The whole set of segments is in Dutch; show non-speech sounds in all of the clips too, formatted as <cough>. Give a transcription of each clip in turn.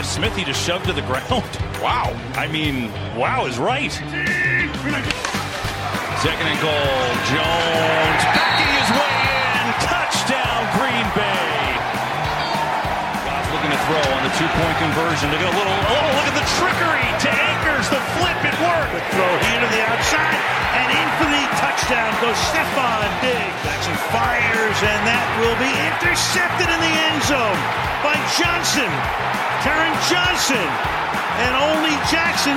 Darius Smith he just shoved to the ground. <laughs> Wow. I mean, wow is right. Second and goal. Jones two-point conversion. Look at a little, oh, look at the trickery to Akers. The flip, it worked. The throw here to the outside and in for the touchdown goes Stefan Diggs. Jackson fires and that will be intercepted in the end zone by Johnson. Karen Johnson. And only Jackson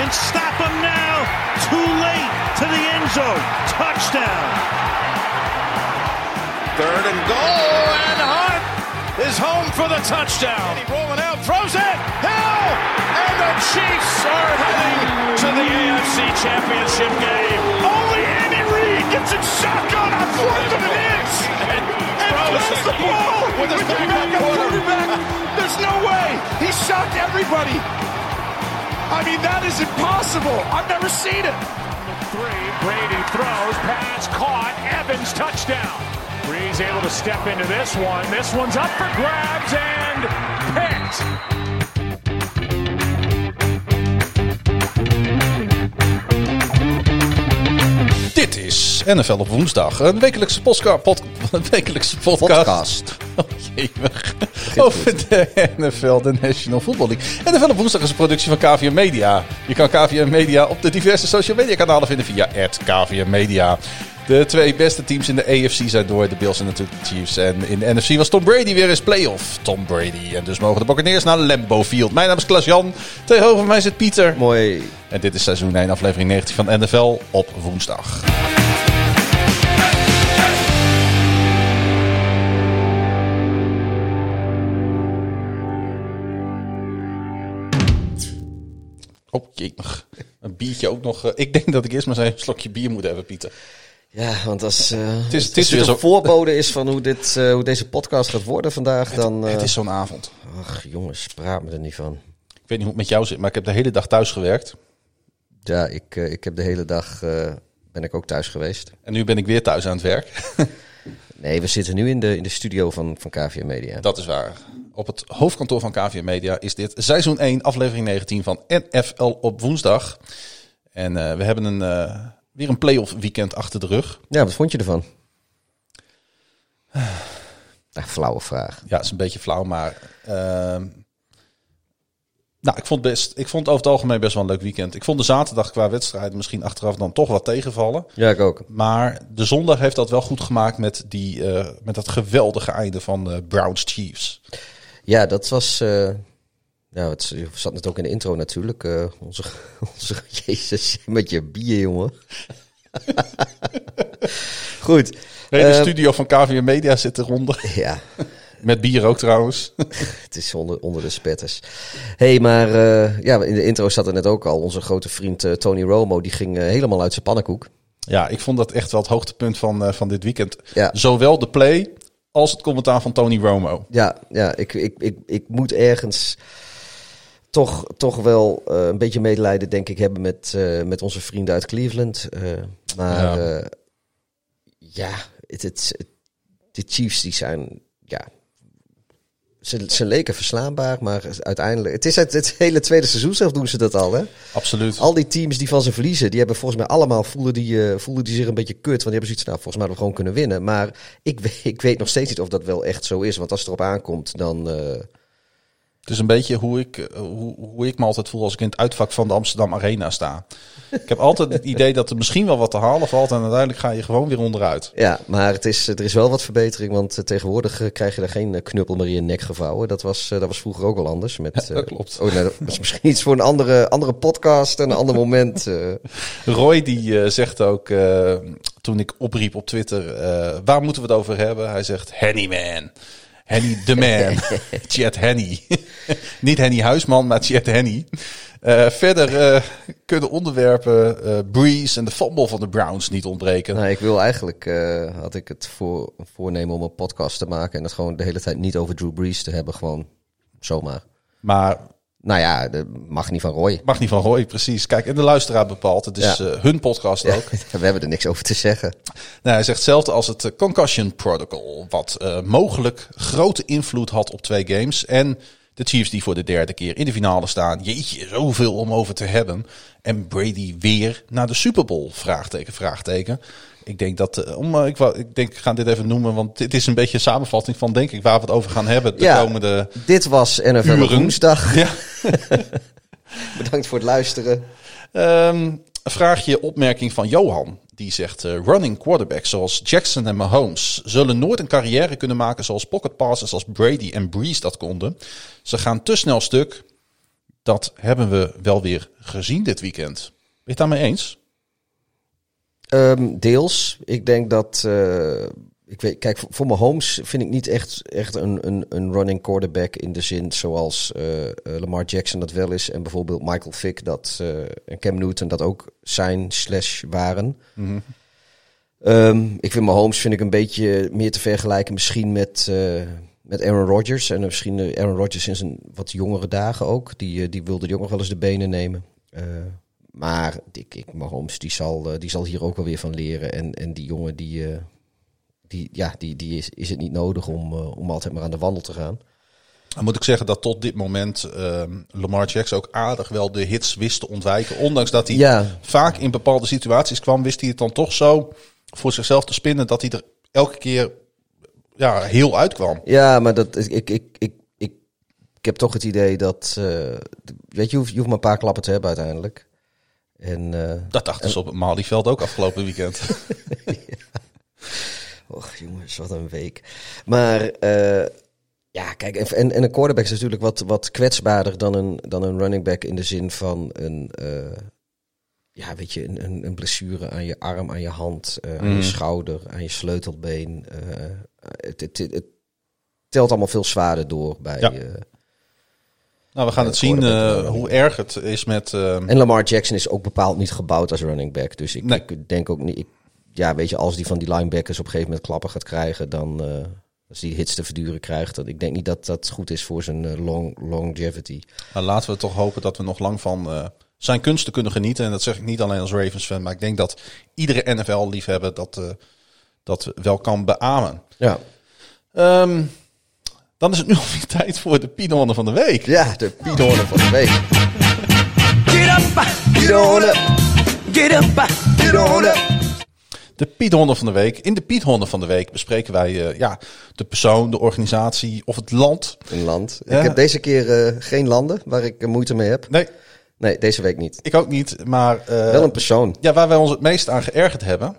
can stop him now. Too late to the end zone. Touchdown. Third and goal, and Hunt is home for the touchdown. He rolling out, throws it, Hill, and the Chiefs are heading to the AFC Championship game. Only Andy Reid gets it shotgun on fourth and an inch, and, and throws the ball with his backup quarterback. There's no way. He shocked everybody. I mean, that is impossible. I've never seen it. Three, Brady throws, pass caught, Evans touchdown. Breeze able to step into this one. This one's up for grabs and picked. Dit is NFL op woensdag. Een wekelijkse, postka- pod- een <laughs> wekelijkse podcast. Oh. <laughs> Over de NFL, de National Football League. NFL op woensdag is een productie van KVM Media. Je kan KVM Media op de diverse social media kanalen vinden via KVM Media. De twee beste teams in de AFC zijn door. De Bills en natuurlijk de Chiefs. En in de NFC was Tom Brady weer eens playoff. Tom Brady. En dus mogen de Buccaneers naar Lambeau Field. Mijn naam is Klaas-Jan. Tegenover mij zit Pieter. Mooi. En dit is seizoen 1, aflevering 19 van NFL op woensdag. Oh, jemig. Een biertje ook nog. eh, Ik denk dat ik eerst maar eens een slokje bier moet hebben, Pieter. Ja, want als, uh, Het is- het is weer een voorbode is van hoe, dit, eh, hoe deze podcast gaat worden vandaag, dan... eh, Het is zo'n avond. Ach jongens, praat me er niet van. Ik weet niet hoe het met jou zit, maar ik heb de hele dag thuis gewerkt. Ja, ik, eh, ik heb de hele dag... eh, ben ik ook thuis geweest. En nu ben ik weer thuis aan het werk. <laughs> Nee, we zitten nu in de, in de studio van, van KVM Media. Dat is waar. Op het hoofdkantoor van KVM Media is dit seizoen 1, aflevering 19 van NFL op woensdag. En eh, we hebben een, eh, weer een playoff weekend achter de rug. Ja, wat vond je ervan? <sighs> Flauwe vraag. Ja, het is een beetje flauw, maar... ehm, nou, ik vond, best, ik vond over het algemeen best wel een leuk weekend. Ik vond de zaterdag qua wedstrijden misschien achteraf dan toch wat tegenvallen. Ja, ik ook. Maar de zondag heeft dat wel goed gemaakt met, die, eh, met dat geweldige einde van eh, Browns Chiefs. Ja, dat was... eh nou, het zat net ook in de intro natuurlijk. eh, onze, <laughs> onze... Jezus, met je bier, jongen. <laughs> Goed. De hele Ehm, studio van KVM Media zit eronder. <laughs> Ja, Met bier ook trouwens. het is onder, onder de spetters. hey, maar eh, ja, in de intro zat er net ook al. Onze grote vriend eh, Tony Romo, die ging helemaal uit zijn pannenkoek. Ja, ik vond dat echt wel het hoogtepunt van, van dit weekend. Ja. Zowel de play als het commentaar van Tony Romo. Ja, ja ik, ik, ik, ik moet ergens toch, toch wel eh, een beetje medelijden, denk ik, hebben met, eh, met onze vrienden uit Cleveland. Eh, maar Ja. ja, ja het, het, het- de Chiefs die zijn, ja, ze, ze leken verslaanbaar, maar uiteindelijk, het is het, het hele tweede seizoen zelf doen ze dat al, hè? Absoluut. Al die teams die van ze verliezen, die hebben volgens mij allemaal voelden die, voelden die zich een beetje kut. Want die hebben zoiets, nou, volgens mij hadden we gewoon kunnen winnen. Maar ik, weet- ik weet nog steeds niet of dat wel echt zo is. Want als het erop aankomt, dan. Het is een beetje hoe ik, eh, hoe, hoe ik me altijd voel als ik in het uitvak van de Amsterdam Arena sta. Ik heb altijd het <laughs> idee dat er misschien wel wat te halen valt. En uiteindelijk ga je gewoon weer onderuit. ja, maar het is, er is wel wat verbetering. Want eh, tegenwoordig eh, krijg je er geen knuppel meer in je nek gevouwen. Dat was, dat was vroeger ook al anders. Met, Ja, <laughs> dat klopt. Oh, dat is misschien iets voor een andere, andere podcast en een ander moment. <laughs> Roy die zegt ook, toen ik opriep op Twitter, waar moeten we het over hebben? Hij zegt, Henny man. Henny the man. <laughs> Chet Henny. <laughs> Niet Henny Huisman, maar Chet Henny. Eh, verder eh, kunnen onderwerpen eh Breeze en de fumble van de Browns niet ontbreken. nou, ik wil eigenlijk, had ik het voor, voornemen om een podcast te maken. En het gewoon de hele tijd niet over Drew Brees te hebben. Gewoon zomaar. Maar Nou ja, mag niet van Roy. mag niet van Roy, precies. Kijk, en de luisteraar bepaalt. Het is Ja. eh, hun podcast ook. <laughs> We hebben er niks over te zeggen. Nou, hij zegt hetzelfde als het eh, Concussion Protocol, wat eh, mogelijk grote invloed had op twee games. En De Chiefs die voor de derde keer in de finale staan. Jeetje, zoveel om over te hebben. En Brady weer naar de Super Bowl? Vraagteken, vraagteken. Ik denk dat, eh, om, eh, ik, wou- ik denk, ik ga dit even noemen, want dit is een beetje een samenvatting van, denk ik, waar we het over gaan hebben de Ja. komende Dit was NFL woensdag. Ja. <laughs> Bedankt voor het luisteren. Een vraagje, opmerking van Johan. Die zegt, eh, running quarterbacks zoals Jackson en Mahomes zullen nooit een carrière kunnen maken zoals pocket passers als Brady en Breeze dat konden. Ze gaan te snel stuk. Dat hebben we wel weer gezien dit weekend. Ben je het daarmee eens? Ehm, deels. Ik denk dat. eh, ik weet, kijk, voor, voor Mahomes vind ik niet echt, echt een, een, een running quarterback in de zin zoals eh, eh, Lamar Jackson dat wel is. En bijvoorbeeld Michael Vick dat, eh, en Cam Newton dat ook zijn slash waren. Ehm, ik vind Mahomes vind ik een beetje meer te vergelijken misschien met, eh, met Aaron Rodgers. En misschien Aaron Rodgers in zijn wat jongere dagen ook. Die, die wilde die ook nog wel eens de benen nemen. Maar ik, ik, Mahomes die zal, eh, die zal hier ook wel weer van leren. En, en die jongen die, eh, die, ja, die, die is, is het niet nodig om, eh, om altijd maar aan de wandel te gaan. Dan moet ik zeggen dat tot dit moment ehm, Lamar Jackson ook aardig wel de hits wist te ontwijken. Ondanks dat hij Ja. vaak in bepaalde situaties kwam, wist hij het dan toch zo voor zichzelf te spinnen dat hij er elke keer ja, heel uitkwam. Ja, maar dat, ik, ik, ik, ik, heb toch het idee dat... weet je, je hoeft, je hoeft maar een paar klappen te hebben uiteindelijk. En, eh, Dat dachten ze op het Malieveld ook afgelopen weekend. <laughs> Och jongens, wat een week. Maar eh, ja, kijk, en- en, en een quarterback is natuurlijk wat, wat kwetsbaarder dan een, dan een running back in de zin van een, eh, ja, weet je, een, een, blessure aan je arm, aan je hand, aan je schouder, aan je sleutelbeen. het, het, het, het telt allemaal veel zwaarder door bij. Ja. Eh, Nou, we gaan het zien eh, eh, hoe erg het is met... ehm, En Lamar Jackson is ook bepaald niet gebouwd als running back. Dus ik, Nee. ik denk ook niet. Ik, ja, weet je, als die van die linebackers op een gegeven moment klappen gaat krijgen, dan eh, als die hits te verduren krijgt, dan ik denk niet dat dat goed is voor zijn eh, long, longevity. Maar laten we toch hopen dat we nog lang van eh, zijn kunsten kunnen genieten. En dat zeg ik niet alleen als Ravens fan, maar ik denk dat iedere NFL-liefhebber dat, eh, dat wel kan beamen. Ja, Ehm, dan is het nu <laughs> alweer tijd voor de Pinonnen van de week. ja de Piedhoornen van de week. Get up, Piedhoornen, get up, Piedhoornen. De Piethonden van de week. In de Piethonden van de week bespreken wij eh, ja, de persoon, de organisatie of het land. Een land. Ja. Ik heb deze keer eh, geen landen waar ik eh, moeite mee heb. Nee, Nee, deze week niet. ik ook niet. Maar eh, Wel een persoon. ja, waar wij ons het meest aan geërgerd hebben.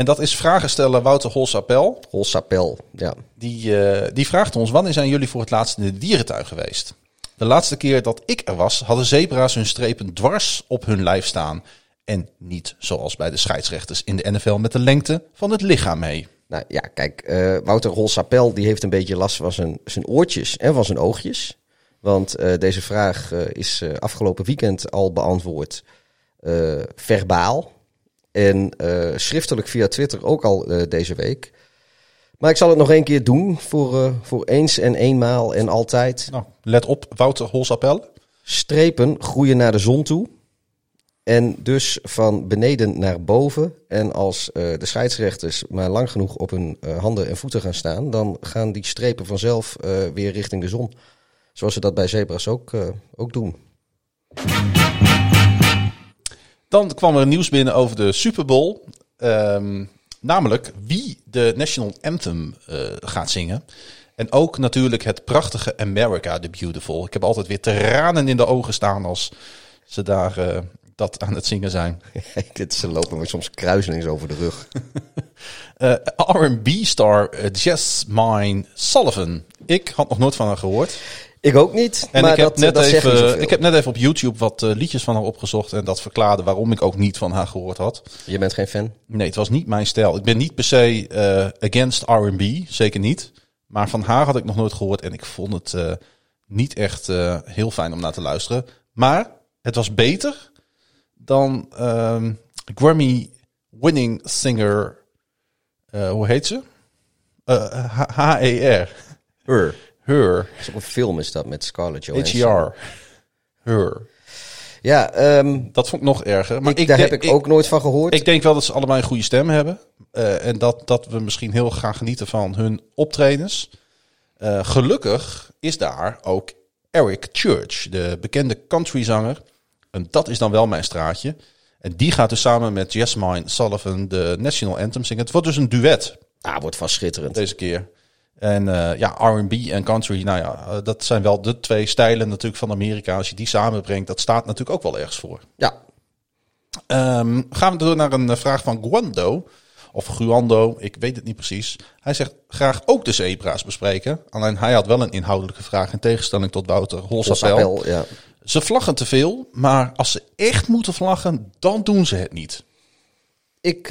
En dat is vragensteller Wouter Holsapel. Holsapel. Ja. Die, eh, die vraagt ons, wanneer zijn jullie voor het laatst in de dierentuin geweest? De laatste keer dat ik er was, hadden zebra's hun strepen dwars op hun lijf staan. En niet zoals bij de scheidsrechters in de NFL met de lengte van het lichaam mee. Nou ja, kijk, eh, Wouter Holsapel die heeft een beetje last van zijn, zijn oortjes en van zijn oogjes. Want eh, deze vraag is afgelopen weekend al beantwoord verbaal. En eh, schriftelijk via Twitter ook al eh, deze week. Maar ik zal het nog één keer doen voor, eh, voor eens en eenmaal en altijd. Nou, let op, Wouter Holsapel. Strepen groeien naar de zon toe. En dus van beneden naar boven. En als de scheidsrechters maar lang genoeg op hun handen en voeten gaan staan, dan gaan die strepen vanzelf weer richting de zon. Zoals ze dat bij zebra's ook, ook doen. Dan kwam er nieuws binnen over de Super Bowl. Ehm, namelijk wie de National Anthem eh, gaat zingen. En ook natuurlijk het prachtige America the Beautiful. Ik heb altijd weer tranen in de ogen staan als ze daar eh, dat aan het zingen zijn. <laughs> Ze lopen me soms kruiselings over de rug. <laughs> Eh, R&B-star eh, Jasmine Sullivan. Ik had nog nooit van haar gehoord. Ik ook niet, En maar ik, heb dat, net dat even, ik heb net even op YouTube wat eh, liedjes van haar opgezocht. En dat verklaarde waarom ik ook niet van haar gehoord had. Je bent geen fan? Nee, het was niet mijn stijl. Ik ben niet per se eh, against R&B, zeker niet. Maar van haar had ik nog nooit gehoord en ik vond het eh, niet echt heel fijn om naar te luisteren. Maar het was beter dan ehm, Grammy-winning singer, hoe heet ze? H-E-R. Her. Her. Een film is dat met Scarlett Johansson. H-E-R. Her. Ja, ehm, Dat vond ik nog erger. Maar ik, daar denk- heb ik, ook nooit van gehoord. Ik denk wel dat ze allebei een goede stem hebben. Eh, en dat, dat we misschien heel gaan genieten van hun optredens. Eh, gelukkig is daar ook Eric Church, de bekende countryzanger. En dat is dan wel mijn straatje. En die gaat dus samen met Jasmine Sullivan de National Anthem zingen. Het wordt dus een duet Ah, wordt vast schitterend. deze keer. En eh, ja, R&B en country, nou ja, eh, dat zijn wel de twee stijlen natuurlijk van Amerika. Als je die samenbrengt, dat staat natuurlijk ook wel ergens voor. Ja, Ehm, gaan we door naar een eh, vraag van Guando. Of Guando, ik weet het niet precies. Hij zegt graag ook de zebra's bespreken. Alleen hij had wel een inhoudelijke vraag in tegenstelling tot Wouter Holsapel. Ja. Ze vlaggen te veel, maar als ze echt moeten vlaggen, dan doen ze het niet. Ik,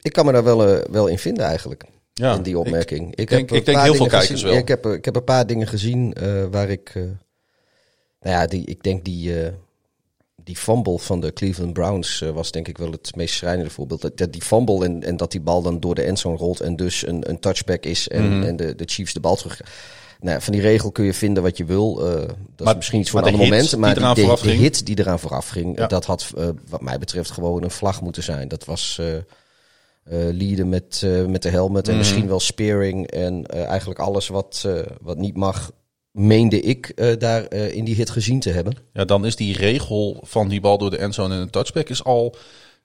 ik kan me daar wel, wel in vinden eigenlijk. Ja, in die opmerking. Ik, denk- heb ik denk heel veel kijkers gezien. wel. Ik heb, ik heb een paar dingen gezien eh, waar ik... eh, nou ja, die, ik denk die, eh, die fumble van de Cleveland Browns was denk ik wel het meest schrijnende voorbeeld. Dat, dat die fumble en, en dat die bal dan door de endzone rolt en dus een, een touchback is en, Mhm. en de, de Chiefs de bal terug... Nou, van die regel kun je vinden wat je wil. dat Maar- is misschien iets voor een de ander moment. Maar die de, hit die eraan vooraf ging, Ja. dat had wat mij betreft gewoon een vlag moeten zijn. Dat was leaden met, eh, met de helmet en Mhm. misschien wel spearing. En eh, eigenlijk alles wat, eh, wat niet mag, meende ik eh, daar eh, in die hit gezien te hebben. Ja, dan is die regel van die bal door de endzone en een touchback is al...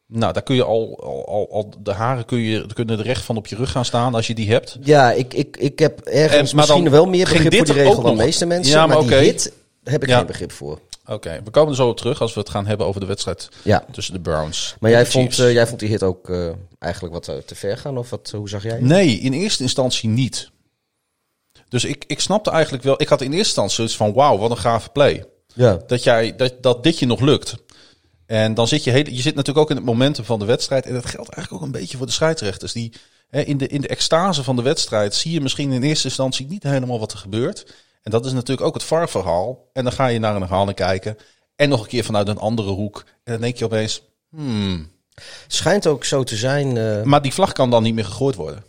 Nou, daar kun je al, al, al, de haren kun je, kunnen er recht van op je rug gaan staan als je die hebt. Ja, ik, ik, ik heb ergens En- misschien wel meer begrip voor die regel dan de meeste mensen. Ja, maar maar die hit heb ik Ja. geen begrip voor. Oké, we komen er zo op terug als we het gaan hebben over de wedstrijd Ja. tussen de Browns. Maar jij vond, eh, jij vond die hit ook eh, eigenlijk wat eh, te ver gaan? Of wat, hoe zag jij? Nee, in eerste instantie niet. Dus ik, ik snapte eigenlijk wel... Ik had in eerste instantie zoiets van... Wauw, wat een gave play. Ja. Dat, jij, dat, dat dit je nog lukt. En dan zit je... Heel, je zit natuurlijk ook in het momentum van de wedstrijd. En dat geldt eigenlijk ook een beetje voor de scheidsrechters. Die hè, in, de, in de extase van de wedstrijd... zie je misschien in eerste instantie niet helemaal wat er gebeurt. En dat is natuurlijk ook het VAR-verhaal. En dan ga je naar een herhaling kijken. En nog een keer vanuit een andere hoek. En dan denk je opeens... Hmm. Schijnt ook zo te zijn. eh, Maar die vlag kan dan niet meer gegooid worden.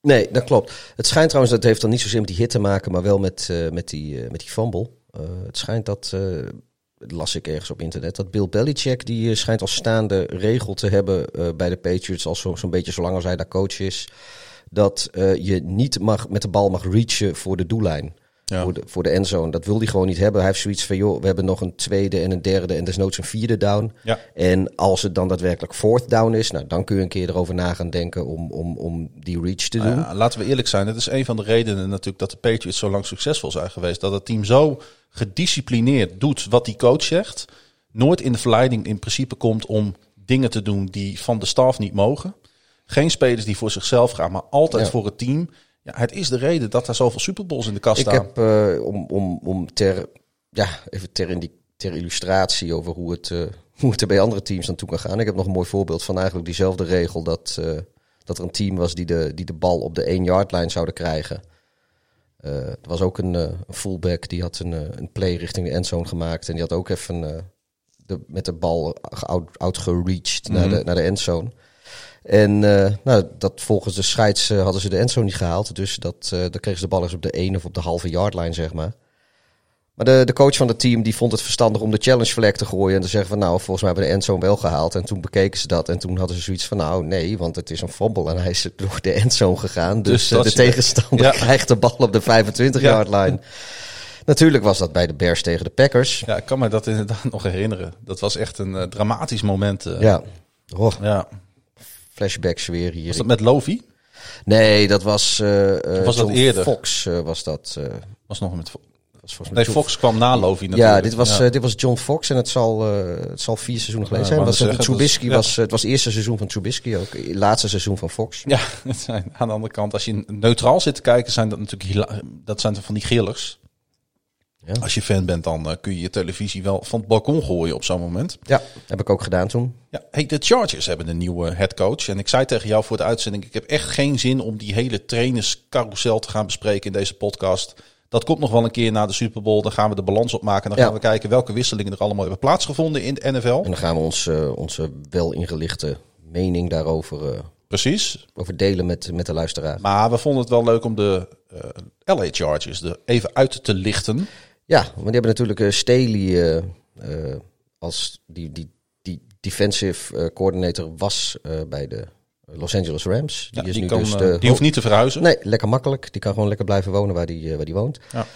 Nee, dat klopt. Het schijnt trouwens, dat heeft dan niet zozeer met die hit te maken, maar wel met, eh, met, die, eh, met die fumble. Het schijnt dat, las ik ergens op internet, dat Bill Belichick, die schijnt als staande regel te hebben bij de Patriots, al zo- zo'n beetje zolang als hij daar coach is, dat je niet mag, met de bal mag reachen voor de doellijn. Ja. Voor, de, voor de endzone. Dat wil hij gewoon niet hebben. Hij heeft zoiets van, joh, we hebben nog een tweede en een derde en desnoods een vierde down. Ja. En als het dan daadwerkelijk fourth down is, nou, dan kun je een keer erover na gaan denken om, om, om die reach te doen. Nou ja, laten we eerlijk zijn. Het is een van de redenen natuurlijk dat de Patriots zo lang succesvol zijn geweest. Dat het team zo gedisciplineerd doet wat die coach zegt. Nooit in de verleiding in principe komt om dingen te doen die van de staf niet mogen. Geen spelers die voor zichzelf gaan, maar altijd Ja. voor het team. Ja, het is de reden dat er zoveel Superbowls in de kast Ik staan. heb eh, om, om, om ter, ja, even ter, indi- ter illustratie over hoe het, eh, <laughs> hoe het er bij andere teams aan toe kan gaan. Ik heb nog een mooi voorbeeld van eigenlijk diezelfde regel dat, eh, dat er een team was die de, die de bal op de 1 yard line zouden krijgen. Er was ook een, fullback die had een, een play richting de endzone gemaakt. En die had ook even de, met de bal out, naar, de, naar de endzone. En eh, nou, dat volgens de scheids eh, hadden ze de endzone niet gehaald. Dus dat, eh dan kregen ze de bal eens op de 1 of op de halve yardline, zeg maar. Maar de, de coach van het team die vond het verstandig om de challenge flag te gooien. En te zeggen van nou, volgens mij hebben we de endzone wel gehaald. En toen bekeken ze dat. En toen hadden ze zoiets van nou, nee, want het is een fumble. En hij is <laughs> door de endzone gegaan. Dus, Dus de tegenstander Ja. <laughs> krijgt de bal op de 25 Ja. yard line. Natuurlijk was dat bij de Bears tegen de Packers. Ja, ik kan me dat inderdaad <laughs> nog herinneren. Dat was echt een dramatisch moment. Ja. Oh, ja. Flashbacks weer hier. Was dat met Lovi? Nee, dat was, eh eh, was dat eerder? Fox was was dat. eh, Was nog met was volgens mij Nee, Fox kwam na Lovi natuurlijk. Ja, dit was, Ja. eh, dit was John Fox en het zal, eh, het zal vier seizoenen geleden Ja, zijn. Was, zeggen, Trubisky was, het was het eerste seizoen van Trubisky ook. Het laatste seizoen van Fox. Ja, het <laughs> zijn, aan de andere kant, als je neutraal zit te kijken, zijn dat natuurlijk dat zijn van die gillers. Ja. Als je fan bent, dan eh, kun je je televisie wel van het balkon gooien op zo'n moment. Ja, heb ik ook gedaan toen. Ja, hey, de Chargers hebben een nieuwe headcoach. En ik zei tegen jou voor de uitzending, ik heb echt geen zin om die hele trainerscarousel te gaan bespreken in deze podcast. Dat komt nog wel een keer na de Super Bowl. Dan gaan we de balans opmaken. Dan Ja. gaan we kijken welke wisselingen er allemaal hebben plaatsgevonden in de NFL. En dan gaan we ons, eh, onze wel ingelichte mening daarover eh, Precies. over delen met, met de luisteraar. Maar we vonden het wel leuk om de LA Chargers er even uit te lichten. Ja, want die hebben natuurlijk Staley eh, als die, die, die defensive coordinator was bij de Los Angeles Rams. Die Ja, is die nu kan, dus de die hoeft niet te verhuizen. Nee, lekker makkelijk. Die kan gewoon lekker blijven wonen waar die, waar die woont. Ja.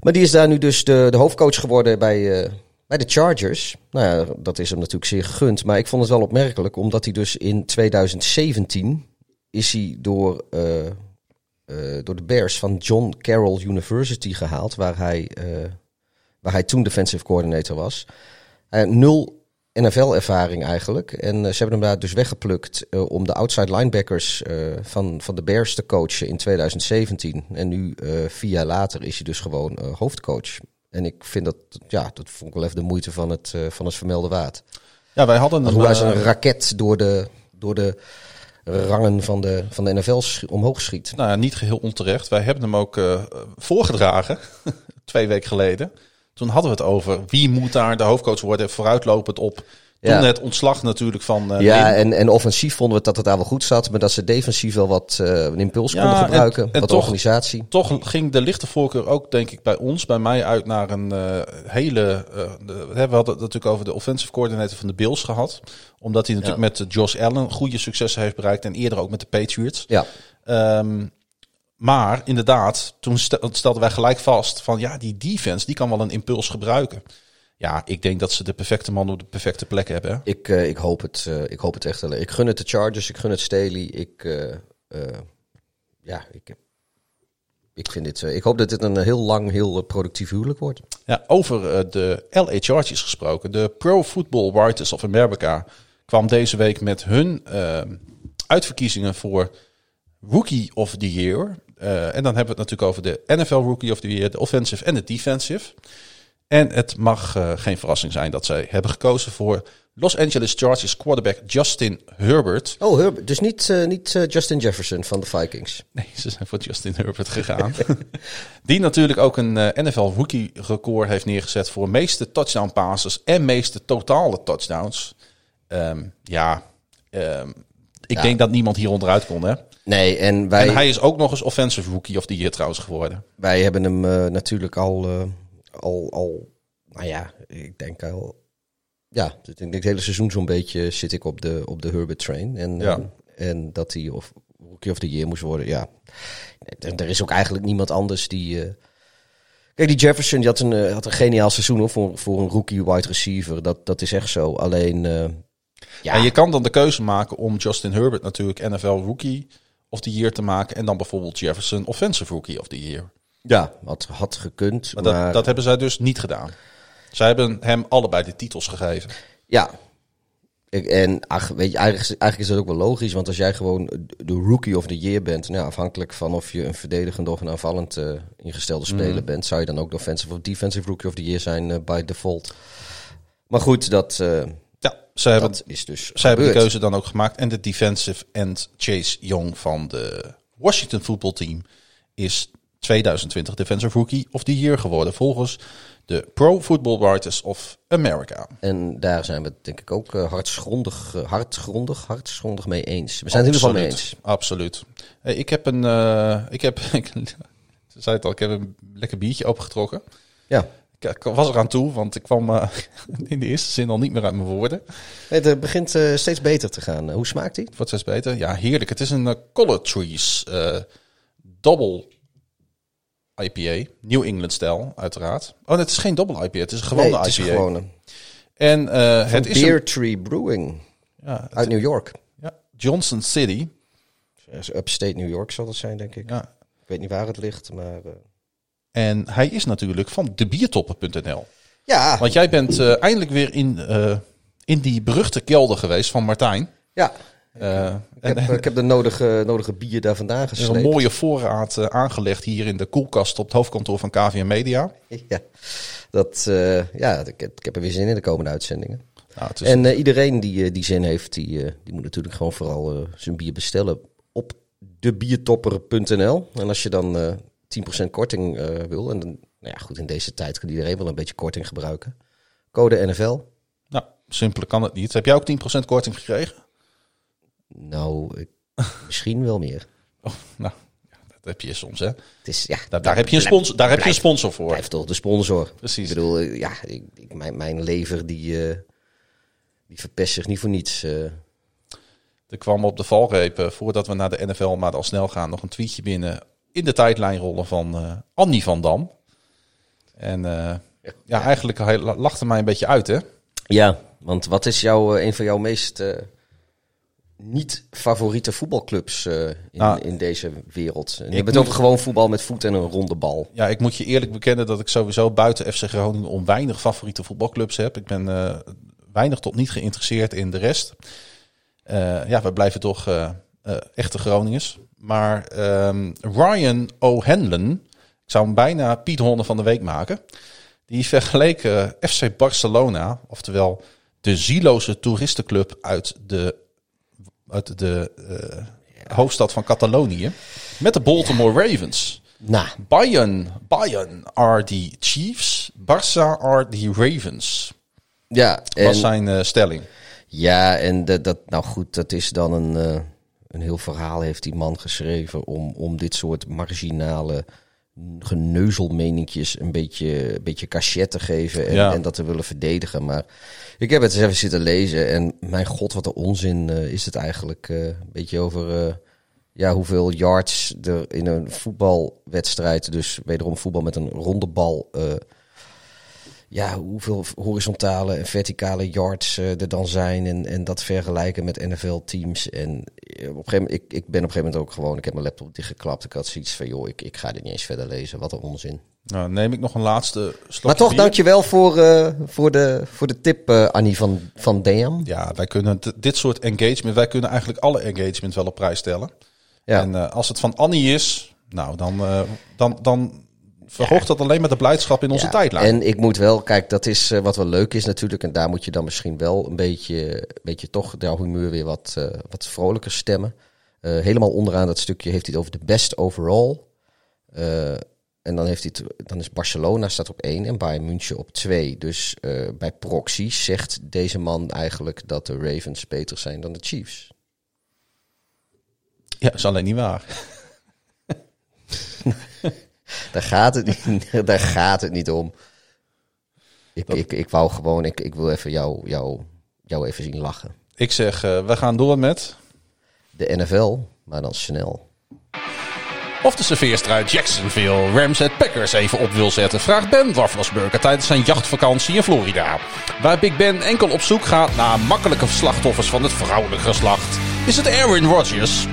Maar die is daar nu dus de, de hoofdcoach geworden bij, bij de Chargers. Nou ja, dat is hem natuurlijk zeer gegund. Maar ik vond het wel opmerkelijk, omdat hij dus in 2017 is hij door, door de Bears van John Carroll University gehaald, waar hij, eh, waar hij toen defensive coordinator was. Had nul NFL-ervaring eigenlijk. En eh, ze hebben hem daar dus weggeplukt eh, om de outside linebackers eh, van, van de Bears te coachen in 2017. En nu, eh, vier jaar later, is hij dus gewoon eh, hoofdcoach. En ik vind dat, ja, dat vond ik wel even de moeite van het, eh, van het vermelde waard. Ja, wij hadden een, hoe hij eh, zijn raket door de, door de rangen van de, van de NFL omhoog schiet. nou ja, niet geheel onterecht. Wij hebben hem ook eh, voorgedragen, <laughs> twee weken geleden. Toen hadden we het over wie moet daar de hoofdcoach worden, vooruitlopend op. Toen Ja. het ontslag natuurlijk van eh, Ja, en, en offensief vonden we dat het daar wel goed zat. Maar dat ze defensief wel wat eh, een impuls Ja, konden en- gebruiken. en wat toch- organisatie. Toch ging de lichte voorkeur ook, denk ik, bij ons, bij mij uit naar een eh, hele. de- we hadden het natuurlijk over de offensive coordinator van de Bills gehad. Omdat hij natuurlijk met Josh Allen goede successen heeft bereikt. En eerder ook met de Patriots. Ja, Ehm, maar inderdaad, toen stel- stelden wij gelijk vast van ja, die defense die kan wel een impuls gebruiken. Ja, ik denk dat ze de perfecte man op de perfecte plek hebben. hè. ik, eh, ik, hoop het, eh, ik hoop het echt. wel. Ik gun het de Chargers, ik gun het Staley. Ik, eh, ja, ik, ik, vind dit, ik hoop dat dit een heel lang, heel productief huwelijk wordt. Ja, over de LA Chargers gesproken. De Pro Football Writers of America kwam deze week met hun uitverkiezingen voor Rookie of the Year. En dan hebben we het natuurlijk over de NFL Rookie of the Year, de offensive en de defensive. En het mag eh, geen verrassing zijn dat zij hebben gekozen voor Los Angeles Chargers quarterback Justin Herbert. Oh, Herbert. Dus niet, eh, niet eh, Justin Jefferson van de Vikings. Nee, ze zijn voor Justin Herbert gegaan. <laughs> Die natuurlijk ook een NFL rookie record heeft neergezet voor meeste touchdown passes en meeste totale touchdowns. Ehm, ja, ehm, ik Ja. denk dat niemand hier onderuit kon. Hè? Nee, en wij, En hij is ook nog eens offensive rookie of the year trouwens geworden. wij hebben hem natuurlijk al, al, al, nou ja, ik denk al, ja, ik denk het hele seizoen zo'n beetje zit ik op de, op de Herbert train. En, Ja. en, dat hij of Rookie of the Year moest worden, ja. Er, er is ook eigenlijk niemand anders die... eh, Kijk, die Jefferson die had, een, eh, had een geniaal seizoen hoor, voor, voor een rookie wide receiver. Dat, dat is echt zo. Alleen, eh, ja, En je kan dan de keuze maken om Justin Herbert natuurlijk NFL rookie of the year te maken. En dan bijvoorbeeld Jefferson offensive rookie of the year. Ja had, had gekund. Maar Maar, dat, dat hebben zij dus niet gedaan. Zij hebben hem allebei de titels gegeven. Ja. Ik, en ach, weet je, eigenlijk, is- eigenlijk is dat ook wel logisch. Want als jij gewoon de rookie of the year bent, nou, afhankelijk van of je een verdedigend of een aanvallend eh, ingestelde speler bent, zou je dan ook de offensive of defensive rookie of the year zijn eh, by default. Maar goed, dat, eh, Ja, zij hebben is dus Zij hebben de keuze dan ook gemaakt. En de defensive end Chase Young van de Washington voetbalteam is 2020 Defensive Rookie of the Year geworden. Volgens de Pro Football Writers of America. En daar zijn we het denk ik ook uh, hartgrondig, uh, hartgrondig, hartgrondig mee eens. We zijn het in ieder geval mee eens. Absoluut. Hey, ik heb een, uh, ik heb, <laughs> ik zei het al, ik heb een lekker biertje opengetrokken. Ja. Ik, ik was eraan toe, want ik kwam uh, <laughs> in de eerste zin al niet meer uit mijn woorden. Het begint uh, steeds beter te gaan. hoe smaakt die? Het wordt steeds beter. Ja, heerlijk. Het is een uh, Color Trees Double IPA. New England stijl, uiteraard. Oh, het is geen double IPA. Het is een gewone nee, het is IPA. Gewone. En uh, het is Beer Tree Brewing. Ja, uit New York. Ja, Johnson City. Upstate New York zal dat zijn, denk ik. Ja. Ik weet niet waar het ligt, maar... Uh... En hij is natuurlijk van debiertoppen.nl. Ja. Want jij bent uh, eindelijk weer in, in die beruchte kelder geweest van Martijn. Ja. Uh, ik, heb, ik heb de nodige, nodige bier daar vandaan gesleept. Er is een mooie voorraad uh, aangelegd hier in de koelkast op het hoofdkantoor van KVM Media. <laughs> Ja, dat, uh, ja ik, heb, ik heb er weer zin in de komende uitzendingen. Nou, is... En iedereen die, die zin heeft, die, die moet natuurlijk gewoon vooral zijn bier bestellen op debiertopper.nl. En als je dan 10% korting wil, en dan, nou ja, goed, in deze tijd kan iedereen wel een beetje korting gebruiken. Code NFL. Nou, simpeler kan het niet. Heb jij ook 10% korting gekregen? Nou, ik, <laughs> misschien wel meer. Oh, nou, ja, dat heb je soms, hè? Het is, ja, daar, daar heb je een sponsor, daar blijf, heb je een sponsor voor. Blijft toch de sponsor. Precies. Ik bedoel, ja, ik, ik, mijn, mijn lever die, uh, die verpest zich niet voor niets. Uh. Er kwam op de valreep, uh, voordat we naar de NFL maar al snel gaan, nog een tweetje binnen in de tijdlijn rollen van uh, Annie van Dam. En eh, ja, eigenlijk hij la- lachte mij een beetje uit, hè? Ja, want wat is jouw, eh, een van jouw meest eh, niet favoriete voetbalclubs eh, in, Nou, in deze wereld? En je ik moet- over gewoon voetbal met voet en een ronde bal. Ja, ik moet je eerlijk bekennen dat ik sowieso buiten FC Groningen om weinig favoriete voetbalclubs heb. Ik ben eh, weinig tot niet geïnteresseerd in de rest. Eh, ja, we blijven toch echte Groningers. Maar ehm, Ryan O'Hanlon, ik zou hem bijna Piet Honne van de week maken. Die vergeleek eh, FC Barcelona, oftewel de zieloze toeristenclub uit de, uit de eh, hoofdstad van Catalonië, met de Baltimore Ravens. Nou, Bayern, Bayern are the Chiefs, Barça are the Ravens. ja, Was en, zijn eh, stelling. ja, en dat, dat, nou goed, dat is dan een, eh, een heel verhaal heeft die man geschreven om, om dit soort marginale geneuzelmeninkjes een beetje, een beetje cachet te geven en, Ja. en dat te willen verdedigen. Maar ik heb het eens even zitten lezen en mijn god, wat een onzin eh, is het eigenlijk. eh, een beetje over eh, ja, hoeveel yards er in een voetbalwedstrijd, dus wederom voetbal met een ronde bal, ja, hoeveel horizontale en verticale yards eh, er dan zijn. En, en dat vergelijken met NFL-teams. En eh, op een gegeven moment, ik, ik ben op een gegeven moment ook gewoon, ik heb mijn laptop dichtgeklapt. Ik had zoiets van, joh, ik, ik ga dit niet eens verder lezen. Wat een onzin. Nou, neem ik nog een laatste slok. Maar toch, dankjewel voor, eh voor, de, voor de tip, Annie van, van Dam. Ja, wij kunnen dit soort engagement, wij kunnen eigenlijk alle engagement wel op prijs stellen. Ja. En als het van Annie is, nou, dan, dan, dan verhoogt dat alleen maar de blijdschap in onze Ja, tijdlijn. En ik moet wel, kijk, dat is eh, wat wel leuk is natuurlijk. En daar moet je dan misschien wel een beetje, een beetje toch jouw humeur weer wat, eh, wat vrolijker stemmen. Eh, helemaal onderaan dat stukje heeft hij het over de best overall. En dan, heeft hij het, dan is Barcelona staat op 1 en Bayern München op 2. Dus bij proxy zegt deze man eigenlijk dat de Ravens beter zijn dan de Chiefs. Ja, is alleen niet waar. <laughs> Daar gaat het niet, <laughs> daar gaat het niet om. Ik, ik, ik wou gewoon, ik, ik wil even jou, jou, jou even zien lachen. Ik zeg, eh, we gaan door met... De NFL, maar dan snel. Of de serveerstrijd Jacksonville Rams het Packers even op wil zetten, vraagt Ben Roethlisberger tijdens zijn jachtvakantie in Florida. Waar Big Ben enkel op zoek gaat naar makkelijke slachtoffers van het vrouwelijk geslacht, is het Aaron Rodgers,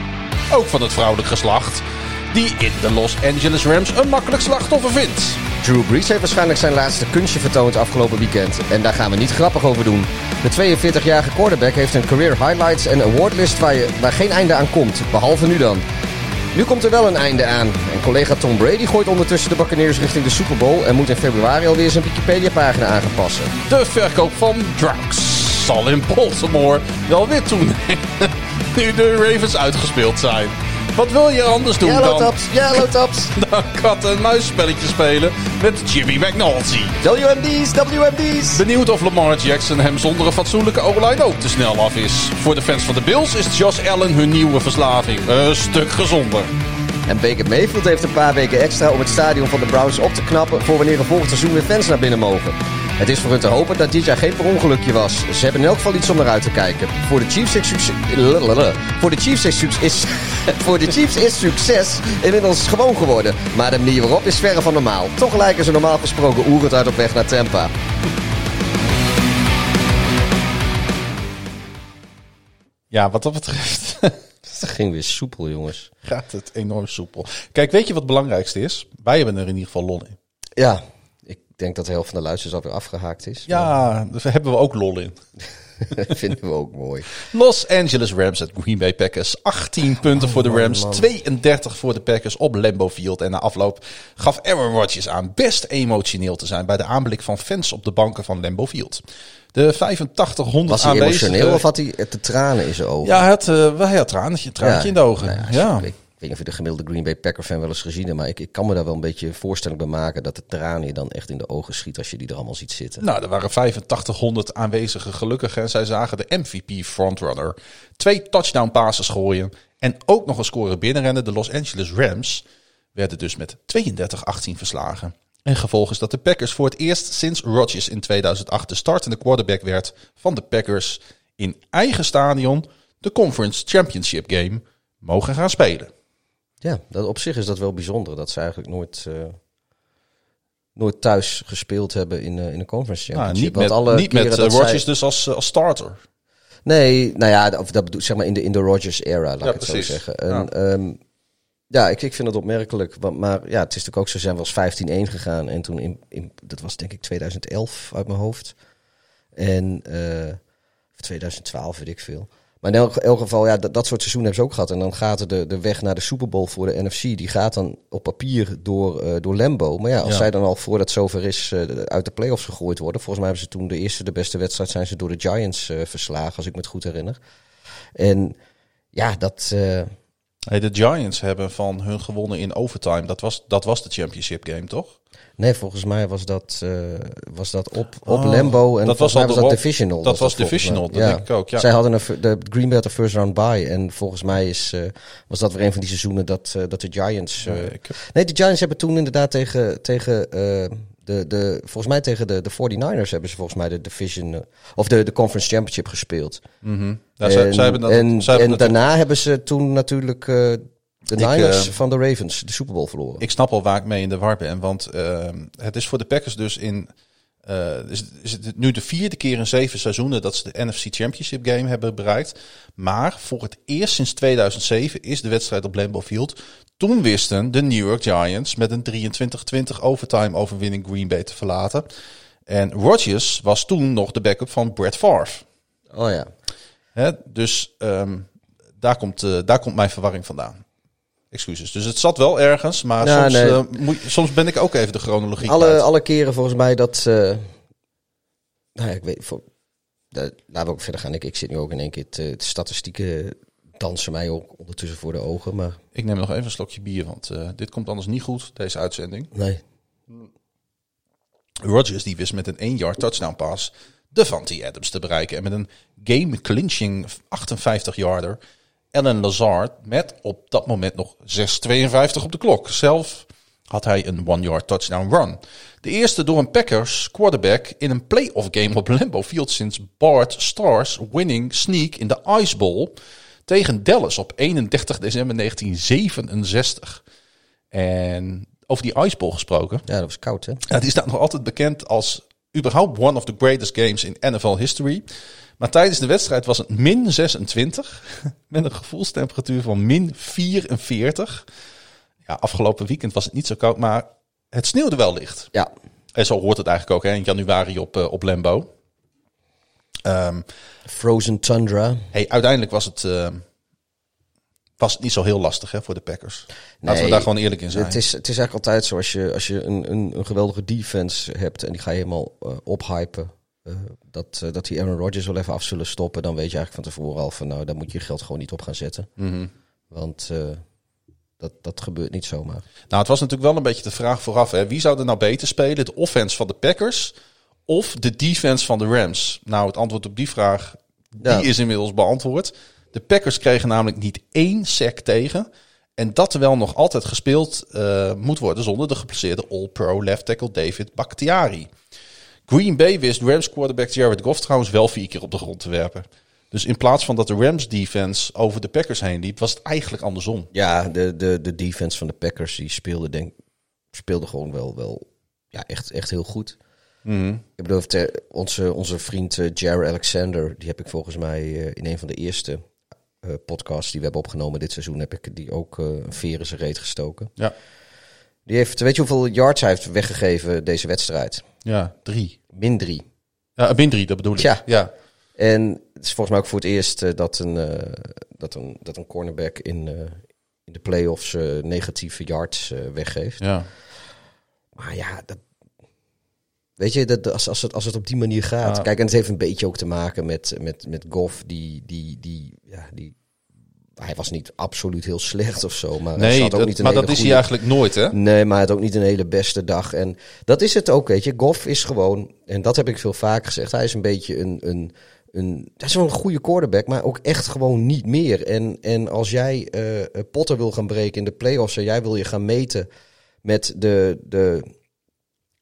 ook van het vrouwelijk geslacht, die in de Los Angeles Rams een makkelijk slachtoffer vindt. Drew Brees heeft waarschijnlijk zijn laatste kunstje vertoond afgelopen weekend. En daar gaan we niet grappig over doen. De 42-jarige quarterback heeft een career highlights en awardlist waar, je, waar geen einde aan komt. Behalve nu dan. Nu komt er wel een einde aan. En collega Tom Brady gooit ondertussen de Buccaneers richting de Super Bowl... en moet in februari alweer zijn Wikipedia-pagina aangepassen. De verkoop van drugs zal in Baltimore wel weer toenemen, <laughs> nu de Ravens uitgespeeld zijn. Wat wil je anders doen Yellow dan... Tops, Yellow <laughs> Tops, dan kat en muisspelletje spelen met Jimmy McNulty. WMD's, WMD's. Benieuwd of Lamar Jackson hem zonder een fatsoenlijke O-line ook te snel af is. Voor de fans van de Bills is Josh Allen hun nieuwe verslaving. Een stuk gezonder. En Baker Mayfield heeft een paar weken extra om het stadion van de Browns op te knappen voor wanneer er volgend seizoen weer fans naar binnen mogen. Het is voor hun te hopen dat dit jaar geen per ongelukje was. Ze hebben in elk geval iets om naar uit te kijken. Voor de Chiefs is succes. Voor de Chiefs is succes. <laughs> Voor de Chiefs is succes inmiddels gewoon geworden. Maar de manier waarop is verre van normaal. Toch lijken ze normaal gesproken oerend uit op weg naar Tampa. Ja, wat dat betreft <laughs> Het ging weer soepel, jongens. gaat het enorm soepel. Kijk, weet je wat het belangrijkste is? Wij hebben er in ieder geval lol in. Ja, ik denk dat de helft van de luisteraars alweer afgehaakt is. Ja, dus daar hebben we ook lol in. <laughs> Vinden we ook mooi. Los Angeles Rams at Green Bay Packers. 18 punten voor de Rams, man. 32 voor de Packers op Lambeau Field. En na afloop gaf Aaron Rodgers aan best emotioneel te zijn bij de aanblik van fans op de banken van Lambeau Field. De 8500 Was hij emotioneel of had hij de tranen in zijn ogen? Ja, hij had, uh, hij had traantje, traantje in de ogen. nou ja. Ik weet niet of je de gemiddelde Green Bay Packer fan wel eens gezien hebt, maar ik, ik kan me daar wel een beetje voorstelling bij maken dat de tranen je dan echt in de ogen schiet als je die er allemaal ziet zitten. Nou, er waren 8500 aanwezigen gelukkig en zij zagen de MVP frontrunner twee touchdown passes gooien en ook nog een score binnenrennen. De Los Angeles Rams werden dus met 32-18 verslagen. En gevolg is dat de Packers voor het eerst sinds Rodgers in 2008 de startende quarterback werd van de Packers in eigen stadion de Conference Championship Game mogen gaan spelen. Ja, dat, op zich is dat wel bijzonder dat ze eigenlijk nooit, uh, nooit thuis gespeeld hebben in, eh, in de conference Nou, championship. niet met, alle niet met eh, zij- Rodgers dus als, eh, als starter. Nee, nou ja, of dat bedoel zeg maar in de, in de Rodgers era, laat Ja, ik het precies. zo zeggen. En, Ja. ja, ja ik, ik vind het opmerkelijk. Want, maar ja, het is natuurlijk ook zo, zijn we als 15-1 gegaan. En toen, in, in, dat was denk ik 2011 uit mijn hoofd. En, eh, of 2012, weet ik veel. Maar in elk, elk geval, ja, dat, dat soort seizoenen hebben ze ook gehad. En dan gaat de, de weg naar de Super Bowl voor de NFC, die gaat dan op papier door, eh, door Lambo. Maar ja, als Ja. zij dan al voordat zover is eh, uit de playoffs gegooid worden. Volgens mij hebben ze toen de eerste, de beste wedstrijd, zijn ze door de Giants eh, verslagen, als ik me het goed herinner. En ja, dat... Hey, de Giants hebben van hun gewonnen in overtime. Dat was, dat was de championship game, toch? nee, volgens mij was dat, eh, was dat op, op Oh, Lambo. En dat was mij was de dat divisional. dat was divisional, dat denk ik ook, ja. Zij hadden een, de Green Bay een first round bye. En volgens mij is, eh, was dat weer een van die seizoenen dat, eh, dat de Giants... Nee, de Giants hebben toen inderdaad tegen, tegen de, de, volgens mij tegen de, de 49ers hebben ze volgens mij de division, eh, of de, de conference championship gespeeld. Mhm. Ja, en zij hebben dat, en, hebben daarna hebben ze toen natuurlijk eh, de Ik, Niners eh, van de Ravens de Super Bowl verloren. Ik snap al waar ik mee in de war ben. Want ehm, het is voor de Packers dus in... is, is het nu de vierde keer in zeven seizoenen dat ze de NFC Championship game hebben bereikt. Maar voor het eerst sinds 2007 is de wedstrijd op Lambeau Field. Toen wisten de New York Giants met een 23-20 overtime overwinning Green Bay te verlaten. En Rodgers was toen nog de backup van Brett Favre. oh ja. Hè, dus ehm, daar, komt, eh, daar komt mijn verwarring vandaan. Excuses. Dus het zat wel ergens, maar Ja, soms, nee. eh, moet, soms ben ik ook even de chronologie Alle, alle keren volgens mij dat. nou ja, ik weet. Voor, de, laten we ook verder gaan. Ik, ik zit nu ook in één keer. te- de statistieken dansen mij ook ondertussen voor de ogen. Maar Ik neem nog even een slokje bier, want eh, dit komt anders niet goed, deze uitzending. nee. Rodgers die wist met een 1-yard touchdown pass Devante Adams te bereiken. En met een game-clinching 58-yarder Alan Lazard met op dat moment nog 6.52 op de klok. Zelf had hij een one-yard touchdown run. De eerste door een Packers quarterback in een playoff game op Lambeau Field sinds Bart Stars winning sneak in de Ice Bowl tegen Dallas op 31 december 1967. En over die Ice Bowl gesproken. Ja, dat was koud, hè? Ja, die staat nog altijd bekend als überhaupt one of the greatest games in NFL history. Maar tijdens de wedstrijd was het min 26 met een gevoelstemperatuur van min 44. Ja, afgelopen weekend was het niet zo koud, maar het sneeuwde wel licht. Ja. En zo hoort het eigenlijk ook hè, in januari op, eh, op Lambo. Ehm, Frozen Tundra. hey, uiteindelijk was het, eh, was het niet zo heel lastig hè, voor de Packers. Laten we daar gewoon eerlijk in zijn. Het is, het is eigenlijk altijd zo als je, als je een, een, een geweldige defense hebt en die ga je helemaal eh, ophypen. Eh, dat, eh, dat die Aaron Rodgers wel even af zullen stoppen. Dan weet je eigenlijk van tevoren al van nou, daar moet je je geld gewoon niet op gaan zetten. Mhm. Want eh, dat, dat gebeurt niet zomaar. Nou, het was natuurlijk wel een beetje de vraag vooraf. Hè. Wie zou er nou beter spelen? De offense van de Packers of de defense van de Rams? Nou, het antwoord op die vraag die Ja. is inmiddels beantwoord. De Packers kregen namelijk niet één sack tegen. En dat terwijl nog altijd gespeeld moet worden zonder de geplaceerde All-Pro left tackle David Bakhtiari. Green Bay wist Rams quarterback Jared Goff trouwens wel vier keer op de grond te werpen. Dus in plaats van dat de Rams defense over de Packers heen liep, was het eigenlijk andersom. Ja, de, de, de defense van de Packers die speelde, denk, speelde gewoon wel, wel ja, echt, echt heel goed. Ik bedoel, onze, onze vriend eh, Jared Alexander, die heb ik volgens mij eh, in een van de eerste eh, podcasts die we hebben opgenomen dit seizoen, heb ik die ook een veer in zijn reet gestoken. Ja, Die heeft, weet je hoeveel yards hij heeft weggegeven deze wedstrijd? ja drie. Min drie. Ja, min 3, dat bedoel ik. Tja. Ja. En het is volgens mij ook voor het eerst eh, dat, een, eh, dat, een, dat een cornerback in, eh, in de playoffs eh, negatieve yards eh, weggeeft. ja. Maar ja, dat, weet je, dat, als, als, het, als het op die manier gaat. Ja. Kijk, en het heeft een beetje ook te maken met, met, met Goff. Die, die, die, ja, die, hij was niet absoluut heel slecht of zo. Maar hij Nee, ook dat- niet een maar hele dat is goede- hij eigenlijk nooit, hè? Nee, maar hij had ook niet een hele beste dag. En dat is het ook, weet je. Goff is gewoon, en dat heb ik veel vaker gezegd. Hij is een beetje een, een, een hij is wel een goede quarterback, maar ook echt gewoon niet meer. En, en als jij eh potten wil gaan breken in de playoffs en jij wil je gaan meten met de, de,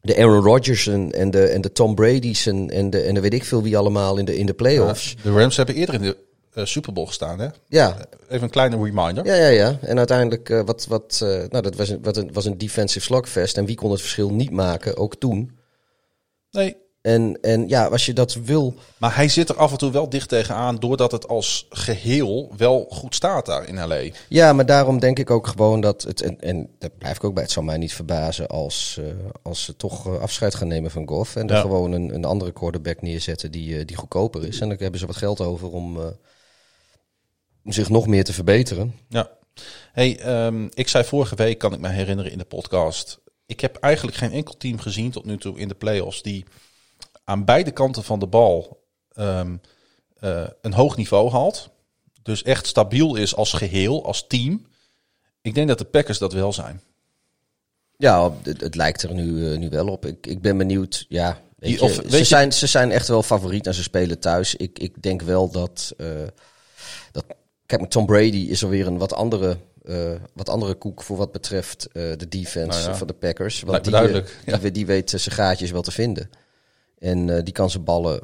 de Aaron Rodgers en, en, de, en de Tom Brady's en, en, de, en de weet ik veel wie allemaal in de, in de playoffs. De Rams hebben eerder in de eh, Super Bowl gestaan, hè? Ja, Even een kleine reminder. ja, ja, ja. En uiteindelijk, eh, wat, wat, eh, nou, dat was een, wat een, was een defensive slugfest. En wie kon het verschil niet maken, ook toen. Nee, En, en ja, als je dat wil... maar hij zit er af en toe wel dicht tegenaan, doordat het als geheel wel goed staat daar in LA. Ja, maar daarom denk ik ook gewoon dat het... En, en daar blijf ik ook bij. Het zal mij niet verbazen als, als ze toch afscheid gaan nemen van Goff. En er Ja. gewoon een, een andere quarterback neerzetten die, die goedkoper is. En dan hebben ze wat geld over om, om zich nog meer te verbeteren. Ja. Hey, ehm, ik zei vorige week, kan ik me herinneren in de podcast. Ik heb eigenlijk geen enkel team gezien tot nu toe in de playoffs die aan beide kanten van de bal ehm, eh, een hoog niveau haalt. Dus echt stabiel is als geheel, als team. Ik denk dat de Packers dat wel zijn. Ja, het, het lijkt er nu, eh, nu wel op. Ik, ik ben benieuwd. Ja, weet je, of weet ze, je- zijn, ze zijn echt wel favoriet en ze spelen thuis. Ik, ik denk wel dat, eh, dat. Kijk, met Tom Brady is er weer een wat andere, eh, wat andere koek voor wat betreft eh, de defense Nou ja. van de Packers. Want die, eh, duidelijk, Die, ja. we- die weet zijn gaatjes wel te vinden. En die kan zijn ballen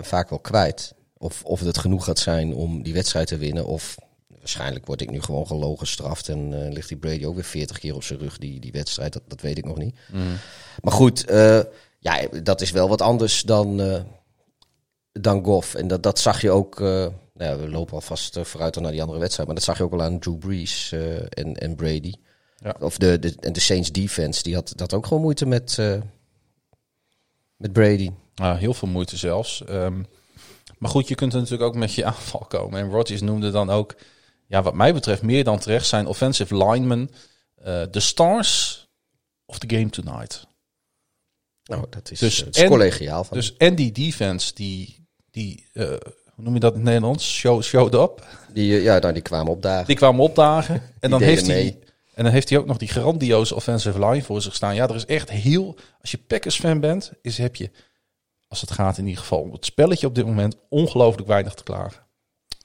vaak wel kwijt. Of, of het genoeg gaat zijn om die wedstrijd te winnen. Of waarschijnlijk word ik nu gewoon gelogen gestraft. En ligt die Brady ook weer 40 keer op zijn rug, die, die wedstrijd. Dat, dat weet ik nog niet. Maar goed, ja, dat is wel wat anders dan, dan Goff. En dat, dat zag je ook. Nou ja, we lopen alvast eh, vooruit dan naar die andere wedstrijd. Maar dat zag je ook al aan Drew Brees eh, en, en Brady. Ja. Of de, de, en de Saints defense. Die had, dat ook gewoon moeite met, eh, met Brady. Nou, heel veel moeite zelfs. Ehm, maar goed, je kunt er natuurlijk ook met je <laughs> aanval komen. En Rodgers noemde dan ook, ja, wat mij betreft, meer dan terecht zijn offensive linemen de stars of the game tonight. Nou, dat is, Dus het is collegiaal van Dus en die defense, die, die hoe noem je dat in het Nederlands? Show, showed up. Die, eh, ja, nou, die kwamen opdagen. Die kwamen opdagen. <laughs> En dan, heeft hij, en dan heeft hij ook nog die grandioze offensive line voor zich staan. Ja, er is echt heel... Als je Packers-fan bent, is, heb je, als het gaat in ieder geval om het spelletje op dit moment, ongelooflijk weinig te klagen.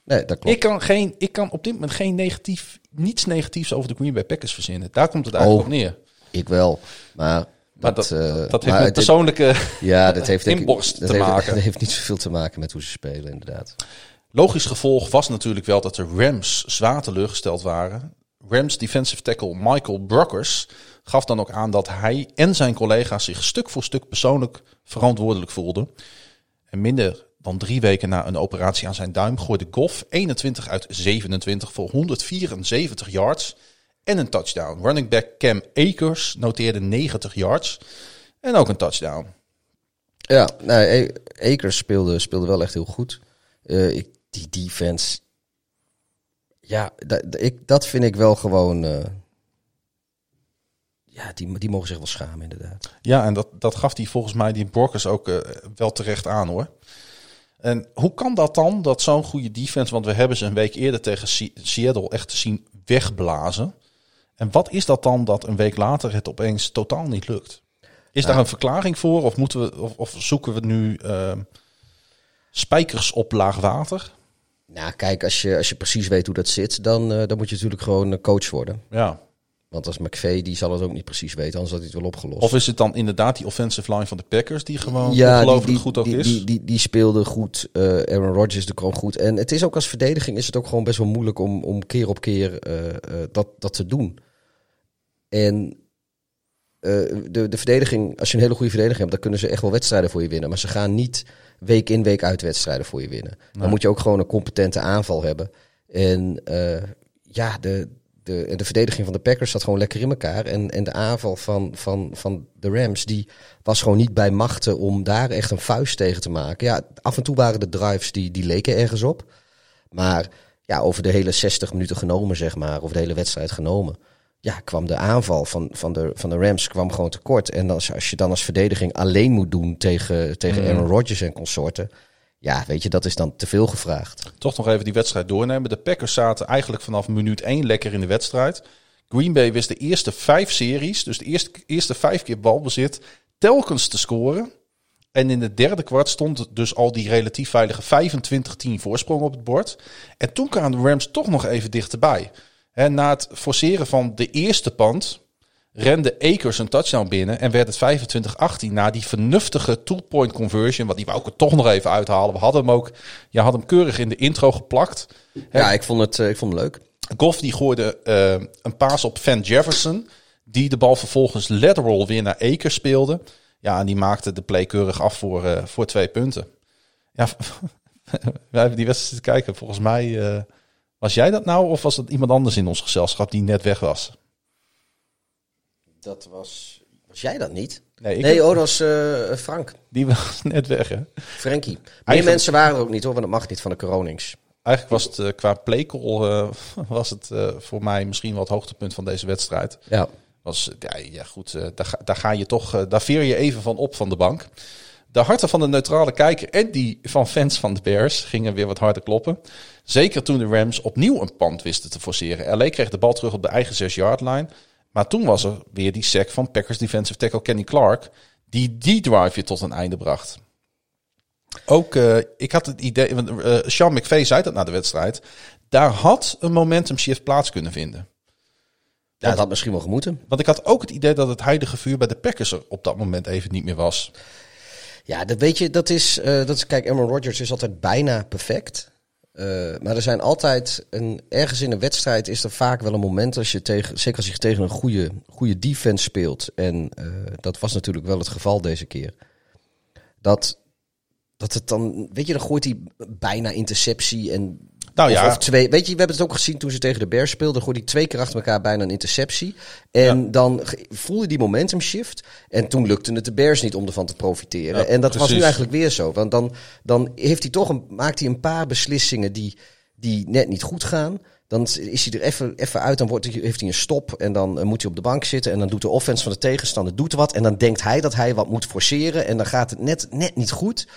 Nee, dat klopt. Ik kan, geen, ik kan op dit moment geen negatief, niets negatiefs over de Green Bay Packers verzinnen. Daar komt het eigenlijk Oh. op neer. Ik wel. Maar dat, dat, eh, dat heeft met persoonlijke... <laughs> Ja, dat heeft inborst dat te heeft, maken. <laughs> Dat heeft niet zoveel te maken met hoe ze spelen, inderdaad. Logisch gevolg was natuurlijk wel dat de Rams zwaar teleurgesteld waren. Rams defensive tackle Michael Brockers gaf dan ook aan dat hij en zijn collega's zich stuk voor stuk persoonlijk verantwoordelijk voelden. En minder dan drie weken na een operatie aan zijn duim gooide Goff 21 uit 27 voor 174 yards en een touchdown. Running back Cam Akers noteerde 90 yards en ook een touchdown. Ja, nee, A- Akers speelde, speelde wel echt heel goed. Eh, ik, die defense. Ja, dat, ik, dat vind ik wel gewoon. eh, ja, die, die mogen zich wel schamen, inderdaad. Ja, en dat, dat gaf hij volgens mij die Brockers ook eh, wel terecht aan hoor. En hoe kan dat dan, dat zo'n goede defense, want we hebben ze een week eerder tegen Se- Seattle echt te zien wegblazen. En wat is dat dan dat een week later het opeens totaal niet lukt? Is daar een verklaring voor of, moeten we, of, of zoeken we nu eh, spijkers op laag water? Nou, kijk, als je, als je precies weet hoe dat zit, dan, eh, dan moet je natuurlijk gewoon een coach worden. Ja. Want als McVay, die zal het ook niet precies weten, anders had hij het wel opgelost. Of is het dan inderdaad die offensive line van de Packers die gewoon ja, ongelooflijk die, goed ook die, is? Die, die, die speelde goed. Eh, Aaron Rodgers de gewoon goed. En het is ook als verdediging is het ook gewoon best wel moeilijk om, om keer op keer eh, eh, dat, dat te doen. En eh, de, de verdediging, als je een hele goede verdediging hebt, dan kunnen ze echt wel wedstrijden voor je winnen. Maar ze gaan niet week in, week uit wedstrijden voor je winnen. Dan moet je ook gewoon een competente aanval hebben. En eh, ja, de, de, de verdediging van de Packers zat gewoon lekker in elkaar. En, en de aanval van, van, van de Rams, die was gewoon niet bij machten om daar echt een vuist tegen te maken. Ja, af en toe waren de drives die, die leken ergens op. Maar ja, over de hele 60 minuten genomen, zeg maar, of de hele wedstrijd genomen. Ja, kwam de aanval van, van, de, van de Rams kwam gewoon tekort. En als, als je dan als verdediging alleen moet doen tegen, tegen Aaron Rodgers en consorten. Ja, weet je, dat is dan te veel gevraagd. toch nog even die wedstrijd doornemen. De Packers zaten eigenlijk vanaf minuut 1 lekker in de wedstrijd. Green Bay wist de eerste vijf series, dus de eerste, eerste vijf keer balbezit, telkens te scoren. En in de derde kwart stond dus al die relatief veilige 25-10 voorsprong op het bord. En toen kwamen de Rams toch nog even dichterbij. En na het forceren van de eerste pand rende Akers een touchdown binnen en werd het 25-18 na die vernuftige two-point conversion. Want die wou ik er toch nog even uithalen. We hadden hem ook, je had hem keurig in de intro geplakt. Ja, ik vond het, eh, ik vond het leuk. Goff die gooide eh, een paas op Van Jefferson. Die de bal vervolgens lateral weer naar Akers speelde. Ja, en die maakte de play keurig af voor, eh, voor twee punten. Ja, <laughs> wij hebben die wedstrijd te kijken. Volgens mij, was jij dat nou of was het iemand anders in ons gezelschap die net weg was? Dat was... Was jij dat niet? Nee, ik Nee, oh, dat was eh, Frank. Die was <laughs> net weg, hè? Frankie. Meer Eigenlijk- mensen waren er ook niet hoor, want dat mag niet van de Coronings. Eigenlijk was het eh, qua playcall eh, <laughs> was het eh, voor mij misschien wel het hoogtepunt van deze wedstrijd. Ja. Was, ja, ja goed, eh, daar, ga- daar ga je toch, eh, daar veer je even van op van de bank. De harten van de neutrale kijker en die van fans van de Bears gingen weer wat harder kloppen. Zeker toen de Rams opnieuw een pand wisten te forceren. LA kreeg de bal terug op de eigen 6-yard line. Maar toen was er weer die sack van Packers defensive tackle Kenny Clark. Die die drive weer tot een einde bracht. Ook, eh, ik had het idee, want eh, Sean McVay zei dat na de wedstrijd. Daar had een momentum shift plaats kunnen vinden. Ja, dat had misschien wel gemoeten. Want ik had ook het idee dat het heilige vuur bij de Packers er op dat moment even niet meer was. Ja, dat weet je, dat is, eh, dat is kijk, Aaron Rodgers is altijd bijna perfect. Eh, maar er zijn altijd, een, ergens in een wedstrijd is er vaak wel een moment, als je tegen, zeker als je tegen een goede, goede defense speelt. En eh, dat was natuurlijk wel het geval deze keer. Dat, dat het dan, weet je, dan gooit hij bijna interceptie en Nou ja. of twee. Weet je, we hebben het ook gezien toen ze tegen de Bears speelden. Gooide hij twee keer achter elkaar bijna een interceptie. En Ja. dan voelde die momentum shift. En toen lukte het de Bears niet om ervan te profiteren. Ja, en dat was nu eigenlijk weer zo. Want dan, dan heeft hij toch een, maakt hij een paar beslissingen die, die net niet goed gaan. Dan is hij er even, even uit, dan wordt hij, heeft hij een stop en dan eh, moet hij op de bank zitten. En dan doet de offense van de tegenstander doet wat. En dan denkt hij dat hij wat moet forceren. En dan gaat het net, net niet goed.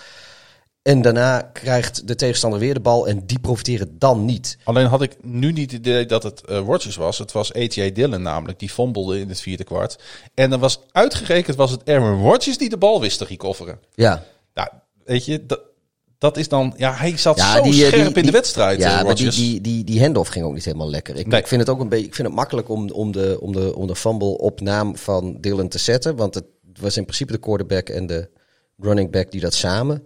En daarna krijgt de tegenstander weer de bal en die profiteren dan niet. Alleen had ik nu niet het idee dat het Rodgers was. Het was A.J. Dillon namelijk. Die fumblede in het vierde kwart. En dan was uitgerekend was het Aaron Rodgers die de bal wist te recoveren. Ja, Nou, weet je, dat, dat is dan... Ja, hij zat Ja, zo die, eh, scherp die- in de wedstrijd, Ja, eh, maar die, die, die, die handoff ging ook niet helemaal lekker. Ik, Nee. ik vind het ook een beetje. Ik vind het makkelijk om, om, de, om, de, om de fumble op naam van Dylan te zetten. Want het was in principe de quarterback en de running back die dat samen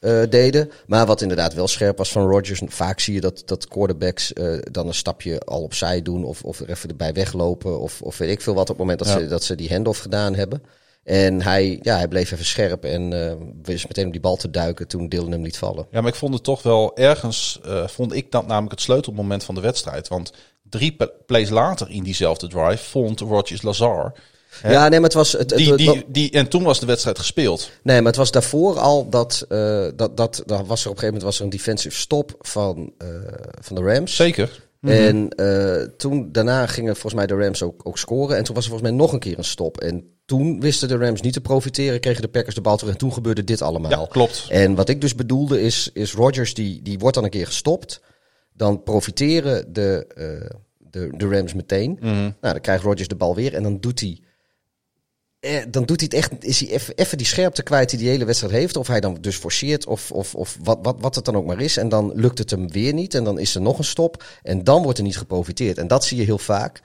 eh, deden. Maar wat inderdaad wel scherp was van Rodgers. Vaak zie je dat, dat quarterbacks eh, dan een stapje al opzij doen. Of, of er even erbij weglopen. Of, of weet ik veel wat op het moment dat, Ja. ze, dat ze die handoff gedaan hebben. En hij, ja, hij bleef even scherp en eh wist meteen om die bal te duiken toen Dylan hem liet vallen. Ja, maar ik vond het toch wel ergens, vond ik dat namelijk het sleutelmoment van de wedstrijd. Want drie plays later in diezelfde drive vond Rodgers Lazar. Ja, nee, maar het was. Het, Die, die, die, en toen was de wedstrijd gespeeld. nee, maar het was daarvoor al dat. eh dat, dat daar was er op een gegeven moment was er een defensive stop van, eh, van de Rams. Zeker. En eh, toen, daarna gingen volgens mij de Rams ook, ook scoren. En toen was er volgens mij nog een keer een stop. En toen wisten de Rams niet te profiteren, kregen de Packers de bal terug. En toen gebeurde dit allemaal. Ja, klopt. En wat ik dus bedoelde is, is Rodgers, die, die wordt dan een keer gestopt. Dan profiteren de, de, de Rams meteen. Mhm. Nou, dan krijgt Rodgers de bal weer en dan doet hij. Eh, Dan doet hij het echt, is hij even, die scherpte kwijt die die hele wedstrijd heeft. Of hij dan dus forceert, of, of, of wat, wat, wat het dan ook maar is. En dan lukt het hem weer niet. En dan is er nog een stop. En dan wordt er niet geprofiteerd. En dat zie je heel vaak.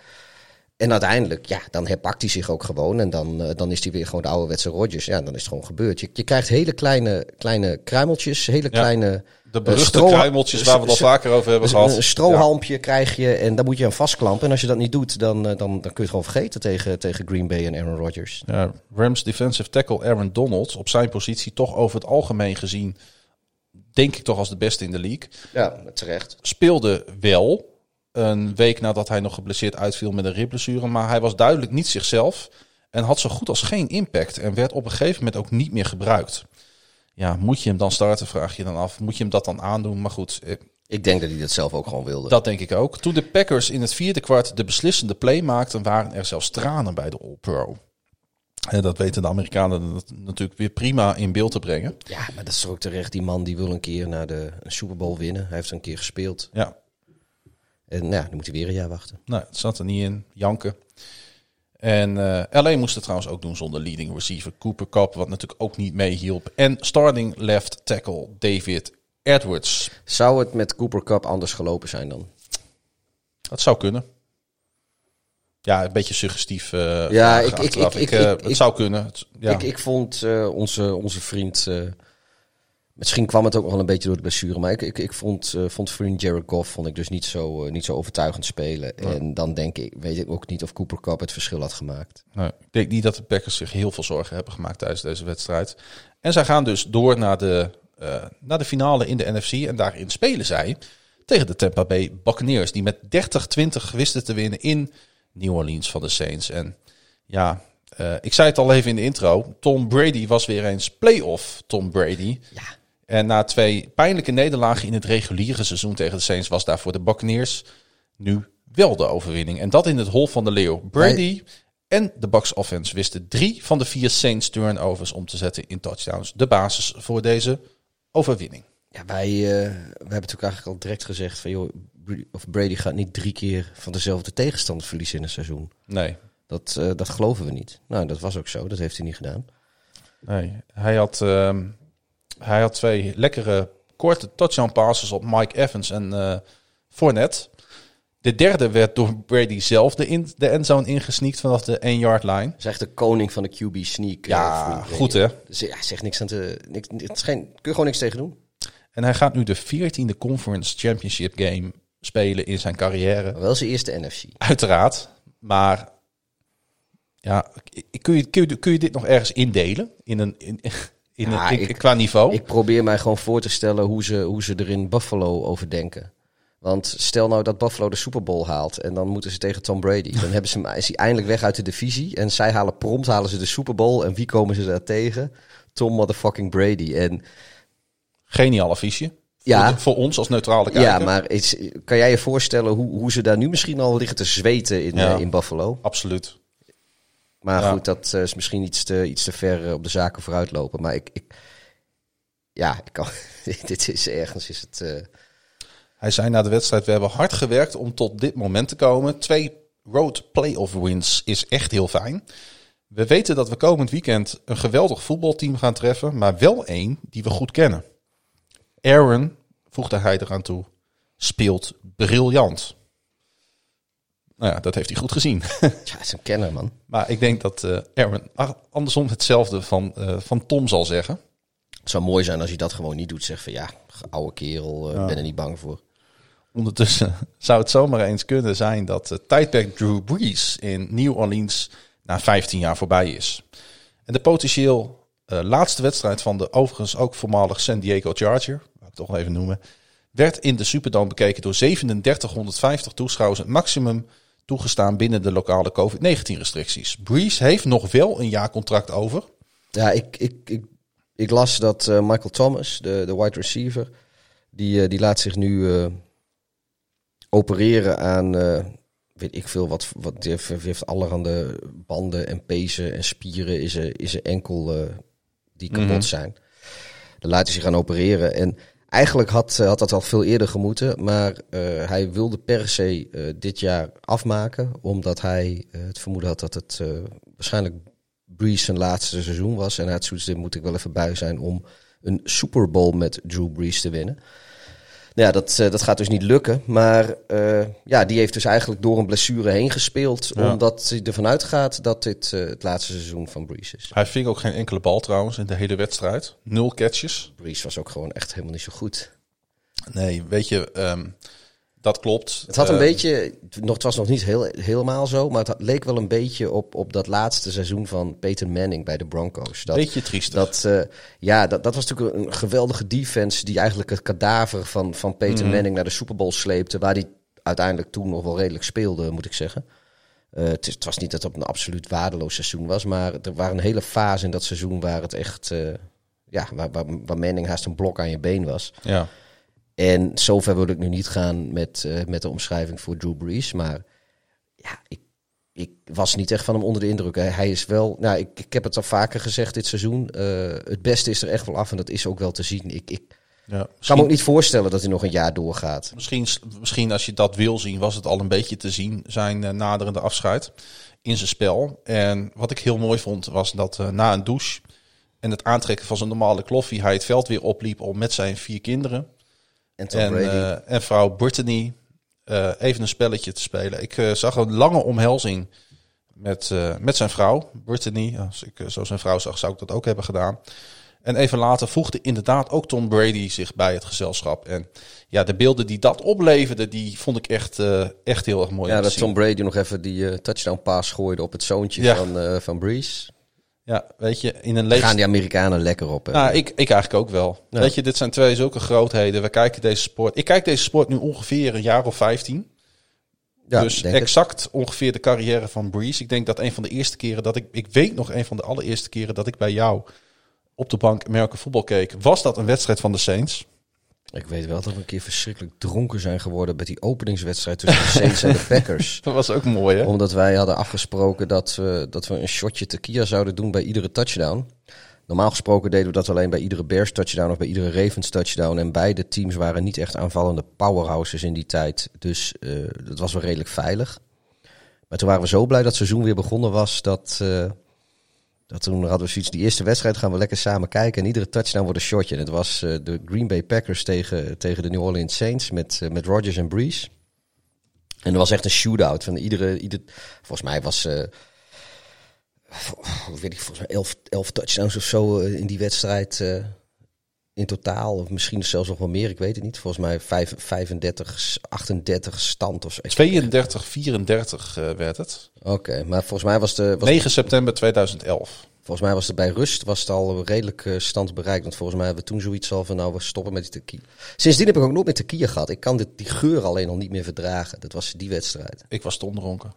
En uiteindelijk, ja, dan herpakt hij zich ook gewoon. En dan, eh, dan is hij weer gewoon de ouderwetse Rodgers. Ja, dan is het gewoon gebeurd. Je, je krijgt hele kleine, kleine kruimeltjes, hele kleine... De beruchte kruimeltjes waar we het al vaker over hebben gehad. Een strohalmpje krijg je en daar moet je aan vastklampen. En als je dat niet doet, dan, eh, dan, dan kun je het gewoon vergeten tegen, tegen Green Bay en Aaron Rodgers. Ja, Rams defensive tackle Aaron Donald op zijn positie toch over het algemeen gezien, denk ik toch als de beste in de league. Ja, terecht. Speelde wel een week nadat hij nog geblesseerd uitviel met een ribblessure, maar hij was duidelijk niet zichzelf en had zo goed als geen impact en werd op een gegeven moment ook niet meer gebruikt. Ja, moet je hem dan starten, vraag je dan af. Moet je hem dat dan aandoen? Maar goed, eh, Ik denk dat hij dat zelf ook gewoon wilde. dat denk ik ook. Toen de Packers in het vierde kwart de beslissende play maakten, waren er zelfs tranen bij de All-Pro. En dat weten de Amerikanen nat- natuurlijk weer prima in beeld te brengen. Ja, maar dat is ook terecht. Die man die wil een keer naar de Super Bowl winnen. Hij heeft een keer gespeeld. Ja, En nou, ja, dan moet hij weer een jaar wachten. nou, het zat er niet in. Janken. En eh LA moest het trouwens ook doen zonder leading receiver Cooper Cup, wat natuurlijk ook niet meehielp. En starting left tackle David Edwards. Zou het met Cooper Cup anders gelopen zijn dan? Dat zou kunnen. ja, een beetje suggestief. eh, Ja, ik- ik- ik- ik- eh, het zou kunnen. Ja. Ik, ik vond onze, onze vriend. Misschien kwam het ook nog wel een beetje door de blessure. Maar ik, ik, ik vond, eh, vond vriend Jared Goff vond ik dus niet zo, eh, niet zo overtuigend spelen. En dan denk ik, weet ik ook niet of Cooper Cup het verschil had gemaakt. Nou, ik denk niet dat de Packers zich heel veel zorgen hebben gemaakt tijdens deze wedstrijd. En zij gaan dus door naar de, eh, naar de finale in de NFC. En daarin spelen zij tegen de Tampa Bay Buccaneers. Die met 30-20 wisten te winnen in New Orleans van de Saints. En ja, ik zei het al even in de intro. Tom Brady was weer eens playoff Tom Brady. Ja. En na twee pijnlijke nederlagen in het reguliere seizoen tegen de Saints was daar voor de Buccaneers nu wel de overwinning. En dat in het hol van de leeuw. Brady en de Bucks offense wisten drie van de vier Saints turnovers om te zetten in touchdowns. De basis voor deze overwinning. Ja, wij, we hebben natuurlijk eigenlijk al direct gezegd van joh, of Brady gaat niet drie keer van dezelfde tegenstander verliezen in een seizoen. Nee, Dat, eh, dat geloven we niet. Nou, dat was ook zo. Dat heeft hij niet gedaan. nee. Hij, had, ehm, hij had twee lekkere korte touchdown passes op Mike Evans en Fournette. De derde werd door Brady zelf de, in, de endzone ingesneakt vanaf de 1-yard line. Hij is echt de koning van de QB sneak. eh, Ja, goed hè. Dus ja, hij zegt niks aan te. Niks, het geen, kun je gewoon niks tegen doen. En hij gaat nu de 14e Conference Championship game spelen in zijn carrière. Maar wel zijn eerste NFC. Uiteraard. Maar ja, kun je, kun je, kun je dit nog ergens indelen? In een, in, in Ja, ik- qua niveau? Ik probeer mij gewoon voor te stellen hoe ze, hoe ze er in Buffalo over denken. Want stel nou dat Buffalo de Super Bowl haalt en dan moeten ze tegen Tom Brady. Dan hebben ze, is hij eindelijk weg uit de divisie. En zij halen prompt, halen ze de Super Bowl. En wie komen ze daar tegen? Tom motherfucking Brady. En Geniaal affiche. Ja. Voor, ons als neutrale kijker. ja, maar is, kan jij je voorstellen hoe, hoe ze daar nu misschien al liggen te zweten in, Ja. eh, in Buffalo? Absoluut. Maar Ja. goed, dat eh, is misschien iets te, iets te ver eh, op de zaken vooruitlopen. Maar ik, ik ja, ik kan, <laughs> dit is ergens is het. eh, Hij zei na de wedstrijd, we hebben hard gewerkt om tot dit moment te komen. Twee road playoff wins is echt heel fijn. We weten dat we komend weekend een geweldig voetbalteam gaan treffen, maar wel één die we goed kennen. Aaron, voegde hij eraan toe, speelt briljant. Nou ja, dat heeft hij goed gezien. <laughs> ja, het is een kenner, man. maar ik denk dat Aaron a- andersom hetzelfde van, eh, van Tom zal zeggen. Het zou mooi zijn als hij dat gewoon niet doet. Zeg van ja, oude kerel, eh, ben er niet bang voor. Ondertussen <laughs> zou het zomaar eens kunnen zijn dat het tijdperk Drew Brees in New Orleans na 15 jaar voorbij is. En de potentieel laatste wedstrijd van de overigens ook voormalig San Diego Charger, wou ik toch even noemen, werd in de Superdome bekeken door 3750 toeschouwers, het maximum toegestaan binnen de lokale COVID-19 restricties. Brees heeft nog wel een jaar contract over. Ja, ik, ik, ik, ik las dat eh, Michael Thomas, de, de wide receiver, die, eh, die laat zich nu eh, opereren aan, weet ik veel, wat, wat die heeft, die heeft allerhande banden en pezen en spieren is er, is er enkel die kapot Mhm. zijn. Dan laat hij zich gaan opereren. En eigenlijk had, eh, had dat al veel eerder gemoeten, maar eh, hij wilde per se eh, dit jaar afmaken, omdat hij het vermoeden had dat het waarschijnlijk Brees zijn laatste seizoen was. En had zoiets, dit moet ik wel even bij zijn om een Super Bowl met Drew Brees te winnen. Nou ja, dat, eh, dat gaat dus niet lukken. Maar eh, ja, die heeft dus eigenlijk door een blessure heen gespeeld. Ja. Omdat hij ervan uitgaat dat dit eh, het laatste seizoen van Brees is. Hij ving ook geen enkele bal trouwens in de hele wedstrijd. Nul catches. Brees was ook gewoon echt helemaal niet zo goed. Nee, weet je, ehm, dat klopt. Het had een Eh, beetje, nog, het was nog niet heel, helemaal zo, maar het had- leek wel een beetje op, op dat laatste seizoen van Peyton Manning bij de Broncos. Dat, Beetje triestig. Dat, eh, ja, dat, dat was natuurlijk een geweldige defense die eigenlijk het kadaver van, van Peyton Mhm. Manning naar de Super Bowl sleepte, waar hij uiteindelijk toen nog wel redelijk speelde, moet ik zeggen. Eh, het was niet dat het een absoluut waardeloos seizoen was, maar er waren een hele fase in dat seizoen waar het echt, eh, ja, waar, waar, waar Manning haast een blok aan je been was. Ja. En zover wil ik nu niet gaan met, eh, met de omschrijving voor Drew Brees. Maar ja, ik, ik was niet echt van hem onder de indruk. Hij, hij is wel, nou, ik, ik heb het al vaker gezegd dit seizoen. eh, het beste is er echt wel af en dat is ook wel te zien. Ik, ik ja. kan me ook niet voorstellen dat hij nog een jaar doorgaat. misschien, misschien als je dat wil zien, was het al een beetje te zien, zijn eh, naderende afscheid in zijn spel. En wat ik heel mooi vond, was dat na een douche en het aantrekken van zijn normale kloffie, hij het veld weer opliep om met zijn vier kinderen En Tom en, Brady. eh, en vrouw Brittany eh, even een spelletje te spelen. Ik eh, zag een lange omhelzing met, met zijn vrouw, Brittany. Als ik zo zijn vrouw zag, zou ik dat ook hebben gedaan. En even later voegde inderdaad ook Tom Brady zich bij het gezelschap. En ja, de beelden die dat opleverde, die vond ik echt, echt heel erg mooi. Ja, dat zien. Tom Brady nog even die touchdown pass gooide op het zoontje Ja. van, van Breeze. Ja, weet je, in een leeg gaan die Amerikanen lekker op. hè. Nou, ik, ik eigenlijk ook wel. Ja. Weet je, dit zijn twee zulke grootheden. We kijken deze sport. Ik kijk deze sport nu ongeveer een jaar of 15. ja, dus het. exact ongeveer de carrière van Breeze. Ik denk dat een van de eerste keren dat ik... Ik weet nog een van de allereerste keren dat ik bij jou op de bank American voetbal keek. Was dat een wedstrijd van de Saints? Ik weet wel dat we een keer verschrikkelijk dronken zijn geworden bij die openingswedstrijd tussen de Saints en de Packers. <laughs> Dat was ook mooi, hè? Omdat wij hadden afgesproken dat we, dat we een shotje tequila zouden doen bij iedere touchdown. Normaal gesproken deden we dat alleen bij iedere Bears touchdown of bij iedere Ravens touchdown. En beide teams waren niet echt aanvallende powerhouses in die tijd. Dus eh, dat was wel redelijk veilig. Maar toen waren we zo blij dat het seizoen weer begonnen was. Dat, eh, dat toen hadden we zoiets. Die eerste wedstrijd gaan we lekker samen kijken. En iedere touchdown wordt een shotje. En het was eh, de Green Bay Packers tegen, tegen de New Orleans Saints met, eh, met Rodgers en Breeze. En er was echt een shootout. Van iedere, ieder, volgens mij was, vo- weet ik, volgens mij elf, elf touchdowns of zo in die wedstrijd in totaal. Of misschien zelfs nog wel meer, ik weet het niet. Volgens mij vijf, 35, 38 stand of zo. 32, 34 eh, werd het. Oké, maar volgens mij was de... Was 9 september 2011. Volgens mij was het bij rust was het al redelijk eh, stand bereikt. Want volgens mij hebben we toen zoiets al van, nou, we stoppen met die tequila. Sindsdien heb ik ook nooit meer tequila gehad. Ik kan dit, die geur alleen al niet meer verdragen. Dat was die wedstrijd. Ik was stondronken.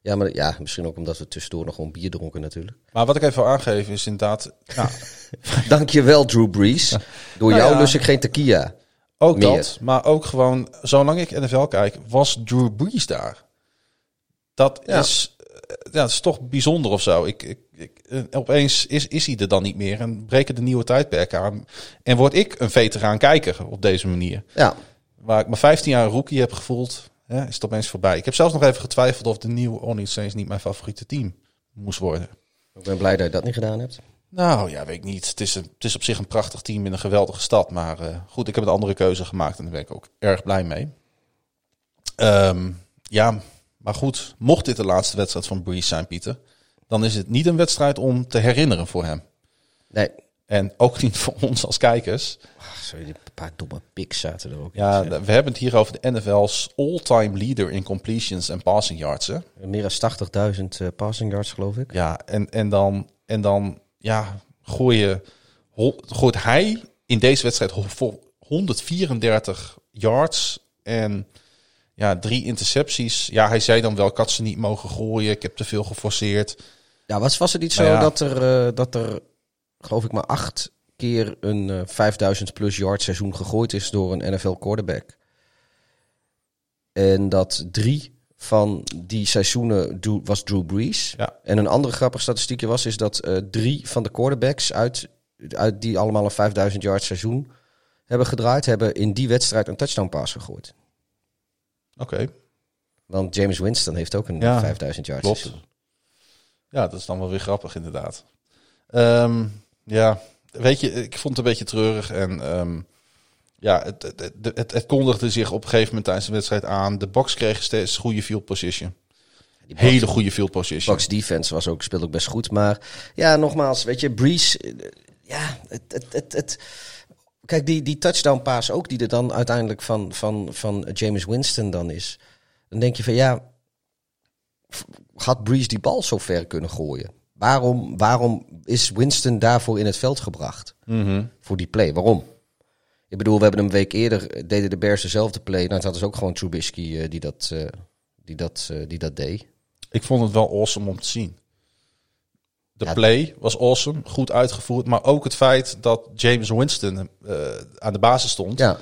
Ja, maar ja, misschien ook omdat we tussendoor nog gewoon bier dronken natuurlijk. Maar wat ik even wil aangeven is inderdaad... Ja, <laughs> Dankjewel, Drew Brees. Door Nou jou ja. lus ik geen tequila. Ook Meer. dat, maar ook gewoon, zolang ik NFL kijk, was Drew Brees daar. Dat, Ja. is, eh, ja, is toch bijzonder of zo. Ik, ik, ik, eh, opeens is, is hij er dan niet meer en breken de nieuwe tijdperken aan. En word ik een veteraan kijker op deze manier. Ja, Waar ik me 15 jaar rookie heb gevoeld, hè, is het opeens voorbij. Ik heb zelfs nog even getwijfeld of de nieuwe Orleans Saints niet mijn favoriete team moest worden. ik ben blij dat je dat niet gedaan hebt. Nou ja, weet ik niet. Het is, een, het is op zich een prachtig team in een geweldige stad. Maar eh, goed, ik heb een andere keuze gemaakt en daar ben ik ook erg blij mee. Ehm, ja, maar goed. Mocht dit de laatste wedstrijd van Breeze zijn, Pieter, dan is het niet een wedstrijd om te herinneren voor hem. Nee, En ook niet voor ons als kijkers. Ach, sorry, die paar domme piks zaten er ook in. Ja, we hebben het hier over de NFL's all-time leader in completions en passing yards. Hè? Meer dan 80.000 eh, passing yards, geloof ik. Ja, en, en dan, en dan ja, gooi je, ho- gooit hij in deze wedstrijd ho- voor 134 yards en ja, drie intercepties. Ja, hij zei dan wel, ik had ze niet mogen gooien, ik heb te veel geforceerd. Ja, was, was het niet zo Nou ja. dat, er, eh, dat er, geloof ik, maar acht keer een eh 5000 plus yard seizoen gegooid is door een NFL quarterback? En dat drie van die seizoenen was Drew Brees. Ja. En een andere grappig statistiekje was is dat eh, drie van de quarterbacks uit, uit die allemaal een 5000 yard seizoen hebben gedraaid, hebben in die wedstrijd een touchdown pass gegooid. Oké, Want James Winston heeft ook een Ja, 5000 yard seizoen. Ja, dat is dan wel weer grappig inderdaad. Ehm, ja, weet je, ik vond het een beetje treurig en ehm, ja, het, het, het, kondigde zich op een gegeven moment tijdens de wedstrijd aan. De box kreeg steeds goede field position. Hele goede field position. Bucks defense was ook, speelde ook best goed. Maar ja, nogmaals, weet je, Breeze, eh, ja, het, het, het, het- kijk, die, die touchdown pass ook, die er dan uiteindelijk van, van, van James Winston dan is. Dan denk je van, ja, had Breeze die bal zo ver kunnen gooien? Waarom, waarom is Winston daarvoor in het veld gebracht? Mhm. Voor die play, waarom? Ik bedoel, we hebben een week eerder, eh, deden de Bears dezelfde play. Nou, het ze ook gewoon Trubisky eh, die, dat, eh, die, dat, die dat deed. Ik vond het wel awesome om te zien. De Ja. play was awesome, goed uitgevoerd. Maar ook het feit dat James Winston aan de basis stond. Ja.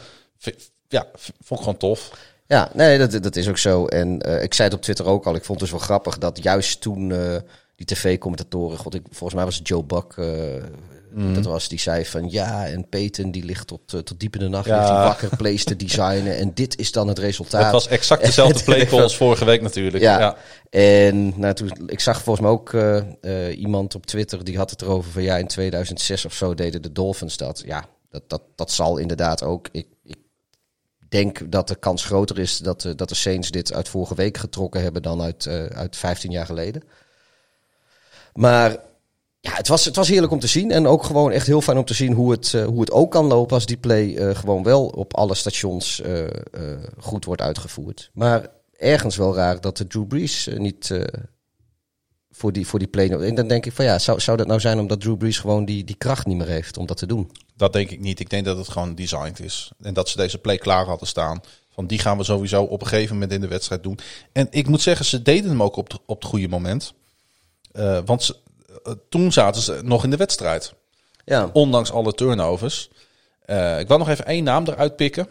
Ja, vond ik gewoon tof. Ja, nee, dat, dat is ook zo. En ik zei het op Twitter ook al. Ik vond het dus wel grappig dat juist toen die tv-commentatoren, god, ik, volgens mij was het Joe Buck, eh, Mhm. dat was, die zei van ja, en Peyton die ligt tot, eh, tot diep in de nacht, Ja. ligt hij wakker plays te designen. En dit is dan het resultaat. Het was exact dezelfde <laughs> play call als <laughs> vorige week natuurlijk. Ja. Ja. En nou, toen, ik zag volgens mij ook eh, iemand op Twitter die had het erover van ja, in 2006 of zo deden de Dolphins dat. Ja, dat, dat, dat zal inderdaad ook. Ik, ik denk dat de kans groter is dat, de- dat de Saints dit uit vorige week getrokken hebben dan uit, uit 15 jaar geleden. Maar ja, het was, het was heerlijk om te zien. En ook gewoon echt heel fijn om te zien hoe het, eh, hoe het ook kan lopen als die play eh, gewoon wel op alle stations eh, goed wordt uitgevoerd. Maar ergens wel raar dat de Drew Brees niet voor, die, voor die play... En dan denk ik van ja, zou, zou dat nou zijn omdat Drew Brees gewoon die, die kracht niet meer heeft om dat te doen? Dat denk ik niet. Ik denk dat het gewoon designed is. En dat ze deze play klaar hadden staan. Van die gaan we sowieso op een gegeven moment in de wedstrijd doen. En ik moet zeggen, ze deden hem ook op, op het goede moment. Eh, want ze, eh, toen zaten ze nog in de wedstrijd. Ja, Ondanks alle turnovers. Eh, ik wil nog even één naam eruit pikken.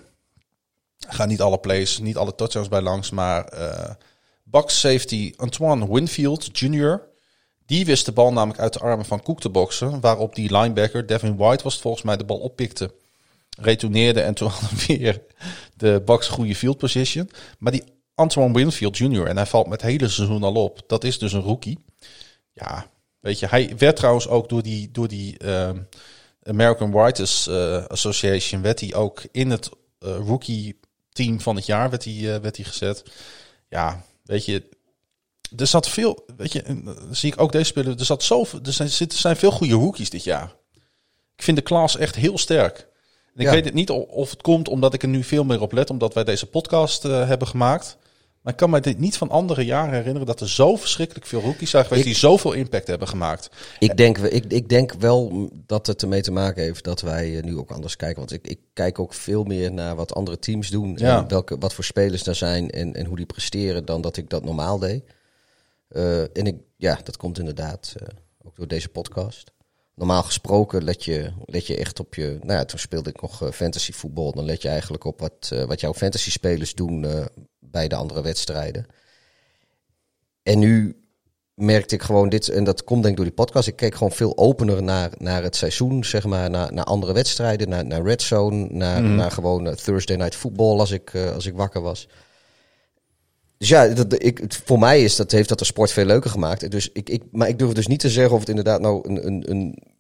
Ik ga niet alle plays, niet alle touchdowns bij langs. Maar Bucks safety Antoine Winfield Jr. Die wist de bal namelijk uit de armen van Cook te boksen. Waarop die linebacker, Devin White was het volgens mij, de bal oppikte. Retourneerde en toen <laughs> hadden we weer de Bucks goede field position. Maar die Antoine Winfield Jr. en hij valt met het hele seizoen al op. Dat is dus een rookie. Ja, weet je, hij werd trouwens ook door die, door die ehm, American Writers eh, Association werd hij ook in het eh, rookie team van het jaar werd hij, eh, werd hij gezet. Ja, weet je, er zat veel, weet je, zie ik ook deze spelen. Er zat zoveel, er zijn, zitten- zijn veel goede rookies dit jaar. Ik vind de klas echt heel sterk. En ik Ja. weet het niet of het komt omdat ik er nu veel meer op let, omdat wij deze podcast hebben gemaakt. Maar ik kan me dit niet van andere jaren herinneren dat er zo verschrikkelijk veel rookies zijn geweest Ik- die zoveel impact hebben gemaakt. Ik denk, ik, ik denk wel dat het ermee te maken heeft dat wij eh, nu ook anders kijken. Want ik, ik kijk ook veel meer naar wat andere teams doen. Ja. En welke, wat voor spelers daar zijn en, en hoe die presteren dan dat ik dat normaal deed. Eh, en ik, ja, dat komt inderdaad eh, ook door deze podcast. Normaal gesproken let je, let je echt op je... Nou ja, toen speelde ik nog fantasy voetbal. Dan let je eigenlijk op wat, wat jouw fantasy spelers doen bij de andere wedstrijden. En nu merkte ik gewoon dit, en dat komt denk ik door die podcast. Ik keek gewoon veel opener naar, naar het seizoen, zeg maar, naar, naar andere wedstrijden, naar, naar Red Zone, naar, naar gewoon eh, Thursday Night Football als ik, eh, als ik wakker was. Dus ja, dat, ik, voor mij is dat, heeft dat de sport veel leuker gemaakt. Dus ik, ik, maar ik durf dus niet te zeggen of het inderdaad nou een, een, een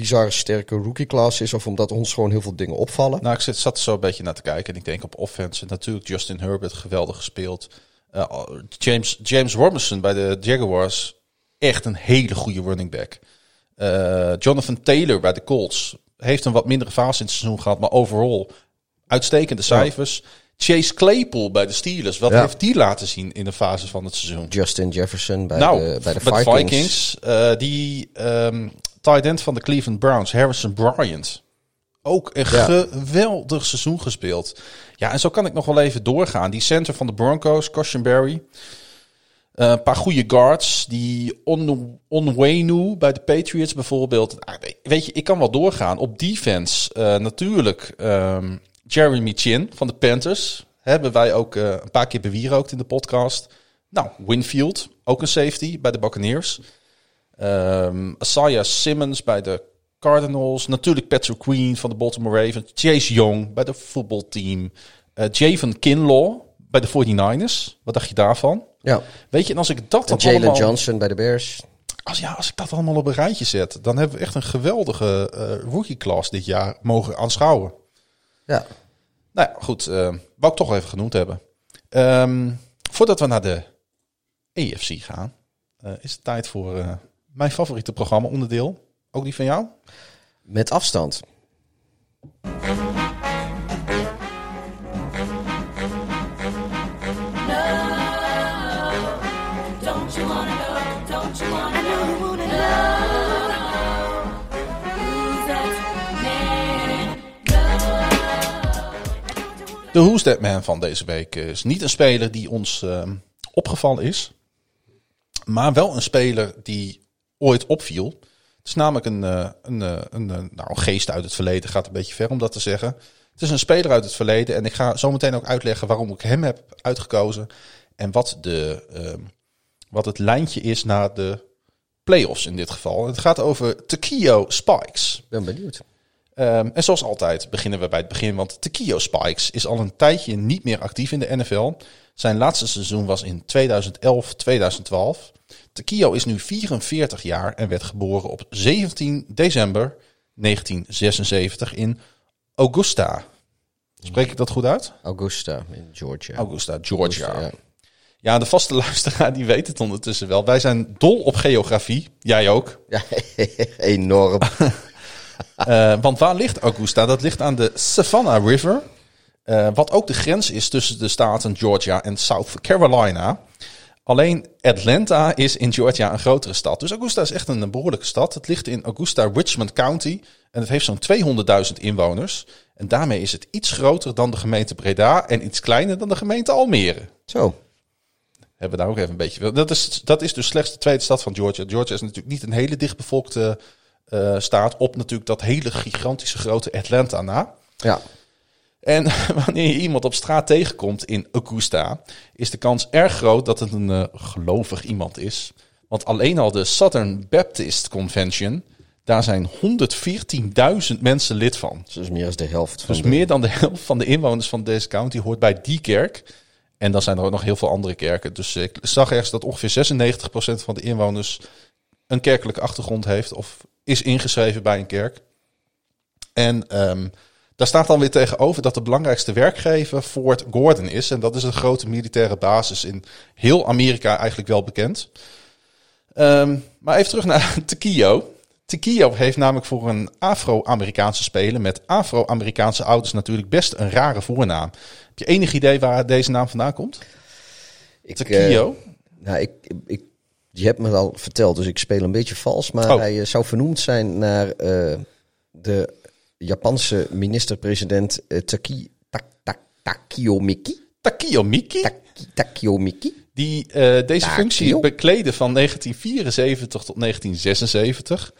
bizarre sterke rookie class is, of omdat ons gewoon heel veel dingen opvallen. Nou, ik zit, zat er zo een beetje naar te kijken. En ik denk op offense. Natuurlijk Justin Herbert, geweldig gespeeld. Eh, James, James Robinson bij de Jaguars. Echt een hele goede running back. Eh, Jonathan Taylor bij de Colts. Heeft een wat mindere fase in het seizoen gehad. Maar overal uitstekende cijfers. Chase Claypool bij de Steelers. Wat Ja. heeft die laten zien in de fase van het seizoen? Justin Jefferson bij, nou, de, bij de bij Vikings. eh, die ehm tight end van de Cleveland Browns, Harrison Bryant. Ook een Ja. geweldig seizoen gespeeld. Ja, en zo kan ik nog wel even doorgaan. Die center van de Broncos, Cushenberry. Eh, een paar goede guards. Die On- Onwenu bij de Patriots bijvoorbeeld. Ah, Weet je, ik kan wel doorgaan. Op defense eh, natuurlijk ehm, Jeremy Chin van de Panthers. Hebben wij ook eh, een paar keer bewierookt in de podcast. Nou, Winfield, ook een safety bij de Buccaneers. Isaiah Simmons bij de Cardinals. Natuurlijk Patrick Queen van de Baltimore Ravens. Chase Young bij de voetbalteam. Eh Javon Kinlaw bij de 49ers. Wat dacht je daarvan? Ja. Weet je, en als ik dat En dan Jalen allemaal... Johnson bij de Bears. Als, ja, als ik dat allemaal op een rijtje zet... dan hebben we echt een geweldige eh rookie-class dit jaar mogen aanschouwen. Ja. Nou ja, goed. eh wou ik toch even genoemd hebben. Ehm, voordat we naar de EFC gaan... is het tijd voor mijn favoriete programma-onderdeel. Ook die van jou? Met afstand. De Who's That Man van deze week is niet een speler die ons ehm, opgevallen is. Maar wel een speler die ooit opviel. Het is namelijk een, eh, een, eh, een, eh, nou, een geest uit het verleden. Gaat een beetje ver om dat te zeggen. Het is een speler uit het verleden. En ik ga zo meteen ook uitleggen waarom ik hem heb uitgekozen. En wat, de, ehm, wat het lijntje is naar de playoffs in dit geval. Het gaat over Takio Spikes. Ik ben benieuwd. Ehm, en zoals altijd beginnen we bij het begin, want Takio Spikes is al een tijdje niet meer actief in de NFL. Zijn laatste seizoen was in 2011-2012. Takio is nu 44 jaar en werd geboren op 17 december 1976 in Augusta. Spreek ik dat goed uit? Augusta in Georgia. Augusta, Georgia. Augusta, ja. Ja, de vaste <laughs> luisteraar die weet het ondertussen wel. Wij zijn dol op geografie. Jij ook. Ja, <laughs> enorm. <laughs> Eh, want waar ligt Augusta? Dat ligt aan de Savannah River. Eh, wat ook de grens is tussen de staten Georgia en South Carolina. Alleen Atlanta is in Georgia een grotere stad. Dus Augusta is echt een behoorlijke stad. Het ligt in Augusta, Richmond County. En het heeft zo'n 200.000 inwoners. En daarmee is het iets groter dan de gemeente Breda. En iets kleiner dan de gemeente Almere. Zo. Hebben we daar ook even een beetje. Dat is, dat is dus slechts de tweede stad van Georgia. Georgia is natuurlijk niet een hele dichtbevolkte eh staat. Op natuurlijk dat hele gigantische grote Atlanta na. Ja. En <laughs> wanneer je iemand op straat tegenkomt in Augusta, is de kans erg groot dat het een eh, gelovig iemand is. Want alleen al de Southern Baptist Convention, daar zijn 114.000 mensen lid van. Dus meer dan de helft van Dus de- meer dan de helft van de inwoners van deze county hoort bij die kerk. En dan zijn er ook nog heel veel andere kerken. Dus ik zag ergens dat ongeveer 96% van de inwoners een kerkelijke achtergrond heeft of is ingeschreven bij een kerk. En ehm, daar staat dan weer tegenover dat de belangrijkste werkgever Fort Gordon is. En dat is een grote militaire basis in heel Amerika eigenlijk wel bekend. Ehm, maar even terug naar <laughs> Tequio. Tequio heeft namelijk voor een Afro-Amerikaanse speler met Afro-Amerikaanse ouders natuurlijk best een rare voornaam. Heb je enig idee waar deze naam vandaan komt? Ik, Tequio? eh, nou, ik, ik, je hebt me al verteld, dus ik speel een beetje vals. Maar Oh. hij eh, zou vernoemd zijn naar eh, de Japanse minister-president eh, Taki, tak, tak, Takio Miki. Takio Miki, Taki, Takio Miki. die eh, deze Takio? functie bekleedde van 1974 tot 1976.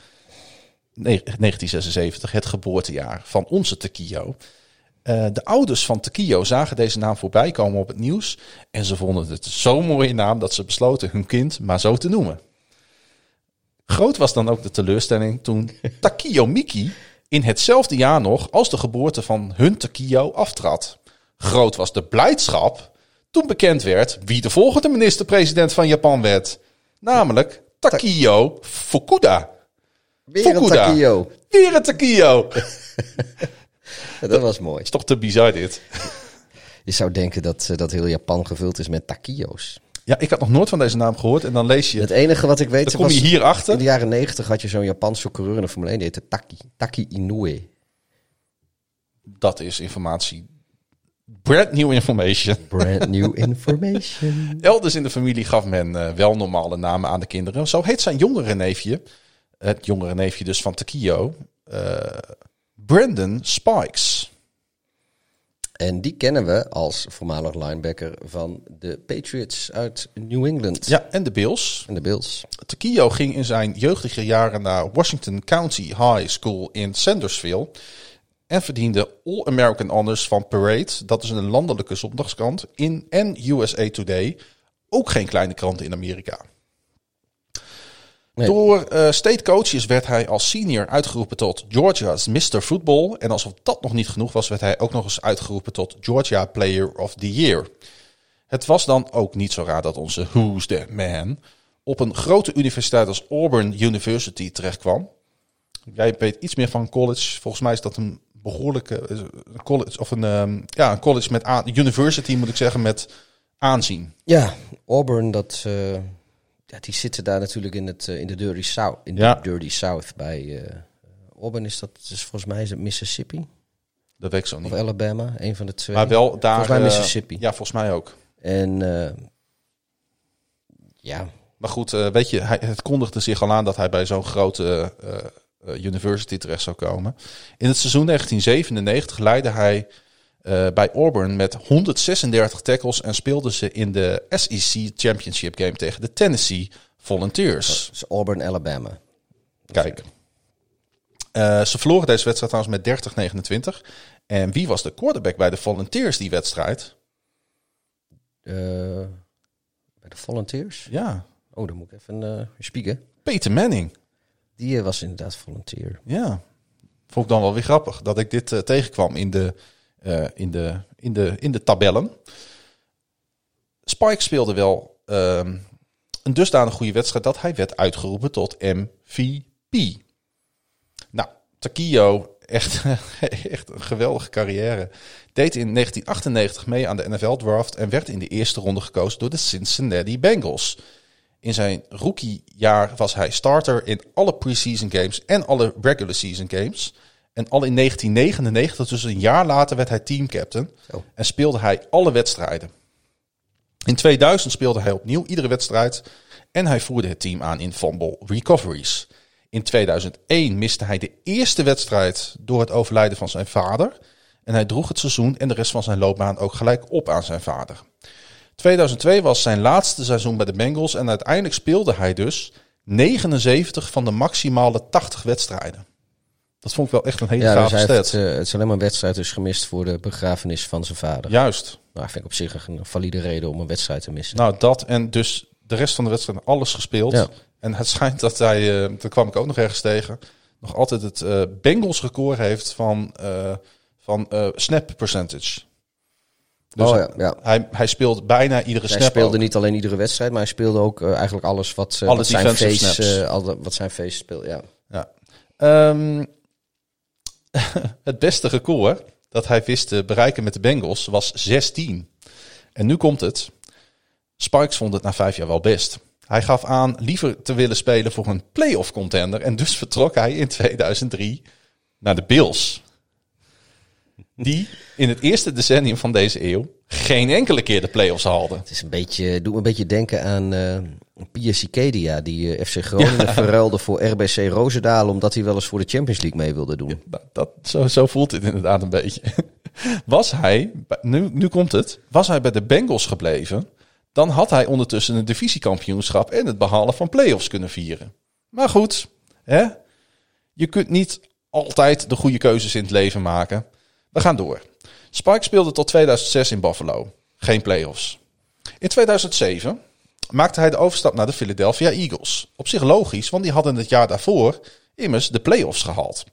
Nee, 1976, het geboortejaar van onze Tequio. Eh, de ouders van Tequio zagen deze naam voorbij komen op het nieuws. En ze vonden het zo'n mooie naam dat ze besloten hun kind maar zo te noemen. Groot was dan ook de teleurstelling toen <laughs> Takio Miki in hetzelfde jaar nog als de geboorte van hun Takio aftrad. Groot was de blijdschap toen bekend werd wie de volgende minister-president van Japan werd. Namelijk Takio Fukuda. Weer een. Takio. Weer een Takio. <laughs> Dat was mooi. is toch te bizar dit. <laughs> Je zou denken dat, eh, dat heel Japan gevuld is met Takio's. Ja, ik had nog nooit van deze naam gehoord. En dan lees je... Het enige wat ik weet Dan kom je was... hierachter. In de jaren negentig had je zo'n Japanse coureur in de Formule 1. Die heette Taki. Taki Inoue. Dat is informatie. Brand new information. Brand new <laughs> information. Elders in de familie gaf men eh, wel normale namen aan de kinderen. Zo heet zijn jongere neefje, het jongere neefje dus van Takio, eh Brandon Spikes. En die kennen we als voormalig linebacker van de Patriots uit New England. Ja, en de Bills. En de Bills. Takio ging in zijn jeugdige jaren naar Washington County High School in Sandersville. En verdiende All-American Honors van Parade. Dat is een landelijke zondagskrant. In en USA Today. Ook geen kleine krant in Amerika. Nee. Door eh, state coaches werd hij als senior uitgeroepen tot Georgia's Mr. Football. En alsof dat nog niet genoeg was, werd hij ook nog eens uitgeroepen tot Georgia Player of the Year. Het was dan ook niet zo raar dat onze Who's the Man op een grote universiteit als Auburn University terechtkwam. Jij weet iets meer van college. Volgens mij is dat een behoorlijke eh, college of een, ehm, ja, een college met university moet ik zeggen met aanzien. Ja, Auburn, dat, eh, ja, die zitten daar natuurlijk in, het, eh, in de Dirty South. In Ja. de Dirty South bij eh, Auburn is dat, dus volgens mij is het Mississippi Dat weet ik zo of niet. Alabama, een van de twee. Maar wel daar. Volgens mij eh, Mississippi. ja, volgens mij ook. En eh, ja, Maar goed, eh, weet je, hij, het kondigde zich al aan dat hij bij zo'n grote university terecht zou komen. In het seizoen 1997 leidde hij eh, bij Auburn met 136 tackles en speelde ze in de SEC Championship Game tegen de Tennessee Volunteers. is Auburn, Alabama. Kijk. Eh, ze verloren deze wedstrijd trouwens met 30-29. En wie was de quarterback bij de Volunteers die wedstrijd? Eh, bij de Volunteers? Ja, Oh, dan moet ik even eh spieken. Peter Manning. Die was inderdaad volunteer. Ja, vond ik dan wel weer grappig dat ik dit tegenkwam in de, eh, in, de, in, de, in de tabellen. Spike speelde wel ehm, een dusdanig goede wedstrijd dat hij werd uitgeroepen tot MVP. Nou, Takio echt, <laughs> echt een geweldige carrière. Deed in 1998 mee aan de NFL-draft en werd in de eerste ronde gekozen door de Cincinnati Bengals. In zijn rookiejaar was hij starter in alle preseason games en alle regular season games. En al in 1999, dus een jaar later, werd hij teamcaptain. Zo. En speelde hij alle wedstrijden. In 2000 speelde hij opnieuw iedere wedstrijd. En hij voerde het team aan in fumble recoveries. In 2001 miste hij de eerste wedstrijd door het overlijden van zijn vader. En hij droeg het seizoen en de rest van zijn loopbaan ook gelijk op aan zijn vader. 2002 was zijn laatste seizoen bij de Bengals en uiteindelijk speelde hij dus 79 van de maximale 80 wedstrijden. Dat vond ik wel echt een hele Ja, dus hij stat. heeft, eh, het is alleen maar een wedstrijd dus gemist voor de begrafenis van zijn vader. Juist. Nou, vind ik op zich een valide reden om een wedstrijd te missen. Nou, dat en dus de rest van de wedstrijd alles gespeeld. Ja. En het schijnt dat hij, eh daar kwam ik ook nog ergens tegen, nog altijd het eh Bengals record heeft van, van snap percentage. Dus oh ja, ja. hij, hij speelt bijna iedere Hij snap speelde ook. niet alleen iedere wedstrijd, maar hij speelde ook eigenlijk alles wat, Alle wat zijn face, alle- wat zijn face speelt. Ja. Ja. Ehm, <laughs> het beste record dat hij wist te bereiken met de Bengals was 16. En nu komt het. Sparks vond het na vijf jaar wel best. Hij gaf aan liever te willen spelen voor een playoff contender. En dus vertrok hij in 2003 naar de Bills. Die in het eerste decennium van deze eeuw geen enkele keer de playoffs haalden. Het is een beetje, doet me een beetje denken aan eh Piers Ikedia, die eh, FC Groningen verruilde voor RBC Roosendaal, omdat hij wel eens voor de Champions League mee wilde doen. Dat, zo, zo voelt het inderdaad een beetje. <laughs> Was hij, nu, nu komt het, was hij bij de Bengals gebleven, dan had hij ondertussen een divisiekampioenschap en het behalen van play-offs kunnen vieren. Maar goed, hè? je kunt niet altijd de goede keuzes in het leven maken. We gaan door. Spike speelde tot 2006 in Buffalo. Geen play-offs. In 2007 maakte hij de overstap naar de Philadelphia Eagles. Op zich logisch, want die hadden het jaar daarvoor immers de play-offs gehaald.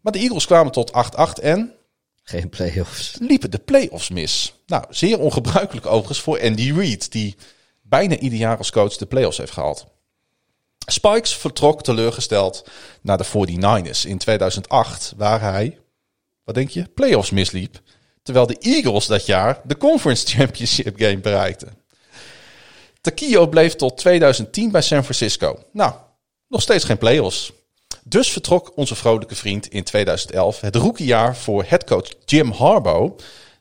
Maar de Eagles kwamen tot 8-8 en Geen play-offs. liepen de play-offs mis. Nou, zeer ongebruikelijk overigens voor Andy Reid, die bijna ieder jaar als coach de play-offs heeft gehaald. Spikes vertrok teleurgesteld naar de 49ers in 2008, waar hij, wat denk je, play-offs misliep. Terwijl de Eagles dat jaar de Conference Championship game bereikten. Takio bleef tot 2010 bij San Francisco. Nou, nog steeds geen play-offs. Dus vertrok onze vrolijke vriend in 2011 het rookiejaar voor headcoach Jim Harbaugh.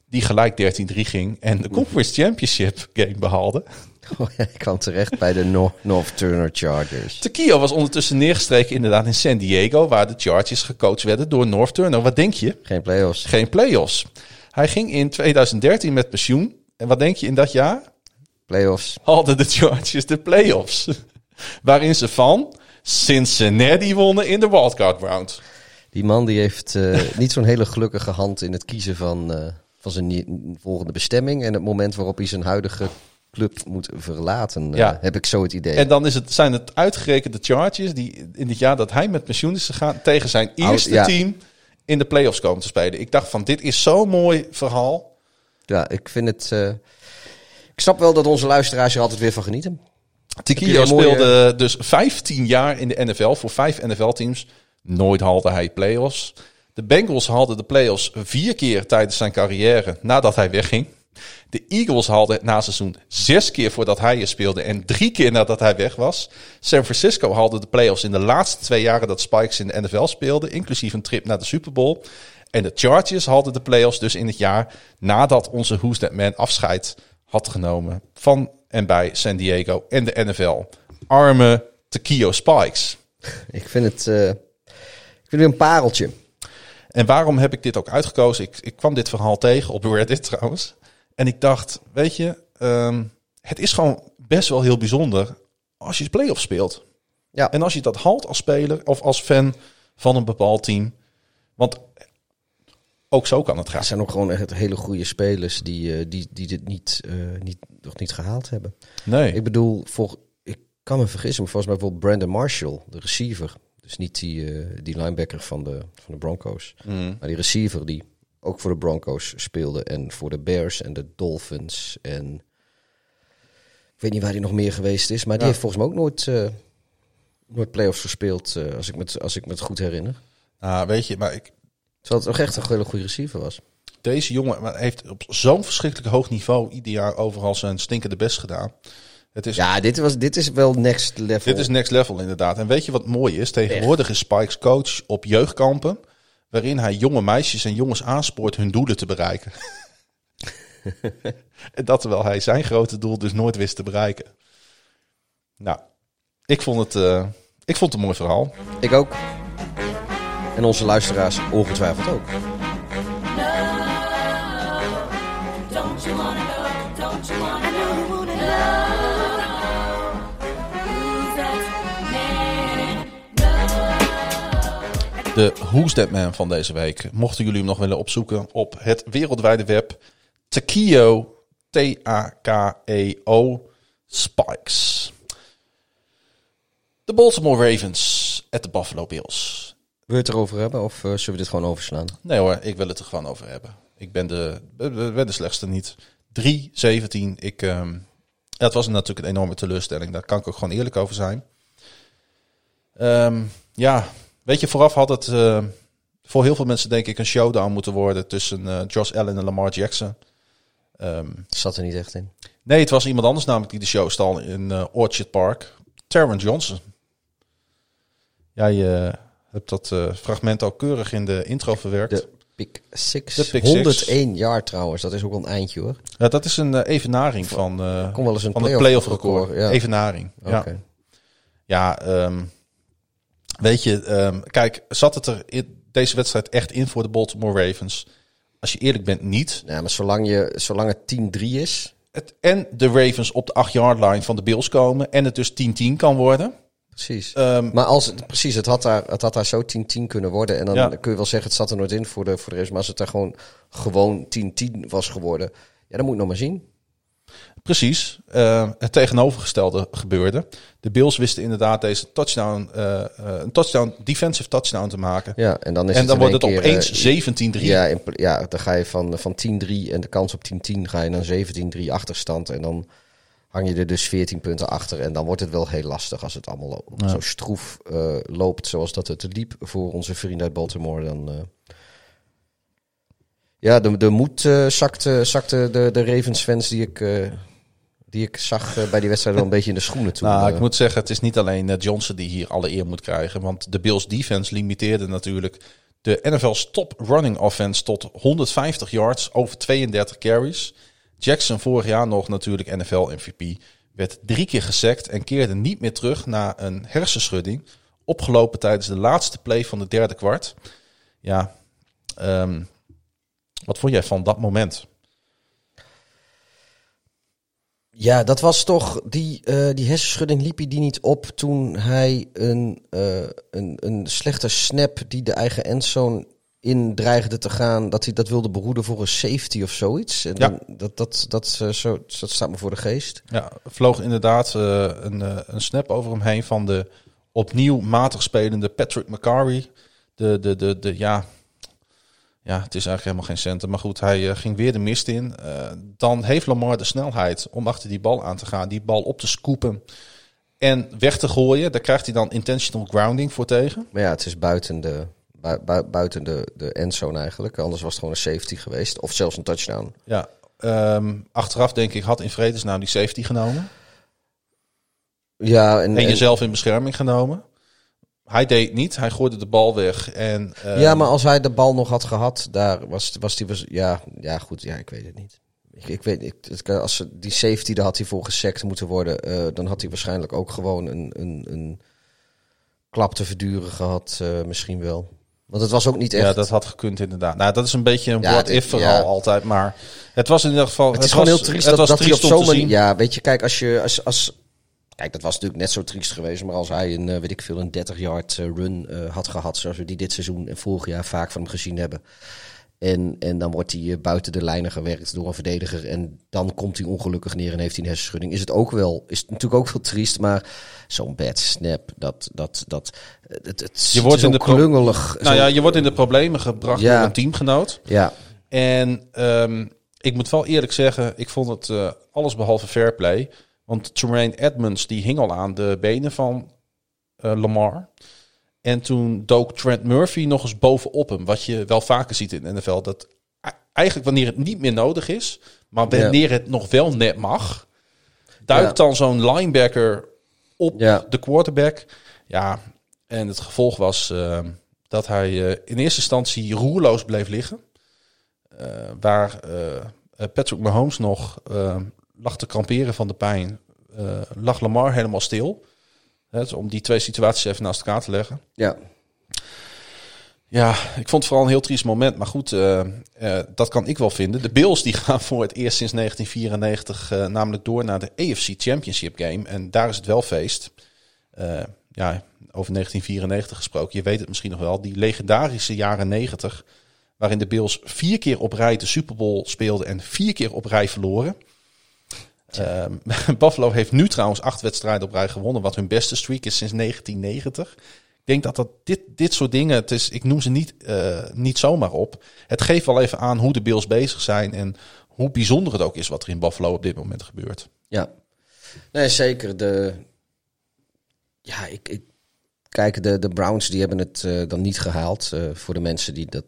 Die gelijk 13-3 ging en de Conference Championship game behaalde. Oh, ja, hij kwam terecht bij de Nor- North Turner Chargers. Takio was ondertussen neergestreken inderdaad in San Diego, waar de Chargers gecoacht werden door North Turner. Wat denk je? Geen play-offs. Geen play-offs. Hij ging in 2013 met pensioen. En wat denk je in dat jaar? Play-offs. Hadden de Chargers de play-offs. <laughs> Waarin ze van Cincinnati wonnen in de wildcard round. Die man die heeft eh, <laughs> niet zo'n hele gelukkige hand in het kiezen van, eh, van zijn volgende bestemming. En het moment waarop hij zijn huidige club moet verlaten, eh, Ja. heb ik zo het idee. En dan is het, zijn het uitgerekende Chargers die in het jaar dat hij met pensioen is gegaan tegen zijn Oud- eerste ja. team in de playoffs komen te spelen. Ik dacht van dit is zo'n mooi verhaal. Ja, ik vind het... ik snap wel dat onze luisteraars er altijd weer van genieten. Tikio mooie- speelde dus 15 jaar in de NFL voor vijf NFL-teams. Nooit haalde hij playoffs. De Bengals haalden de playoffs vier keer tijdens zijn carrière nadat hij wegging. De Eagles haalden het na seizoen zes keer voordat hij er speelde en drie keer nadat hij weg was. San Francisco haalde de playoffs in de laatste twee jaren dat Spikes in de NFL speelde, inclusief een trip naar de Super Bowl. En de Chargers haalden de playoffs dus in het jaar nadat onze Who's That Man afscheid had genomen van en bij San Diego en de NFL. Arme Takio Spikes. <laughs> Ik vind het, eh, ik vind het een pareltje. En waarom heb ik dit ook uitgekozen? Ik, ik kwam dit verhaal tegen op Reddit trouwens. En ik dacht, weet je, ehm, het is gewoon best wel heel bijzonder als je playoff speelt. Ja. En als je dat haalt als speler of als fan van een bepaald team. Want ook zo kan het gaan. Er zijn ook gewoon echt hele goede spelers die, eh, die, die dit niet, eh, niet, nog niet gehaald hebben. Nee. Ik bedoel, voor, ik kan me vergissen, maar volgens mij bijvoorbeeld Brandon Marshall, de receiver. Dus niet die, eh, die linebacker van de, van de Broncos. Mm. Maar die receiver die ook voor de Broncos speelde en voor de Bears en de Dolphins. En ik weet niet waar hij nog meer geweest is, maar die Ja. heeft volgens mij ook nooit, eh, nooit playoffs gespeeld, als, ik me, het- als ik me het goed herinner. Nou, weet je, maar ik, Terwijl het ook echt een hele goede receiver was. Deze jongen heeft op zo'n verschrikkelijk hoog niveau ieder jaar overal zijn stinkende best gedaan. Het is, Ja, dit, was, dit is wel next level. Dit is next level inderdaad. En weet je wat mooi is? Tegenwoordig is Spikes coach op jeugdkampen. Waarin hij jonge meisjes en jongens aanspoort hun doelen te bereiken. <laughs> en dat terwijl hij zijn grote doel dus nooit wist te bereiken. Nou, ik vond het, eh, ik vond het een mooi verhaal. Ik ook. En onze luisteraars ongetwijfeld ook. De Who's That Man van deze week. Mochten jullie hem nog willen opzoeken op het wereldwijde web. Takeo, T-A-K-E-O, Spikes. De Baltimore Ravens at de Buffalo Bills. Wil je het erover hebben of eh, zullen we dit gewoon overslaan? Nee hoor, ik wil het er gewoon over hebben. Ik ben de, ben de slechtste niet. 3-17. Ik, ehm, het was natuurlijk een enorme teleurstelling. Daar kan ik ook gewoon eerlijk over zijn. Ehm, ja, weet je, vooraf had het eh, voor heel veel mensen denk ik een showdown moeten worden tussen eh, Josh Allen en Lamar Jackson. Ehm, Zat er niet echt in. nee, het was iemand anders namelijk die de show stal in Orchard Park. Taron Johnson. Jij hebt dat eh, fragment al keurig in de intro verwerkt. De pick 6. De pick six. 101 jaar trouwens. Dat is ook een eindje hoor. Ja, dat is een eh, evenaring van, eh Kon wel eens een van het playoff record. record, ja. Evenaring. Oké. Ja, ja ehm, weet je, ehm, kijk, zat het er in deze wedstrijd echt in voor de Baltimore Ravens? Als je eerlijk bent, niet. Ja, maar zolang, je, zolang het 10-3 is. Het, en de Ravens op de 8-yard line van de Bills komen en het dus 10-10 kan worden. Precies. Ehm, maar als, het- precies, het had, daar, het had daar zo 10-10 kunnen worden. En dan Ja. kun je wel zeggen, het zat er nooit in voor de, voor de rest. Maar als het daar gewoon, gewoon 10-10 was geworden. Ja, dan moet ik nog maar zien. Precies. Eh, het tegenovergestelde gebeurde. De Bills wisten inderdaad deze touchdown, eh, eh, een touchdown, defensive touchdown te maken. Ja, en dan is en dan wordt het opeens eh, 17-3. Ja, in pl- ja, dan ga je van, van 10-3 en de kans op 10-10 ga je naar 17-3 achterstand. En dan hang je er dus 14 punten achter. En dan wordt het wel heel lastig als het allemaal lo- zo stroef eh, loopt zoals dat het liep voor onze vrienden uit Baltimore. Dan, eh, Ja, de, de moed eh, zakte, zakte de, de Ravens-fans die ik, die ik zag bij die wedstrijd wel een <laughs> beetje in de schoenen toe. Nou, ik moet zeggen, het is niet alleen Johnson die hier alle eer moet krijgen. Want de Bills defense limiteerde natuurlijk de NFL's top running offense tot 150 yards over 32 carries. Jackson vorig jaar nog natuurlijk NFL MVP. Werd drie keer gesackt en keerde niet meer terug na een hersenschudding. Opgelopen tijdens de laatste play van de derde kwart. Ja, ehm, wat vond jij van dat moment? Ja, dat was toch die, eh, die hersenschudding liep hij die niet op toen hij een, eh, een, een slechte snap die de eigen endzone in dreigde te gaan, dat hij dat wilde behoeden voor een safety of zoiets. En Ja. dan, dat, dat, dat, eh, zo, dat staat me voor de geest. Ja, vloog inderdaad eh, een, eh, een snap over hem heen van de opnieuw matig spelende Patrick McCarry. De, de, de, de, ja, ja, het is eigenlijk helemaal geen centen. Maar goed, hij ging weer de mist in. Dan heeft Lamar de snelheid om achter die bal aan te gaan. Die bal op te scoopen en weg te gooien. Daar krijgt hij dan intentional grounding voor tegen. Maar ja, het is buiten de, bui- bui- buiten de, de endzone eigenlijk. Anders was het gewoon een safety geweest. Of zelfs een touchdown. Ja, ehm, achteraf denk ik had in vredesnaam die safety genomen. Ja, en, En en- jezelf in bescherming genomen. Hij deed niet. Hij gooide de bal weg. En, ehm, ja, maar als hij de bal nog had gehad, daar was, was die was, ja, ja, goed, ja, ik weet het niet. Ik, ik weet, ik, het als ze- die safety, daar had hij voor gesekt moeten worden, eh, dan had hij waarschijnlijk ook gewoon een, een, een klap te verduren gehad, eh, misschien wel. Want het was ook niet echt. Ja, dat had gekund inderdaad. Nou, dat is een beetje een Ja, what dit- if verhaal ja. altijd. Maar het was in ieder geval... het is gewoon heel triest het dat, dat hij op zo'n manier. Ja, weet je, kijk, als je als, als Kijk, dat was natuurlijk net zo triest geweest. Maar als hij een, eh, weet ik veel, een 30-yard run eh, had gehad, zoals we die dit seizoen en vorig jaar vaak van hem gezien hebben. En, en dan wordt hij eh, buiten de lijnen gewerkt door een verdediger. En dan komt hij ongelukkig neer en heeft hij een hersenschudding. Is het ook wel, is het natuurlijk ook wel triest. Maar zo'n bad snap, dat, dat, dat, het, het Je wordt in de klungelig. Nou ja, je wordt in de problemen gebracht Ja. door een teamgenoot. ja, En ehm, ik moet wel eerlijk zeggen, ik vond het eh, alles behalve fair play. Want Tremaine Edmonds die hing al aan de benen van eh, Lamar. En toen dook Trent Murphy nog eens bovenop hem. Wat je wel vaker ziet in de NFL. Dat e- eigenlijk wanneer het niet meer nodig is. Maar wanneer het nog wel net mag. Duikt Ja. dan zo'n linebacker op Ja. de quarterback. Ja, en het gevolg was eh, dat hij eh, in eerste instantie roerloos bleef liggen. Eh, waar eh, Patrick Mahomes nog eh, lag te kramperen van de pijn. lag Lamar helemaal stil. Dus om die twee situaties even naast elkaar te leggen. Ja, Ja, ik vond het vooral een heel triest moment. Maar goed, eh, eh, dat kan ik wel vinden. De Bills die <laughs> gaan voor het eerst sinds 1994 eh, namelijk door naar de AFC Championship Game. En daar is het wel feest. Ja, over 1994 gesproken. Je weet het misschien nog wel. Die legendarische jaren 90. Waarin de Bills vier keer op rij de Super Bowl speelden en vier keer op rij verloren. Ehm, <laughs> Buffalo heeft nu trouwens acht wedstrijden op rij gewonnen. Wat hun beste streak is sinds 1990. Ik denk dat, dat dit, dit soort dingen, het is, ik noem ze niet, eh, niet zomaar op. Het geeft wel even aan hoe de Bills bezig zijn en hoe bijzonder het ook is wat er in Buffalo op dit moment gebeurt. ja. Nee, zeker. De, ja, ik, ik, kijk, de, de Browns die hebben het eh, dan niet gehaald. eh, voor de mensen die, dat,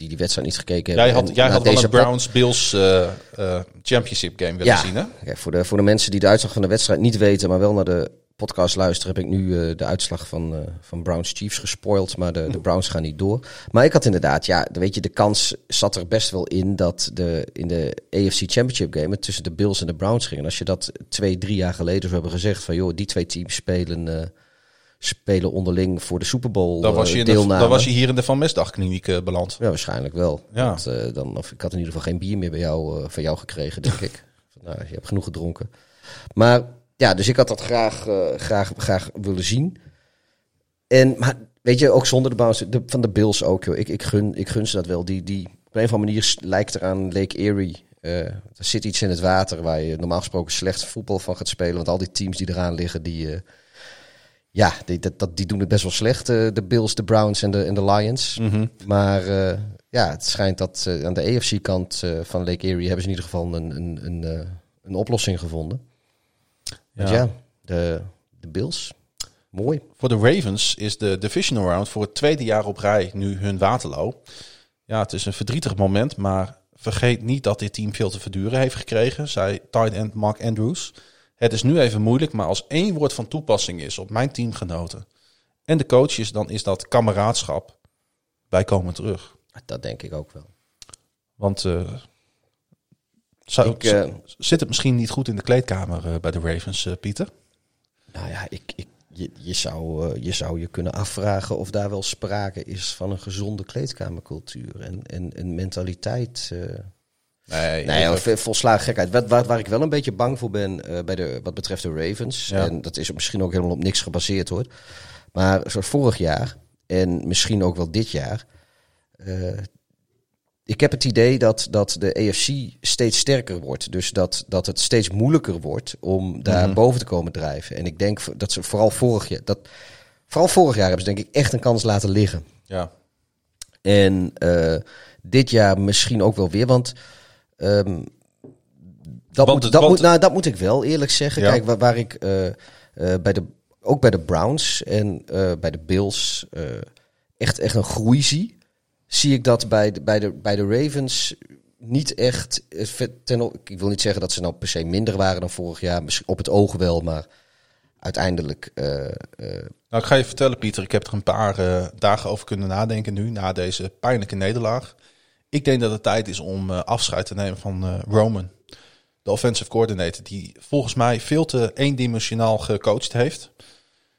die die wedstrijd niet gekeken Jij hebben. had, En jij had wel deze een pod- Browns-Bills eh, eh, Championship game willen Ja, zien, hè? Kijk, voor, de, voor de mensen die de uitslag van de wedstrijd niet weten, maar wel naar de podcast luisteren, heb ik nu eh, de uitslag van, van Browns Chiefs gespoild. Maar de, de Browns gaan niet door. Maar ik had inderdaad, ja, weet je, de kans zat er best wel in dat de, in de AFC Championship game het tussen de Bills en de Browns ging. En als je dat twee, drie jaar geleden zou hebben gezegd van, joh, die twee teams spelen, spelen onderling voor de Super Bowl Dan was, je eh, de, dan was je hier in de Van Mesdagkliniek eh, beland. Ja, waarschijnlijk wel. Ja. Want, eh, dan, of ik had in ieder geval geen bier meer bij jou, van jou gekregen, denk <laughs> ik. Nou, je hebt genoeg gedronken. Maar ja, dus ik had dat graag, graag, graag willen zien. En, maar weet je, ook zonder de bounce, de, van de Bills ook, joh. Ik, ik, gun, ik gun ze dat wel. Die, die, op een of andere manier lijkt er aan Lake Erie. Er zit iets in het water waar je normaal gesproken slecht voetbal van gaat spelen. Want al die teams die eraan liggen, die, ja, die, dat, die doen het best wel slecht. eh, de Bills, de Browns en de, en de Lions. Mhm. Maar eh, ja, het schijnt dat eh, aan de AFC-kant van Lake Erie hebben ze in ieder geval een, een, een, een oplossing gevonden. Ja, Ja. de, de Bills. Mooi. Voor de Ravens is de divisional round voor het tweede jaar op rij nu hun Waterloo. Ja, het is een verdrietig moment, maar vergeet niet dat dit team veel te verduren heeft gekregen, zei tight end Mark Andrews. Het is nu even moeilijk, maar als één woord van toepassing is op mijn teamgenoten en de coaches, dan is dat kameraadschap. Wij komen terug. Dat denk ik ook wel. Want eh, zou, Ik, eh, zit het misschien niet goed in de kleedkamer eh, bij de Ravens, Pieter? Nou ja, ik, ik, je, je, zou, je zou je kunnen afvragen of daar wel sprake is van een gezonde kleedkamercultuur en, en, en mentaliteit. Nee, Nee, vol- volslagen gekheid. Wat, waar, waar ik wel een beetje bang voor ben eh, bij de, wat betreft de Ravens. Ja. En dat is misschien ook helemaal op niks gebaseerd hoor. Maar zoals vorig jaar en misschien ook wel dit jaar. eh, ik heb het idee dat, dat de AFC steeds sterker wordt. Dus dat, dat het steeds moeilijker wordt om daar Mhm. boven te komen drijven. En ik denk dat ze vooral vorig jaar. Dat, vooral vorig jaar hebben ze denk ik echt een kans laten liggen. ja. En eh, dit jaar misschien ook wel weer, want ehm, dat, Want moet, dat, want- moet, nou, dat moet ik wel eerlijk zeggen. Ja. Kijk, waar, waar ik eh, eh, bij de, ook bij de Browns en eh, bij de Bills echt, echt een groei zie, zie ik dat bij de, bij de, bij de Ravens niet echt. Ten, ik wil niet zeggen dat ze nou per se minder waren dan vorig jaar, misschien op het oog wel, maar uiteindelijk. Nou, ik ga je vertellen, Pieter. Ik heb er een paar dagen over kunnen nadenken nu, na deze pijnlijke nederlaag. Ik denk dat het tijd is om eh, afscheid te nemen van eh, Roman. De offensive coordinator, die volgens mij veel te eendimensionaal gecoacht heeft.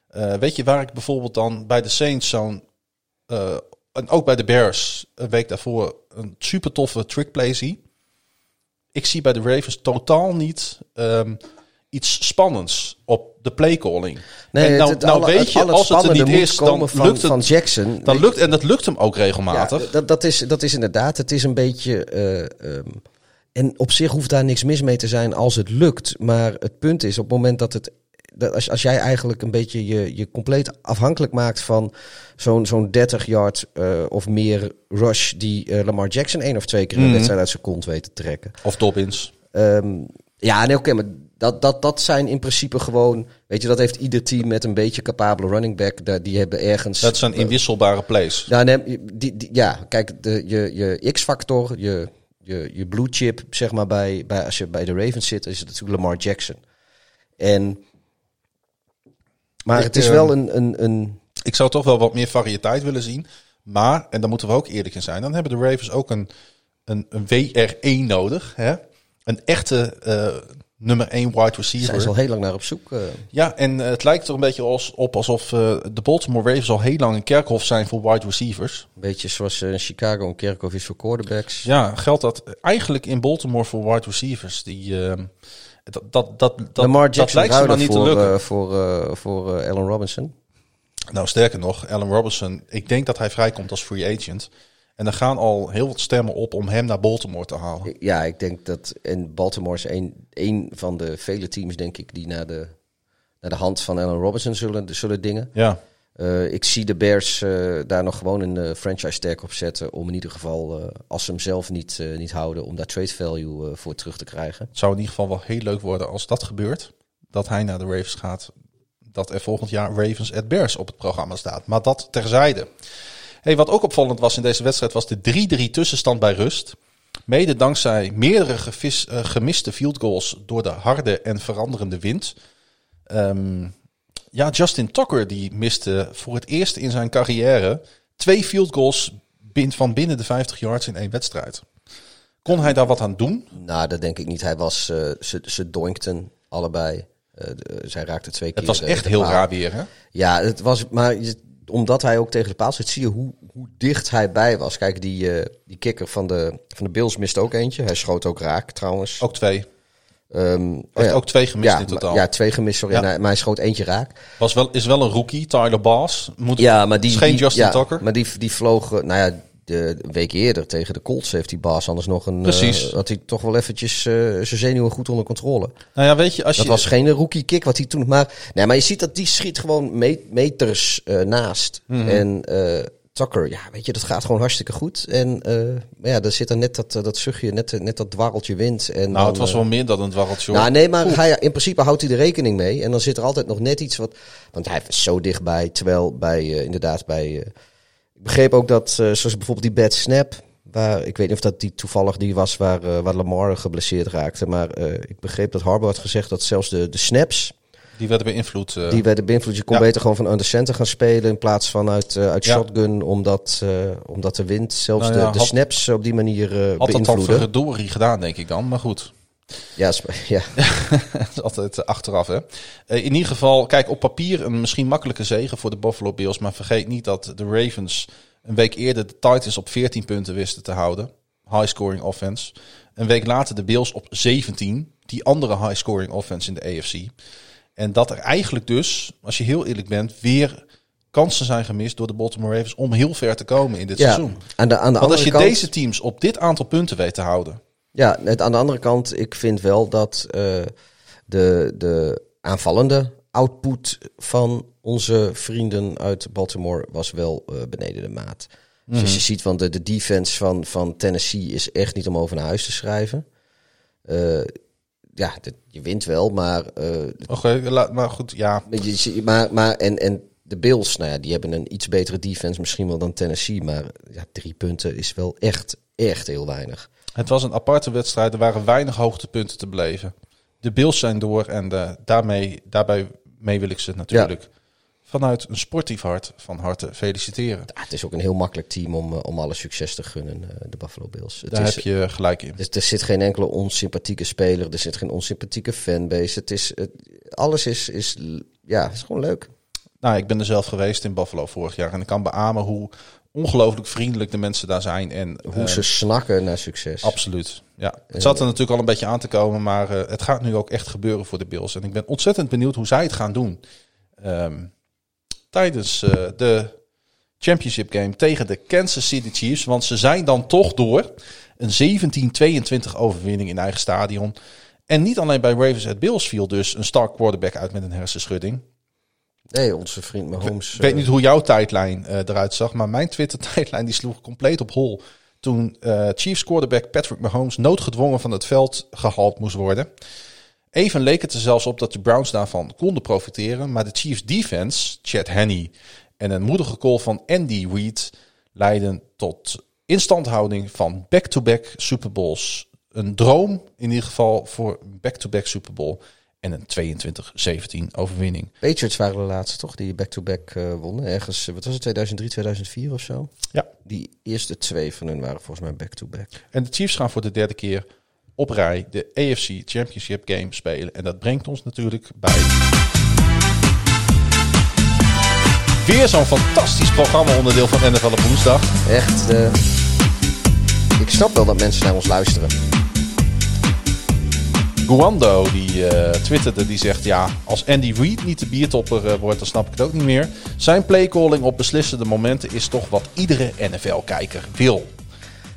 Eh, weet je waar ik bijvoorbeeld dan bij de Saints zo'n... en ook bij de Bears, een week daarvoor, een super toffe trickplay zie? Ik zie bij de Ravens totaal niet ehm, iets spannends op de playcalling. nee, en nou, het- het nou alle- weet het- je, als het er niet is, dan van, lukt het. van Jackson. Dan lukt, en dat lukt hem ook regelmatig. Ja, dat, dat, is, dat is inderdaad. Het is een beetje. eh, ehm, en op zich hoeft daar niks mis mee te zijn als het lukt. Maar het punt is op het moment dat het. Dat als, als jij eigenlijk een beetje je, je compleet afhankelijk maakt van zo'n zo'n 30 yard eh, of meer rush die eh, Lamar Jackson één of twee keer in een Mhm. wedstrijd uit zijn kont weet te trekken. Of Dobbins. Ehm, Ja, nee, oké, maar dat, dat, dat zijn in principe gewoon... Weet je, dat heeft ieder team met een beetje capabele running back. Die hebben ergens... Dat zijn inwisselbare plays. Ja, nee, die, die, ja kijk, de, je, je X-factor, je, je, je blue chip, zeg maar, bij, bij, als je bij de Ravens zit, is het natuurlijk Lamar Jackson. En, maar Ik, het is eh, wel een, een, een... Ik zou toch wel wat meer variëteit willen zien. Maar, en daar moeten we ook eerlijk in zijn, dan hebben de Ravens ook een, een, een WR1 nodig. Hè? Een echte eh, nummer 1 wide Zijn receiver. ze al heel lang naar op zoek. eh. Ja, en eh, het lijkt er een beetje als, op alsof eh, de Baltimore Ravens al heel lang een kerkhof zijn voor wide receivers. een beetje zoals in Chicago een kerkhof is voor quarterbacks. Ja, geldt dat eigenlijk in Baltimore voor wide receivers. Die, dat, dat, dat, dat, dat lijkt ze maar niet te lukken. voor, voor Allen Robinson. Nou, sterker nog, Allen Robinson, ik denk dat hij vrijkomt als free agent. En er gaan al heel wat stemmen op om hem naar Baltimore te halen. Ja, ik denk dat... En Baltimore is een, een van de vele teams, denk ik, die naar de, naar de hand van Allen Robinson zullen, zullen dingen. Ja, Eh, ik zie de Bears eh, daar nog gewoon een eh, franchise tag op zetten. Om in ieder geval, als ze hem zelf niet, niet houden, om daar trade value voor terug te krijgen. het zou in ieder geval wel heel leuk worden als dat gebeurt. Dat hij naar de Ravens gaat. Dat er volgend jaar Ravens at Bears op het programma staat. Maar dat terzijde. Hey, wat ook opvallend was in deze wedstrijd was de 3-3 tussenstand bij rust. Mede dankzij meerdere gevis, eh, gemiste field goals door de harde en veranderende wind. Ehm, ja, Justin Tucker die miste voor het eerst in zijn carrière twee field goals van binnen de 50 yards in één wedstrijd. Kon hij daar wat aan doen? Nou, dat denk ik niet. Hij was, eh, ze, ze doinkten allebei. Eh, de- zij raakte twee keer. Het was echt heel raar weer, hè? Ja, het was, maar je- omdat hij ook tegen de paal zit, zie je hoe, hoe dicht hij bij was. Kijk, die, eh, die kikker van de, van de Bills miste ook eentje. Hij schoot ook raak, trouwens. Ook twee. Oh Heeft ja. ook twee gemist ja, in totaal. Ja, twee gemist, sorry. Ja. En hij- maar hij schoot eentje raak. Was wel, is wel een rookie, Tyler Bass. Moet, Ja, maar die... is geen die- Justin ja, Tucker. Maar die, die vloog, nou ja, de week eerder tegen de Colts heeft die baas anders nog een... Precies. eh, had hij toch wel eventjes eh, zijn zenuwen goed onder controle. Nou ja, weet je, als Dat je... was geen rookie kick wat hij toen... Maar, nee, maar je ziet dat die schiet gewoon me- meters eh, naast. Mhm. En Tucker, ja, weet je, dat gaat gewoon hartstikke goed. En ja, daar zit er net dat, dat zuchtje, net, net dat dwarreltje wind. En nou, dan, het was wel meer dan een dwarreltje. nou, nee, maar hij, in principe houdt hij er rekening mee. En dan zit er altijd nog net iets wat. Want hij was zo dichtbij. Terwijl bij, inderdaad, bij. Ik begreep ook dat, eh, zoals bijvoorbeeld die bad snap. Waar, ik weet niet of dat die toevallig die was waar, eh, waar Lamar geblesseerd raakte. Maar eh, ik begreep dat Harbour had gezegd dat zelfs de, de snaps. Die werden beïnvloed. die werden beïnvloed. Je kon ja. beter gewoon van under center gaan spelen. In plaats van uit, uit Ja. shotgun. Omdat, omdat de wind zelfs Nou ja, de, de had- snaps op die manier eh had dat dan beïnvloedde. verdorie gedaan, denk ik dan. Maar goed, Ja, <laughs> ja. <laughs> dat is altijd eh, achteraf, hè. Eh, in ieder geval, kijk, op papier een misschien makkelijke zege voor de Buffalo Bills. Maar vergeet niet dat de Ravens een week eerder de Titans op 14 punten wisten te houden. High-scoring offense. Een week later de Bills op 17. Die andere high-scoring offense in de AFC. En dat er eigenlijk dus, als je heel eerlijk bent, weer kansen zijn gemist door de Baltimore Ravens om heel ver te komen in dit ja. seizoen. Aan de, aan de Want als je kant, deze teams op dit aantal punten weet te houden. Ja, net aan de andere kant, ik vind wel dat eh, de, de aanvallende output van onze vrienden uit Baltimore was wel eh, beneden de maat. Dus als je ziet, want de, de defense van, van Tennessee is echt niet om over naar huis te schrijven. Eh, ja, je wint wel, maar, Oké, maar goed, ja. je, maar, maar en, en de Bills, nou ja, die hebben een iets betere defense misschien wel dan Tennessee. Maar ja, drie punten is wel echt, echt heel weinig. Het was een aparte wedstrijd. Er waren weinig hoogtepunten te beleven. De Bills zijn door en eh, daarmee, daarbij mee wil ik ze natuurlijk vanuit een sportief hart van harte feliciteren. Ja, het is ook een heel makkelijk team om, eh, om alle succes te gunnen, eh, de Buffalo Bills. Het Daar is, heb je gelijk in. er, er zit geen enkele onsympathieke speler, er zit geen onsympathieke fanbase. Het is, het, alles is, is, ja, is gewoon leuk. Nou, ik ben er zelf geweest in Buffalo vorig jaar en ik kan beamen hoe ongelooflijk vriendelijk de mensen daar zijn. En Hoe ze snakken naar succes. Absoluut. Ja. Het zat er natuurlijk al een beetje aan te komen, maar eh, het gaat nu ook echt gebeuren voor de Bills. En ik ben ontzettend benieuwd hoe zij het gaan doen. Ehm, tijdens eh, de championship game tegen de Kansas City Chiefs. Want ze zijn dan toch door. Een 17-22 overwinning in eigen stadion. En niet alleen bij Ravens at Bills viel dus een star quarterback uit met een hersenschudding. Nee, onze vriend Mahomes. Ik weet eh, niet hoe jouw tijdlijn eh, eruit zag, maar mijn Twitter-tijdlijn die sloeg compleet op hol. toen eh, Chiefs quarterback Patrick Mahomes noodgedwongen van het veld gehaald moest worden. Even leek het er zelfs op dat de Browns daarvan konden profiteren, maar de Chiefs defense, Chad Henney en een moedige call van Andy Reid leidden tot instandhouding van back-to-back Super Bowls. Een droom in ieder geval voor back-to-back Super Bowl en een 22-17 overwinning. Patriots waren de laatste, toch? Die back-to-back eh, wonnen. Ergens, eh, wat was het, 2003, 2004 of zo? Ja. Die eerste twee van hun waren volgens mij back-to-back. En de Chiefs gaan voor de derde keer op rij de AFC Championship Game spelen. En dat brengt ons natuurlijk bij. Weer zo'n fantastisch programma onderdeel van NFL op woensdag. Echt, eh, ik snap wel dat mensen naar ons luisteren. Guando die eh, twitterde, die zegt ja, als Andy Reid niet de biertopper eh, wordt, dan snap ik het ook niet meer. Zijn playcalling op beslissende momenten is toch wat iedere NFL-kijker wil.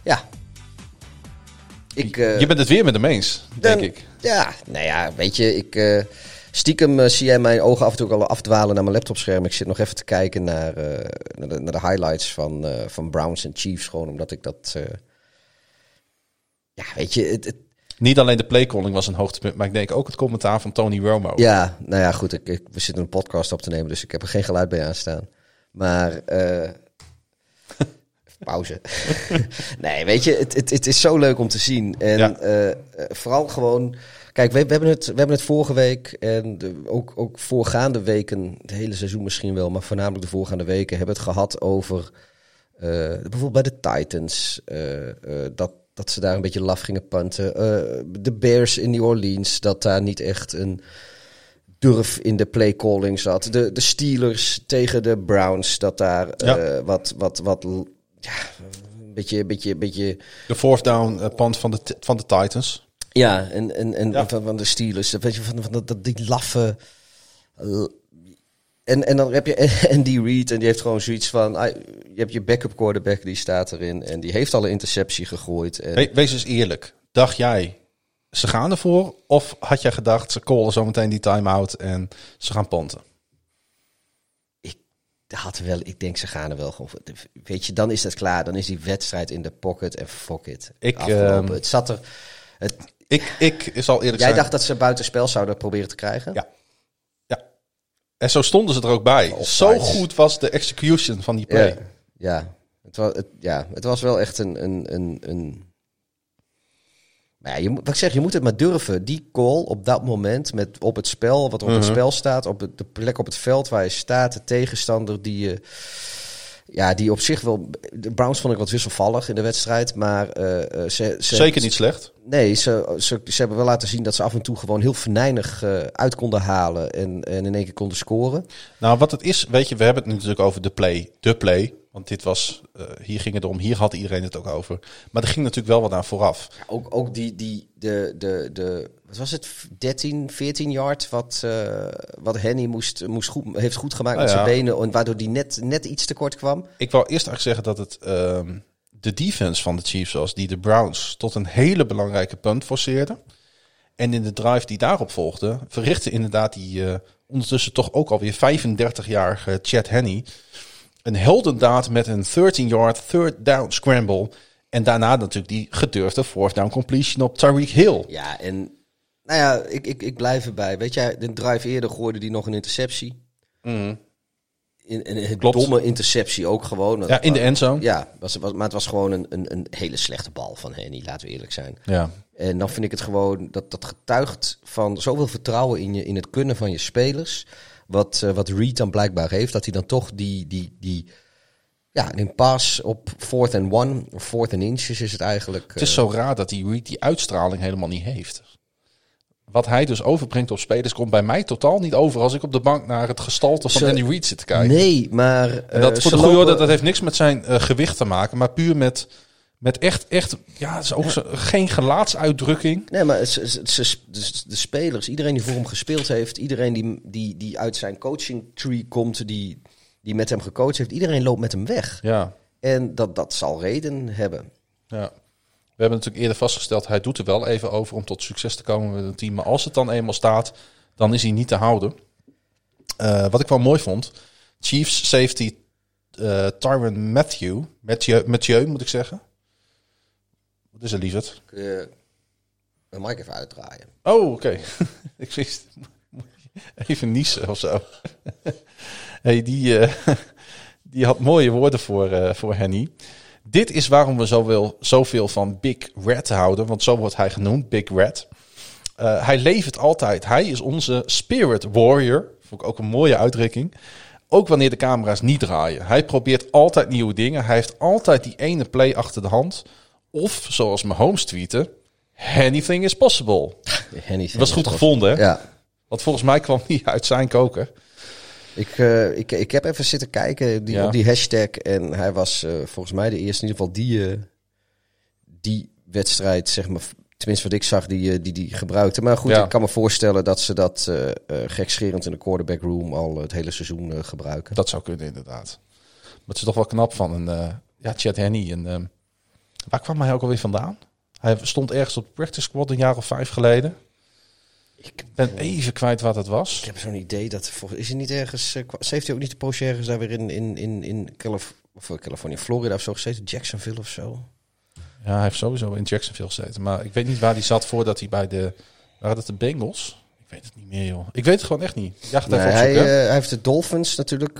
Ja. Ik, eh, Je bent het weer met hem eens, denk dan- ik. Ja, nou ja, weet je, ik... stiekem zie jij mijn ogen af en toe al afdwalen naar mijn laptopscherm. Ik zit nog even te kijken naar, naar, de, naar de highlights van, van Browns en Chiefs. Gewoon omdat ik dat... ja, weet je, het, het- Niet alleen de playcalling was een hoogtepunt, maar ik denk ook het commentaar van Tony Romo. Ja, nou ja, goed. Ik, ik, we zitten een podcast op te nemen, dus ik heb er geen geluid bij aanstaan. Maar. eh, <laughs> pauze. <laughs> nee, weet je, het, het, het is zo leuk om te zien. En Ja. eh, vooral gewoon. Kijk, we, we, hebben het, we hebben het vorige week en de, ook, ook voorgaande weken, het hele seizoen misschien wel, maar voornamelijk de voorgaande weken, hebben we het gehad over. eh, bijvoorbeeld bij de Titans, dat, dat ze daar een beetje laf gingen punten. Eh, de Bears in New Orleans, dat daar niet echt een durf in de playcalling zat. De, de Steelers tegen de Browns, dat daar Ja. eh, wat, wat, wat, ja, een beetje, beetje, beetje, De fourth down eh, punt van de, van de Titans. ja, en, en, en Ja. Van, van de Steelers, weet je, van, van dat, dat, die laffe... En, en dan heb je <laughs> Andy Reid en die heeft gewoon zoiets van... ah, je hebt je backup quarterback, die staat erin. En die heeft al een interceptie gegooid. En, We- wees eens eerlijk. Dacht jij, ze gaan ervoor? Of had jij gedacht, ze callen zometeen die time-out en ze gaan ponten? ik had wel, ik denk ze gaan er wel gewoon voor. Weet je, dan is het klaar. Dan is die wedstrijd in de pocket en fuck it. Ik, Afgelopen. ehm, het zat er. Het, Ik, ik zal eerlijk jij zijn. dacht dat ze buitenspel zouden proberen te krijgen? Ja. En zo stonden ze er ook bij. Zo goed was de execution van die play. Ja, ja. Het, was, het, ja, het was wel echt een. een, een, een maar ja, je, moet- wat ik zeg, je moet het maar durven. Die call op dat moment, met op het spel, wat er op het Mhm. spel staat, op de, plek op het veld waar je staat, de tegenstander die je. Ja, die op zich wel. De Browns vond ik wat wisselvallig in de wedstrijd, maar eh, eh, ze, ze, Zeker niet slecht. Nee, ze, ze, ze hebben wel laten zien dat ze af en toe gewoon heel venijnig eh, uit konden halen en, en in één keer konden scoren. Nou, wat het is, weet je, we hebben het nu natuurlijk over de play. De play. Want dit was, eh, hier ging het om, hier had iedereen het ook over. Maar er ging natuurlijk wel wat aan vooraf. Ook, ook die, die, de, de, de, wat was het, 13, 14 yard, wat, eh, wat Henny moest, moest goed, heeft goed gemaakt Ah, met ja. zijn benen, en waardoor die net, net iets te kort kwam. Ik wou eerst eigenlijk zeggen dat het ehm, de defense van de Chiefs was die de Browns tot een hele belangrijke punt forceerde. En in de drive die daarop volgde, verrichtte inderdaad die eh, ondertussen toch ook alweer 35-jarige Chad Henney een heldendaad met een 13-yard third down scramble. En daarna natuurlijk die gedurfde fourth down completion op Tariq Hill. Ja, en nou ja, ik, ik, ik blijf erbij. Weet jij, de drive eerder gooide die nog een interceptie. In, in, Klopt. domme interceptie ook gewoon. Ja, in de endzone. Ja, was, was, maar het was gewoon een, een, een hele slechte bal van Henny, laten we eerlijk zijn. Ja. En dan vind ik het gewoon dat dat getuigt van zoveel vertrouwen in, je, in het kunnen van je spelers. Wat, eh, wat Reed dan blijkbaar heeft, dat hij dan toch die, die, die ja, een pass op fourth and one, of fourth and inches is het eigenlijk. Het is eh, zo raar dat die Reed die uitstraling helemaal niet heeft. Wat hij dus overbrengt op spelers komt bij mij totaal niet over als ik op de bank naar het gestalte van Ze- Andy Reid zit te kijken. Nee, maar. En eh, dat, voor de goede orde, dat heeft niks met zijn eh, gewicht te maken, maar puur met, met echt, echt, ja, het is ook zo, geen gelaatsuitdrukking. Nee, maar de spelers, iedereen die voor hem gespeeld heeft, iedereen die, die, die uit zijn coaching tree komt, die, die met hem gecoacht heeft, iedereen loopt met hem weg. Ja, En dat, dat zal reden hebben. ja. We hebben natuurlijk eerder vastgesteld, hij doet er wel even over om tot succes te komen met een team. Maar als het dan eenmaal staat, dan is hij niet te houden. Eh, wat ik wel mooi vond, Chiefs safety eh Tyron Matthew, Mathieu, Mathieu moet ik zeggen. Wat is er, lieverd? Kun je mic even uitdraaien? Oh, oké. <laughs> ik wist... Even niezen of zo. <laughs> hey, die, eh, <laughs> die had mooie woorden voor, eh, voor Henny. Dit is waarom we zoveel, zoveel van Big Red houden. Want zo wordt hij genoemd, Big Red. Eh, hij levert altijd. Hij is onze spirit warrior. Vond ik ook een mooie uitdrukking. Ook wanneer de camera's niet draaien. Hij probeert altijd nieuwe dingen. Hij heeft altijd die ene play achter de hand. Of, zoals mijn homes tweeten... Anything is possible. Henny Dat was goed gevonden, hè? Ja. Want volgens mij kwam die uit zijn koker. Ik, eh, ik, ik heb even zitten kijken die, Ja. op die hashtag. En hij was eh, volgens mij de eerste in ieder geval die, eh, die wedstrijd, zeg maar. Tenminste, wat ik zag, die die, die gebruikte. Maar goed, Ja. ik kan me voorstellen dat ze dat gekscherend in de quarterback room al het hele seizoen gebruiken. Dat zou kunnen, inderdaad. Maar het is toch wel knap van een... ja, Chad Henney. En, ehm, waar kwam hij ook alweer vandaan? Hij stond ergens op de practice squad een jaar of vijf geleden. Ik ben even kwijt wat het was. Ik heb zo'n idee dat is hij niet ergens. eh, ze heeft hij ook niet de poosje ergens daar weer in in in in Calif of eh, Californië, Florida of zo gezeten, Jacksonville of zo. Ja, hij heeft sowieso in Jacksonville gezeten. Maar ik weet niet waar hij zat voordat hij bij de... Waren dat de Bengals? Ik weet het niet meer, joh. Ik weet het gewoon echt niet. Ja, het Nee, even hij, eh, hij heeft de Dolphins natuurlijk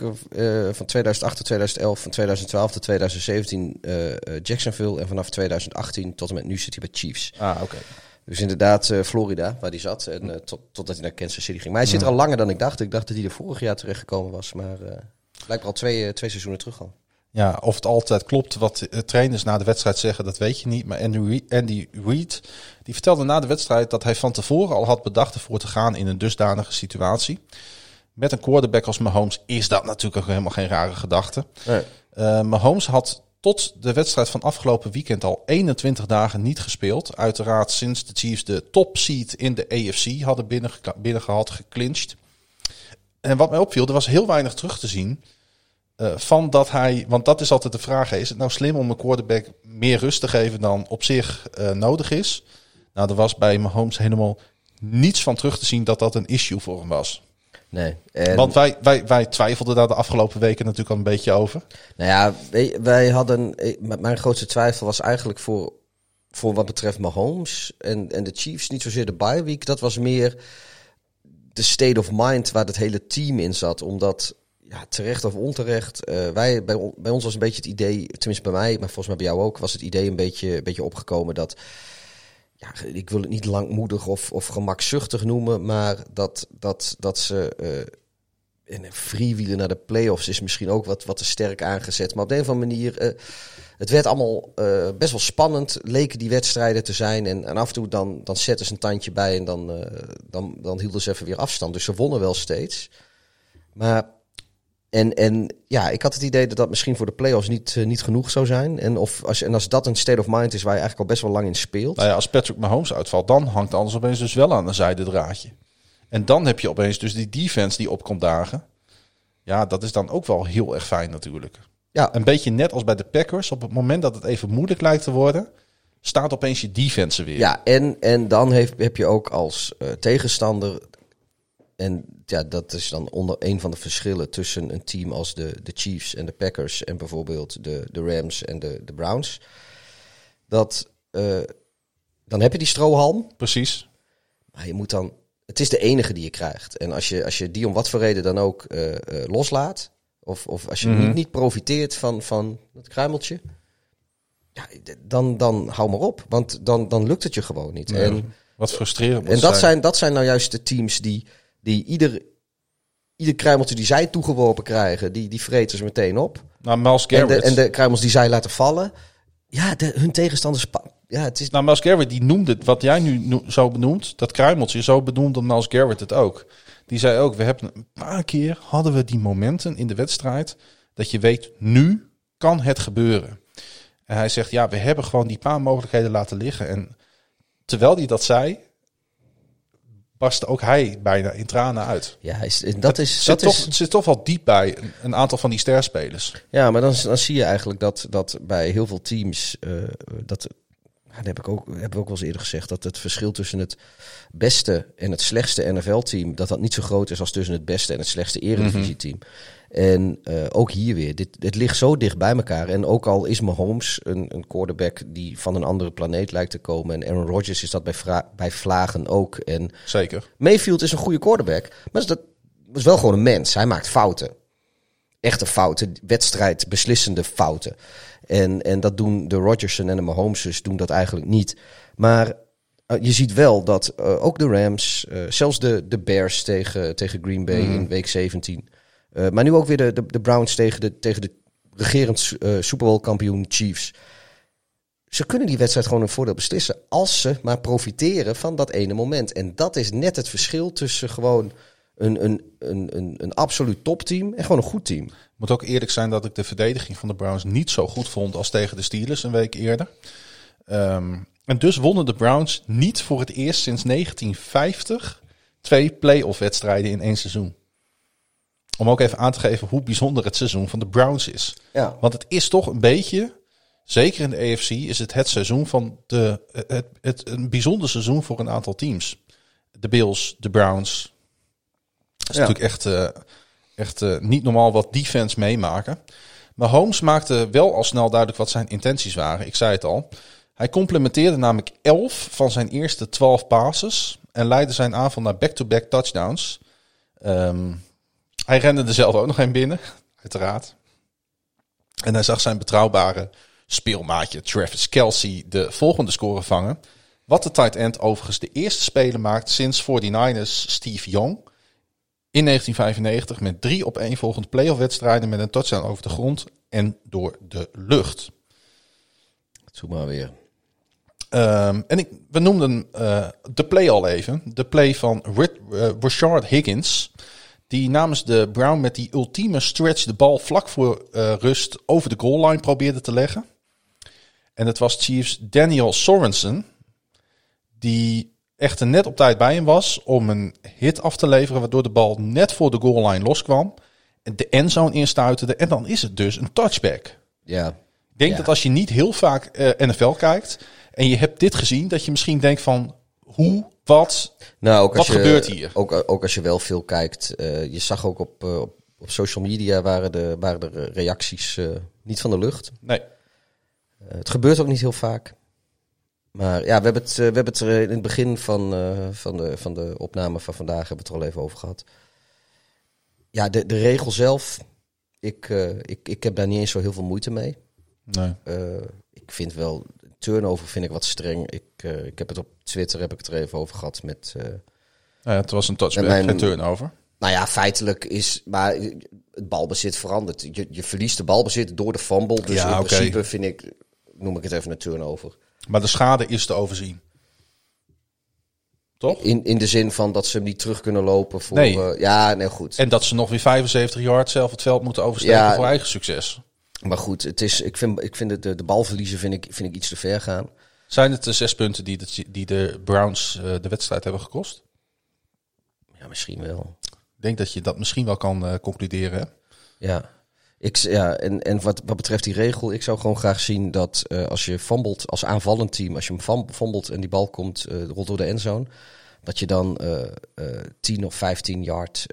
van 2008 tot 2011, van 2012 tot 2017 eh, eh, Jacksonville en vanaf 2018 tot en met nu zit hij bij Chiefs. Ah, oké. Dus inderdaad eh, Florida, waar hij zat, en eh, tot, totdat hij naar Kansas City ging. Maar hij zit er al langer dan ik dacht. Ik dacht dat hij er vorig jaar terechtgekomen was, maar eh blijkbaar al twee, twee seizoenen terug al. Ja, of het altijd klopt wat de trainers na de wedstrijd zeggen, dat weet je niet. Maar Andy Reid, die vertelde na de wedstrijd dat hij van tevoren al had bedacht ervoor te gaan in een dusdanige situatie. Met een quarterback als Mahomes is dat natuurlijk ook helemaal geen rare gedachte. Nee. Mahomes had tot de wedstrijd van afgelopen weekend al 21 dagen niet gespeeld. Uiteraard sinds de Chiefs de top seed in de AFC hadden binnenge- binnengehaald, geclinched. En wat mij opviel, er was heel weinig terug te zien eh, van dat hij... Want dat is altijd de vraag, is het nou slim om een quarterback meer rust te geven dan op zich eh, nodig is? Nou, er was bij Mahomes helemaal niets van terug te zien dat dat een issue voor hem was. Nee. En, Want wij, wij, wij twijfelden daar de afgelopen weken natuurlijk al een beetje over. Nou ja, wij, wij hadden. Mijn grootste twijfel was eigenlijk voor, voor wat betreft Mahomes en, en de Chiefs niet zozeer de bye week. Dat was meer de state of mind waar het hele team in zat. Omdat, ja, terecht of onterecht, eh, wij, bij, on- bij ons was een beetje het idee, tenminste bij mij, maar volgens mij bij jou ook, was het idee een beetje, een beetje opgekomen dat. Ja, ik wil het niet langmoedig of, of gemakzuchtig noemen, maar dat, dat, dat ze eh, en freewheelen naar de playoffs is misschien ook wat, wat te sterk aangezet. Maar op de een of andere manier, eh, het werd allemaal eh, best wel spannend. Leken die wedstrijden te zijn. En, en af en toe dan, dan zetten ze een tandje bij en dan, dan, dan hielden ze even weer afstand. Dus ze wonnen wel steeds. Maar, en, en ja, ik had het idee dat dat misschien voor de playoffs niet, eh, niet genoeg zou zijn. En, of als, en als dat een state of mind is waar je eigenlijk al best wel lang in speelt. Nou ja, als Patrick Mahomes uitvalt, dan hangt alles opeens dus wel aan een zijdendraadje. En dan heb je opeens dus die defense die opkomt dagen. Ja, dat is dan ook wel heel erg fijn natuurlijk. Ja, Een beetje net als bij de Packers. Op het moment dat het even moeilijk lijkt te worden, staat opeens je defense er weer. Ja, en, en dan heeft, heb je ook als eh, tegenstander. En ja, dat is dan onder een van de verschillen tussen een team als de, de Chiefs en de Packers. En bijvoorbeeld de, de Rams en de, de Browns. Dat eh, dan heb je die strohalm. Precies. Maar je moet dan. Het is de enige die je krijgt. En als je, als je die om wat voor reden dan ook eh, eh, loslaat. Of, of als je Mhm. niet, niet profiteert van, van dat kruimeltje. Ja, dan, dan hou maar op. Want dan, dan lukt het je gewoon niet. Ja, En, Wat frustrerend. moet en dat zijn. zijn, dat zijn nou juist de teams die, die ieder, ieder kruimeltje die zij toegeworpen krijgen, die, die vreten ze meteen op. Nou, Miles En de, en de kruimels die zij laten vallen. Ja, de, hun tegenstanders. Ja, het is, Nou, Miles Garrett die noemde het, wat jij nu no- zo benoemt, dat kruimeltje, zo benoemde Miles Garrett het ook. Die zei ook, we hebben een paar keer hadden we die momenten in de wedstrijd dat je weet, nu kan het gebeuren. En hij zegt, ja, we hebben gewoon die paar mogelijkheden laten liggen. En terwijl hij dat zei, barstte ook hij bijna in tranen uit. ja, is, dat is. Zit, Dat toch, is zit toch wel diep bij een, een aantal van die sterspelers. Ja, maar dan, dan zie je eigenlijk dat, dat bij heel veel teams, eh, dat dat heb ik ook, we ook wel eens eerder gezegd, dat het verschil tussen het beste en het slechtste NFL-team, dat dat niet zo groot is als tussen het beste en het slechtste Eredivisie-team. En eh, ook hier weer, dit, dit ligt zo dicht bij elkaar. En ook al is Mahomes een, een quarterback die van een andere planeet lijkt te komen, en Aaron Rodgers is dat bij, bij Vlagen ook. En Zeker. Mayfield is een goede quarterback, maar dat is wel gewoon een mens. Hij maakt fouten. Echte fouten, wedstrijd beslissende fouten. En, en dat doen de Rodgersen en de Mahomeses doen dat eigenlijk niet. Maar eh, je ziet wel dat eh, ook de Rams, zelfs de, de Bears tegen, tegen Green Bay in week 17. Eh, maar nu ook weer de, de, Browns tegen de, tegen de regerend eh, Super Bowl kampioen Chiefs. Ze kunnen die wedstrijd gewoon een voordeel beslissen. Als ze maar profiteren van dat ene moment. En dat is net het verschil tussen gewoon een, een, een, een, een absoluut topteam en gewoon een goed team. Moet ook eerlijk zijn dat ik de verdediging van de Browns niet zo goed vond als tegen de Steelers een week eerder. Ehm, en dus wonnen de Browns niet voor het eerst sinds 1950 twee playoff wedstrijden in één seizoen. Om ook even aan te geven hoe bijzonder het seizoen van de Browns is. Ja. Want het is toch een beetje, zeker in de AFC, is het het seizoen van de, het, het, een bijzonder seizoen voor een aantal teams. De Bills, de Browns. Het is Ja. natuurlijk echt, eh, echt eh, niet normaal wat defense meemaken. Maar Holmes maakte wel al snel duidelijk wat zijn intenties waren. Ik zei het al. Hij complementeerde namelijk 11 van zijn eerste 12 passes en leidde zijn aanval naar back-to-back touchdowns. Ehm, hij rende er zelf ook nog een binnen, uiteraard. En hij zag zijn betrouwbare speelmaatje Travis Kelsey de volgende score vangen. Wat de tight end overigens de eerste speler maakt sinds 49ers Steve Young. In 1995 met drie op één volgende playoff wedstrijden met een touchdown over de grond en door de lucht. Doe maar weer. Ehm, en ik, we noemden eh, de play al even. De play van eh, Rashard Higgins. Die namens de Brown met die ultieme stretch de bal vlak voor eh, rust over de goal line probeerde te leggen. En het was Chiefs Daniel Sorensen. Die echter net op tijd bij hem was om een hit af te leveren. Waardoor de bal net voor de goal line loskwam. En de endzone instuiterde. En dan is het dus een touchback. Ja. Ik denk Ja. dat als je niet heel vaak eh, NFL kijkt en je hebt dit gezien, dat je misschien denkt van hoe, wat. Nou, ook als Wat je, gebeurt hier? Ook, ook als je wel veel kijkt. eh, je zag ook op, eh, op, op social media waren, de, waren er reacties eh, niet van de lucht. Nee, het gebeurt ook niet heel vaak. Maar ja, we hebben het, we hebben het er in het begin van, van, de, van de opname van vandaag hebben we het er al even over gehad. Ja, de, de regel zelf, ik, ik, ik heb daar niet eens zo heel veel moeite mee. nee. Ik vind wel, turnover vind ik wat streng. Ik, eh, ik heb het op Twitter heb ik het er even over gehad met... eh, Nou ja, het was een touchback, mijn- geen turnover. nou ja, feitelijk is, maar het balbezit verandert. Je, je verliest de balbezit door de fumble. Dus Ja, in principe vind ik, noem ik het even een turnover. Maar de schade is te overzien. Toch? In, in de zin van dat ze hem niet terug kunnen lopen voor... Nee. eh, ja, nee, goed. En dat ze nog weer 75 yard zelf het veld moeten oversteken Ja. voor eigen succes. Maar goed, het is, ik vind, ik vind het, de, de balverliezen vind ik, vind ik iets te ver gaan. Zijn het de zes punten die de, die de Browns eh, de wedstrijd hebben gekost? Ja, misschien wel. Ik denk dat je dat misschien wel kan eh, concluderen. hè? Ja. Ik, ja, en, en wat, wat betreft die regel, ik zou gewoon graag zien dat eh, als je fumbled als aanvallend team, als je hem fum- fumbled en die bal komt, rolt door de endzone, dat je dan eh eh 10 of 15 yard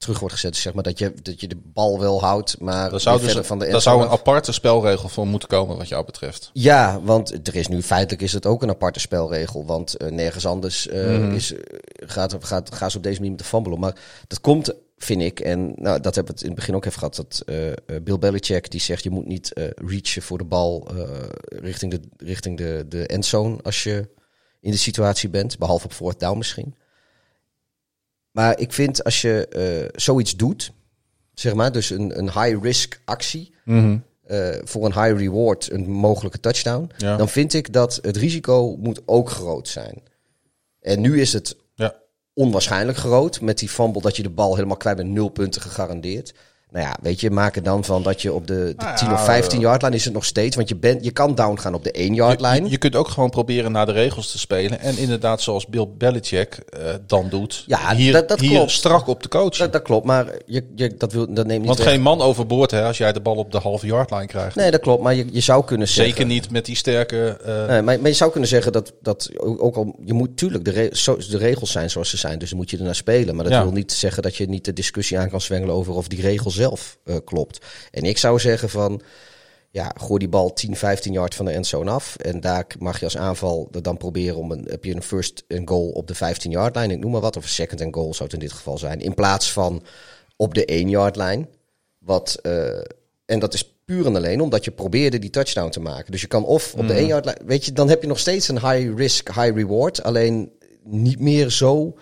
terug wordt gezet. Dus zeg maar dat je, dat je de bal wel houdt, maar Daar zou, dus, verder van de daar zou een aparte spelregel voor moeten komen wat jou betreft. Ja, want er is nu feitelijk is het ook een aparte spelregel. Want eh, nergens anders Mhm. is, eh, gaat, gaat, gaan ze op deze manier met de fumble om. Maar dat komt, vind ik, en nou, dat hebben we het in het begin ook even gehad. Dat Bill Belichick die zegt je moet niet reachen voor de bal richting, de, richting de, de endzone als je in de situatie bent. Behalve op fourth down misschien. Maar ik vind als je eh, zoiets doet, zeg maar, dus een, een high-risk actie eh, voor een high reward, een mogelijke touchdown, Ja. dan vind ik dat het risico moet ook groot zijn. En nu is het Ja. onwaarschijnlijk groot met die fumble dat je de bal helemaal kwijt bent, nul punten gegarandeerd. Nou ja, weet je, maak er dan van dat je op de, de Nou 10 ja, of 15 yard lijn is het nog steeds. Want je, bent, je kan down gaan op de 1 yard lijn. Je, je kunt ook gewoon proberen naar de regels te spelen. En inderdaad, zoals Bill Belichick eh, dan doet. Ja, hier, dat- dat hier klopt. strak op de coach. dat, dat klopt, maar je, je, dat, wil, dat neemt niet Want weg. geen man overboord hè, als jij de bal op de halve yardline krijgt. Nee, dat klopt, maar je, je zou kunnen zeggen... Zeker niet met die sterke... eh, Nee, maar, maar je zou kunnen zeggen dat, dat ook al je moet tuurlijk de, re- zo, de regels zijn zoals ze zijn, dus dan moet je ernaar spelen. Maar dat Ja. wil niet zeggen dat je niet de discussie aan kan zwengelen over of die regel zelf eh, klopt. En ik zou zeggen van ja, gooi die bal 10, 15 yard van de endzone af. En daar mag je als aanval dan proberen om een, heb je een first and goal op de 15 yard lijn, ik noem maar wat, of een second and goal zou het in dit geval zijn. In plaats van op de 1 yard lijn. Wat, eh, en dat is puur en alleen omdat je probeerde die touchdown te maken. Dus je kan of op de 1 yard lijn, weet je, dan heb je nog steeds een high risk, high reward. Alleen niet meer zo.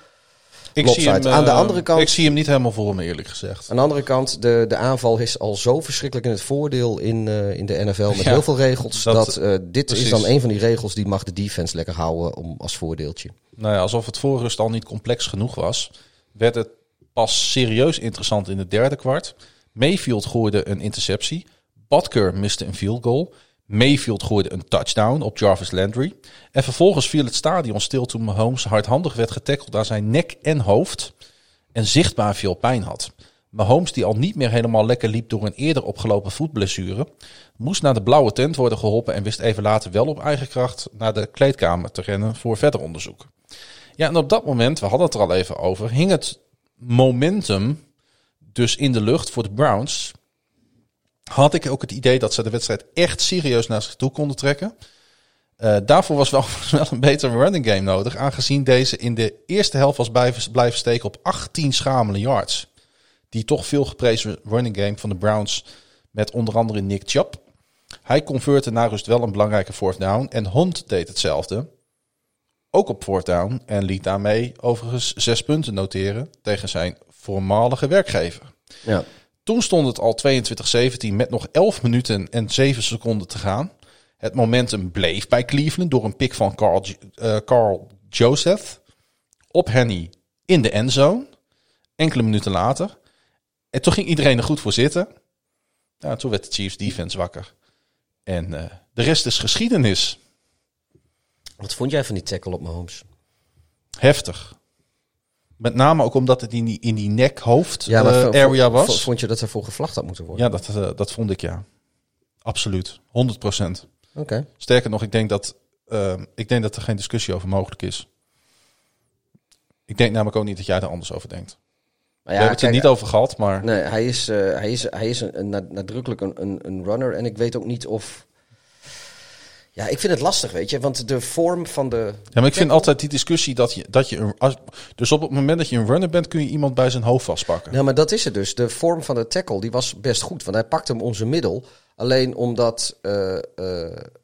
Ik zie hem. Aan de eh, andere kant- Ik zie hem niet helemaal voor me, eerlijk gezegd. Aan de andere kant, de, de aanval is al zo verschrikkelijk in het voordeel in, eh, in de NFL met Ja, heel veel regels. dat- Dat, eh, dit precies. is dan een van die regels die mag de defense lekker houden om, als voordeeltje. Nou ja, alsof het voor rust al niet complex genoeg was, werd het pas serieus interessant in het derde kwart. Mayfield gooide een interceptie. Butker miste een field goal. Mayfield gooide een touchdown op Jarvis Landry. En vervolgens viel het stadion stil toen Mahomes hardhandig werd getackeld aan zijn nek en hoofd. En zichtbaar veel pijn had. Mahomes, die al niet meer helemaal lekker liep door een eerder opgelopen voetblessure, moest naar de blauwe tent worden geholpen en wist even later wel op eigen kracht naar de kleedkamer te rennen voor verder onderzoek. Ja, en op dat moment, we hadden het er al even over, hing het momentum dus in de lucht voor de Browns. Had ik ook het idee dat ze de wedstrijd echt serieus naar zich toe konden trekken. Eh, daarvoor was wel, <laughs> wel een betere running game nodig, aangezien deze in de eerste helft was blijven, steken op 18 schamele yards. Die toch veel geprezen running game van de Browns met onder andere Nick Chubb. Hij converteerde na rust wel een belangrijke fourth down en Hunt deed hetzelfde. Ook op fourth down en liet daarmee overigens zes punten noteren tegen zijn voormalige werkgever. Ja. Toen stond het al 22-17 met nog 11 minuten en 7 seconden te gaan. Het momentum bleef bij Cleveland door een pick van Carl, eh, Carl Joseph op Henny in de endzone. Enkele minuten later. En toen ging iedereen er goed voor zitten. Ja, toen werd de Chiefs defense wakker. En eh, de rest is geschiedenis. Wat vond jij van die tackle op Mahomes? Heftig. Met name ook omdat het in die, in die nek-hoofd Ja, eh, area was. Vond je dat er voor gevlacht had moeten worden? Ja, dat, eh, dat vond ik ja. Absoluut. 100 procent. Oké. Sterker nog, ik denk, dat, eh, ik denk dat er geen discussie over mogelijk is. Ik denk namelijk ook niet dat jij er anders over denkt. Maar We hebben het er niet over gehad, maar Nee, hij is, eh, hij is, hij is een, een, nad- nadrukkelijk een, een runner. En ik weet ook niet of... Ja, ik vind het lastig, weet je. Want de vorm van de... Ja, maar ik vind altijd die discussie dat je, dat je een, als, dus op het moment dat je een runner bent, kun je iemand bij zijn hoofd vastpakken. Ja, maar dat is het dus. De vorm van de tackle die was best goed. Want hij pakte hem zijn middel. Alleen omdat eh eh,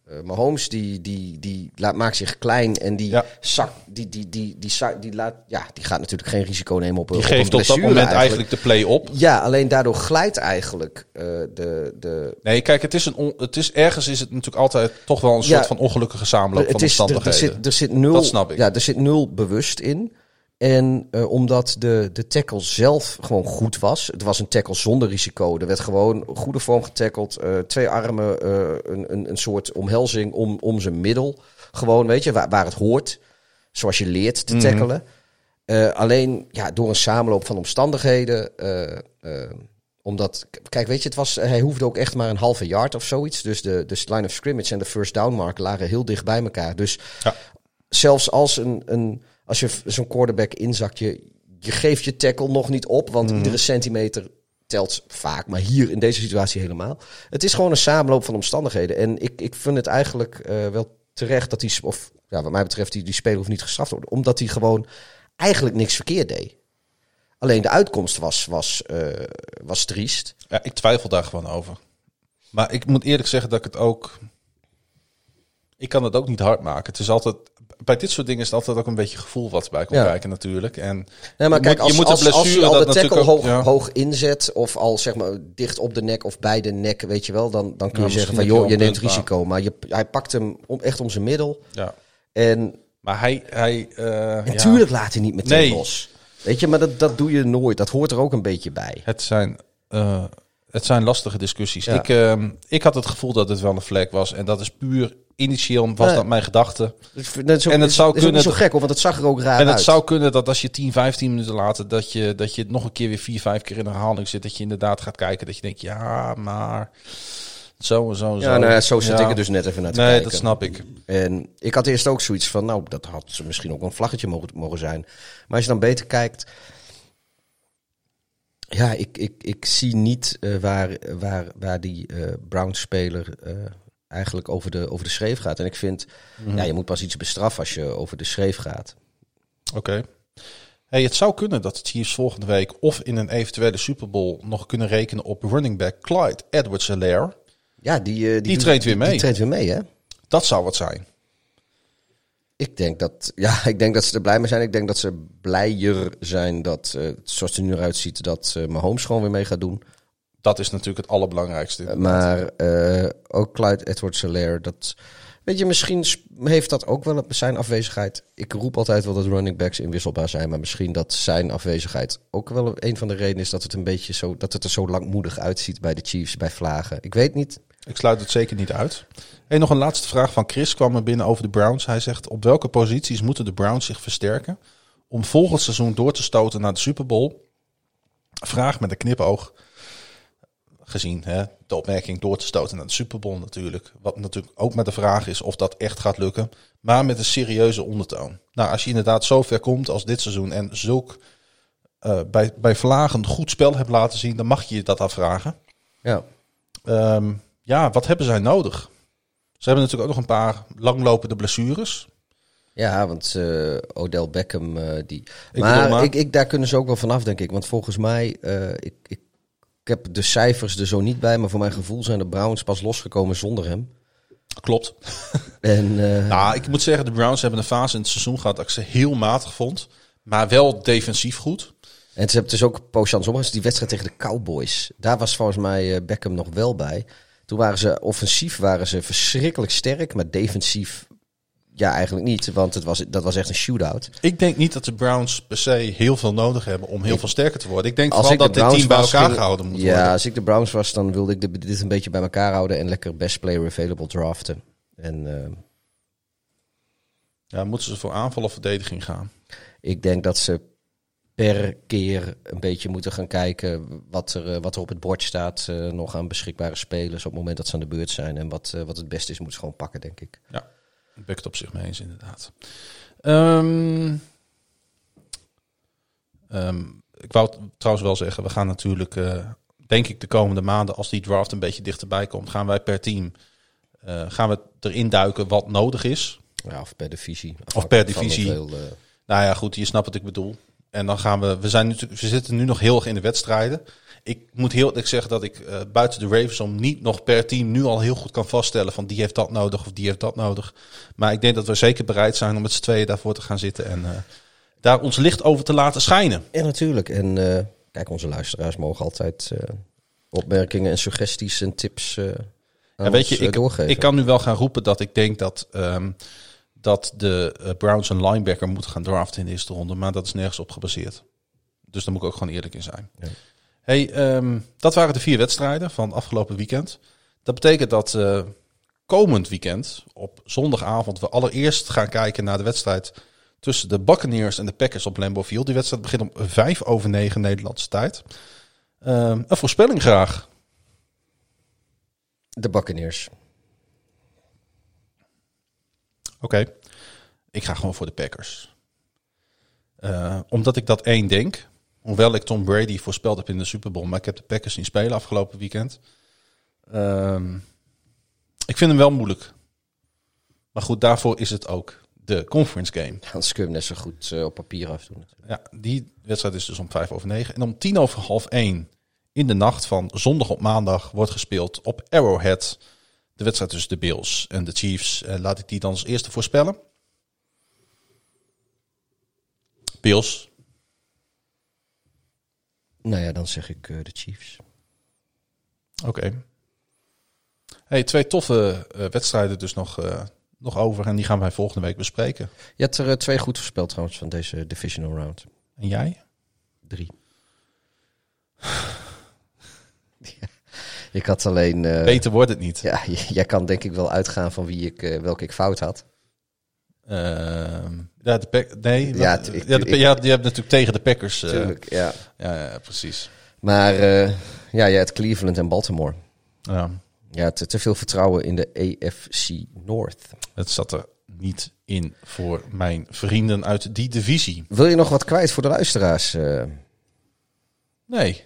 eh, Mahomes die, die, die laat, maakt zich klein en die Ja. zak, die, die, die, die, zak- die, laat, ja, die gaat natuurlijk geen risico nemen op, Die op geeft een op dat moment eigenlijk de play op. Ja, alleen daardoor glijdt eigenlijk eh, de, de, Nee, kijk, het is, een on- het is ergens is het natuurlijk altijd toch wel een Ja. soort van ongelukkige samenloop van is, er, er, omstandigheden. zit, er, zit nul, Dat snap ik. Ja, er zit nul bewust in. En eh, omdat de, de tackle zelf gewoon goed was. Het was een tackle zonder risico. Er werd gewoon goede vorm getackeld. eh, twee armen, eh, een, een, een soort omhelzing om, om zijn middel. Gewoon, weet je, waar, waar het hoort. Zoals je leert te Mhm. tackelen. Alleen ja, door een samenloop van omstandigheden. omdat, kijk, weet je, het was, hij hoefde ook echt maar een halve yard of zoiets. Dus de, de line of scrimmage en de first down mark lagen heel dicht bij elkaar. Dus Ja. zelfs als, een, een, als je zo'n quarterback inzakt, je, je geeft je tackle nog niet op. Want Mhm. iedere centimeter telt vaak, maar hier in deze situatie helemaal. Het is gewoon een samenloop van omstandigheden. En ik, ik vind het eigenlijk eh, wel terecht dat die, of ja, wat mij betreft, die, die speler hoeft niet gestraft te worden. Omdat hij gewoon eigenlijk niks verkeerd deed. Alleen de uitkomst was, was, eh, was triest. Ja, ik twijfel daar gewoon over. Maar ik moet eerlijk zeggen dat ik het ook. Ik kan het ook niet hard maken. Het is altijd. Bij dit soort dingen is het altijd ook een beetje gevoel wat erbij komt Ja. kijken, natuurlijk. En Nee, maar je kijk, moet, je als, moet als, als je al de tackle hoog, ja. hoog inzet, of al zeg maar dicht op de nek of bij de nek, weet je wel, dan, dan kun Ja, je zeggen van joh, je neemt maar- risico. Maar je, hij pakt hem om, echt om zijn middel. Ja. En Maar hij. hij eh, ja, natuurlijk laat hij niet meteen Nee. los. Weet je, maar dat, dat doe je nooit. Dat hoort er ook een beetje bij. Het zijn eh, het zijn lastige discussies. Ik, ehm, ik had het gevoel dat het wel een vlek was. En dat is puur initieel was Nee. dat mijn gedachte. Dat is ook- En het zou is ook kunnen niet zo gek, hoor, want het zag er ook raar en het uit. zou kunnen dat als je 10, 15 minuten later... dat je, dat je het nog een keer weer vier, vijf keer in herhaling zit... dat je inderdaad gaat kijken dat je denkt... ja, maar zo en zo en zo. Ja, nou, zo zit Ja. ik er dus net even naar te Nee, kijken. dat snap ik. En ik had eerst ook zoiets van, nou, dat had ze misschien ook een vlaggetje mogen, mogen zijn. Maar als je dan beter kijkt, ja, ik, ik, ik zie niet eh, waar, waar, waar die eh Browns-speler eh, eigenlijk over de, over de schreef gaat. En ik vind, Mhm. ja, je moet pas iets bestraffen als je over de schreef gaat. Oké. Hey, het zou kunnen dat de Chiefs volgende week... of in een eventuele Super Bowl nog kunnen rekenen op running back Clyde Edwards-Helaire. Ja, die, eh, die, treedt weer mee. Die treedt weer mee, hè? Dat zou wat zijn. Ik denk dat, ja, <laughs> ik denk dat ze er blij mee zijn. Ik denk dat ze blijer zijn dat, eh, zoals het er nu eruit ziet, dat uh, Mahomes gewoon weer mee gaat doen. Dat is natuurlijk het allerbelangrijkste. Uh, maar uh, ook Clyde Edwards-Helaire, dat... Weet je, misschien heeft dat ook wel zijn afwezigheid. Ik roep altijd wel dat running backs inwisselbaar zijn. Maar misschien dat zijn afwezigheid ook wel een van de redenen is dat het een beetje zo, dat het er zo langmoedig uitziet bij de Chiefs, bij Vlagen. Ik weet niet. Ik sluit het zeker niet uit. Hey, nog een laatste vraag van Chris kwam er binnen over de Browns. Hij zegt, op welke posities moeten de Browns zich versterken om volgend seizoen door te stoten naar de Super Bowl? Vraag met een knipoog. Gezien hè, de opmerking door te stoten naar de Super Bowl natuurlijk. Wat natuurlijk ook met de vraag is of dat echt gaat lukken. Maar met een serieuze ondertoon. Nou, als je inderdaad zo ver komt als dit seizoen en zulk uh, bij, bij Vlagen goed spel hebt laten zien, dan mag je je dat afvragen. Ja. Um, ja, wat hebben zij nodig? Ze hebben natuurlijk ook nog een paar langlopende blessures. Ja, want uh, Odell Beckham, uh, die. Ik maar, maar. Ik, ik, daar kunnen ze ook wel vanaf, denk ik. Want volgens mij, uh, ik, ik, ik heb de cijfers er zo niet bij, maar voor mijn gevoel zijn de Browns pas losgekomen zonder hem. Klopt. <laughs> en, uh, nou, ik moet zeggen, de Browns hebben een fase in het seizoen gehad dat ik ze heel matig vond. Maar wel defensief goed. En ze hebben dus ook poosje andersom. Die wedstrijd tegen de Cowboys. Daar was volgens mij uh, Beckham nog wel bij. Toen waren ze offensief waren ze verschrikkelijk sterk, maar defensief ja, eigenlijk niet, want het was, dat was echt een shootout. Ik denk niet dat de Browns per se heel veel nodig hebben om heel ik, veel sterker te worden. Ik denk vooral dat dit team bij elkaar gehouden moet ja, worden. Ja, als ik de Browns was, dan wilde ik de, dit een beetje bij elkaar houden en lekker best player available draften. En, uh, ja, moeten ze voor aanval of verdediging gaan? Ik denk dat ze per keer een beetje moeten gaan kijken wat er, wat er op het bord staat. Uh, nog aan beschikbare spelers op het moment dat ze aan de beurt zijn. En wat, uh, wat het beste is, moeten ze gewoon pakken, denk ik. Ja, het op zich mee eens, inderdaad. Um, um, ik wou trouwens wel zeggen, we gaan natuurlijk, uh, denk ik, de komende maanden, als die draft een beetje dichterbij komt, gaan wij per team gaan we erin duiken wat nodig is. Ja, of per divisie. Of per divisie. Veel, nou ja, goed, je snapt wat ik bedoel. En dan gaan we, we zijn we zitten nu nog heel erg in de wedstrijden. Ik moet heel eerlijk zeggen dat ik uh, buiten de Ravens om niet nog per team nu al heel goed kan vaststellen van die heeft dat nodig of die heeft dat nodig. Maar ik denk dat we zeker bereid zijn om met z'n tweeën daarvoor te gaan zitten en uh, daar ons licht over te laten schijnen. Ja, natuurlijk. En uh, kijk, onze luisteraars mogen altijd opmerkingen en suggesties en tips ja, weet je, ik, doorgeven. ik kan nu wel gaan roepen dat ik denk dat um, dat de Browns een linebacker moeten gaan draften in de eerste ronde. Maar dat is nergens op gebaseerd. Dus daar moet ik ook gewoon eerlijk in zijn. Ja. Hey, um, dat waren de vier wedstrijden van afgelopen weekend. Dat betekent dat uh, komend weekend, op zondagavond, we allereerst gaan kijken naar de wedstrijd tussen de Buccaneers en de Packers op Lambeau Field. Die wedstrijd begint om vijf over negen Nederlandse tijd. Um, een voorspelling graag. De Buccaneers. Oké, okay. ik ga gewoon voor de Packers. Uh, omdat ik dat één denk. Hoewel ik Tom Brady voorspeld heb in de Super Bowl. Maar ik heb de Packers zien spelen afgelopen weekend. Uh, ik vind hem wel moeilijk. Maar goed, daarvoor is het ook de conference game. Hans kun je net zo goed uh, op papier afdoen. Ja, die wedstrijd is dus om vijf over negen. En om tien over half één in de nacht van zondag op maandag wordt gespeeld op Arrowhead. De wedstrijd tussen de Bills en de Chiefs. Laat ik die dan als eerste voorspellen. Bills. Nou ja, dan zeg ik uh, de Chiefs. Oké. Okay. Hey, twee toffe uh, wedstrijden dus nog, uh, nog over. En die gaan wij volgende week bespreken. Je hebt er twee goed voorspeld trouwens van deze divisional round. En jij? Drie. <laughs> Ik had alleen... eh, Beter wordt het niet. ja, <laughs> jij kan denk ik wel uitgaan van wie ik, eh, welke ik fout had. Ehm, ja, de Pack- nee. Ja, ik- de, ik- ja, je hebt natuurlijk tegen de Packers. eh, Tuurlijk, ja. ja, ja, precies. Maar eh, ja, jij had Cleveland en Baltimore. Ja, Ja, te, te veel vertrouwen in de AFC North. het zat er niet in voor mijn vrienden uit die divisie. Wil je nog wat kwijt voor de luisteraars? eh? Nee.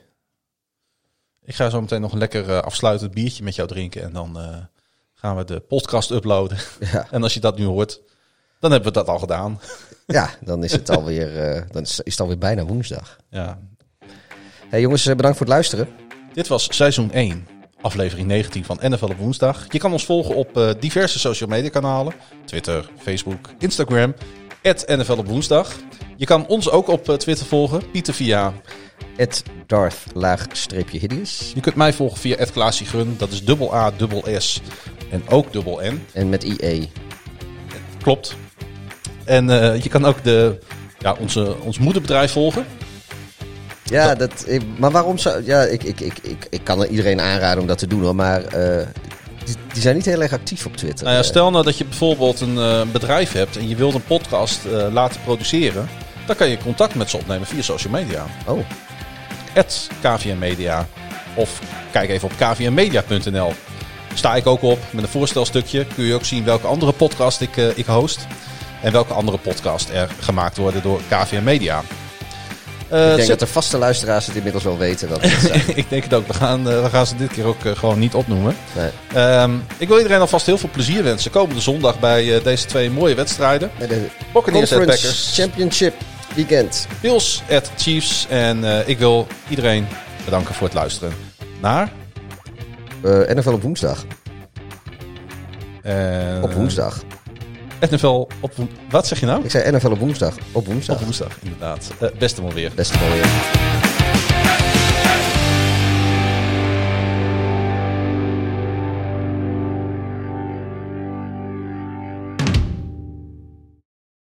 Ik ga zo meteen nog een lekker afsluitend biertje met jou drinken. En dan gaan we de podcast uploaden. ja. <laughs> En als je dat nu hoort, dan hebben we dat al gedaan. <laughs> ja, dan is het alweer, eh dan is, is het alweer bijna woensdag. Ja. Hey jongens, eh, bedankt voor het luisteren. Dit was seizoen 1, aflevering 19 van NFL op woensdag. Je kan ons volgen op eh, diverse social media kanalen. Twitter, Facebook, Instagram. NFL op woensdag. Je kan ons ook op Twitter volgen. Pieter via... Het Darth hideous. Je kunt mij volgen via Gun. Dat is dubbel A, dubbel S en ook dubbel N. En met IE. Klopt. En eh, je kan ook de, ja, onze, ons moederbedrijf volgen. Ja, dat, ik- maar waarom zou... Ja, ik, ik, ik, ik, ik kan er iedereen aanraden om dat te doen hoor, maar eh, die, die zijn niet heel erg actief op Twitter. Nou ja, Eh, stel nou dat je bijvoorbeeld een bedrijf hebt en je wilt een podcast laten produceren. Dan kan je contact met ze opnemen via social media. oh, at KVM Media. Of kijk even op kvmmedia.nl. Sta ik ook op met een voorstelstukje. Kun je ook zien welke andere podcast ik, eh, ik host. En welke andere podcast er gemaakt worden door KVM Media. Eh, ik denk zet- dat de vaste luisteraars het inmiddels wel weten welke <laughs> het zijn. ik denk het ook. We gaan, eh, we gaan ze dit keer ook eh, gewoon niet opnoemen. Nee. Ehm, ik wil iedereen alvast heel veel plezier wensen. Komende zondag bij eh, deze twee mooie wedstrijden. Met de Buccaneers at Conference Packers. Championship Weekend. Bills at Chiefs. En eh, ik wil iedereen bedanken voor het luisteren naar... Eh NFL op woensdag. eh, Op woensdag. NFL op Wat zeg je nou? Ik zei NFL op woensdag. Op woensdag. Op woensdag, inderdaad. Eh, beste maar weer. Beste mooie.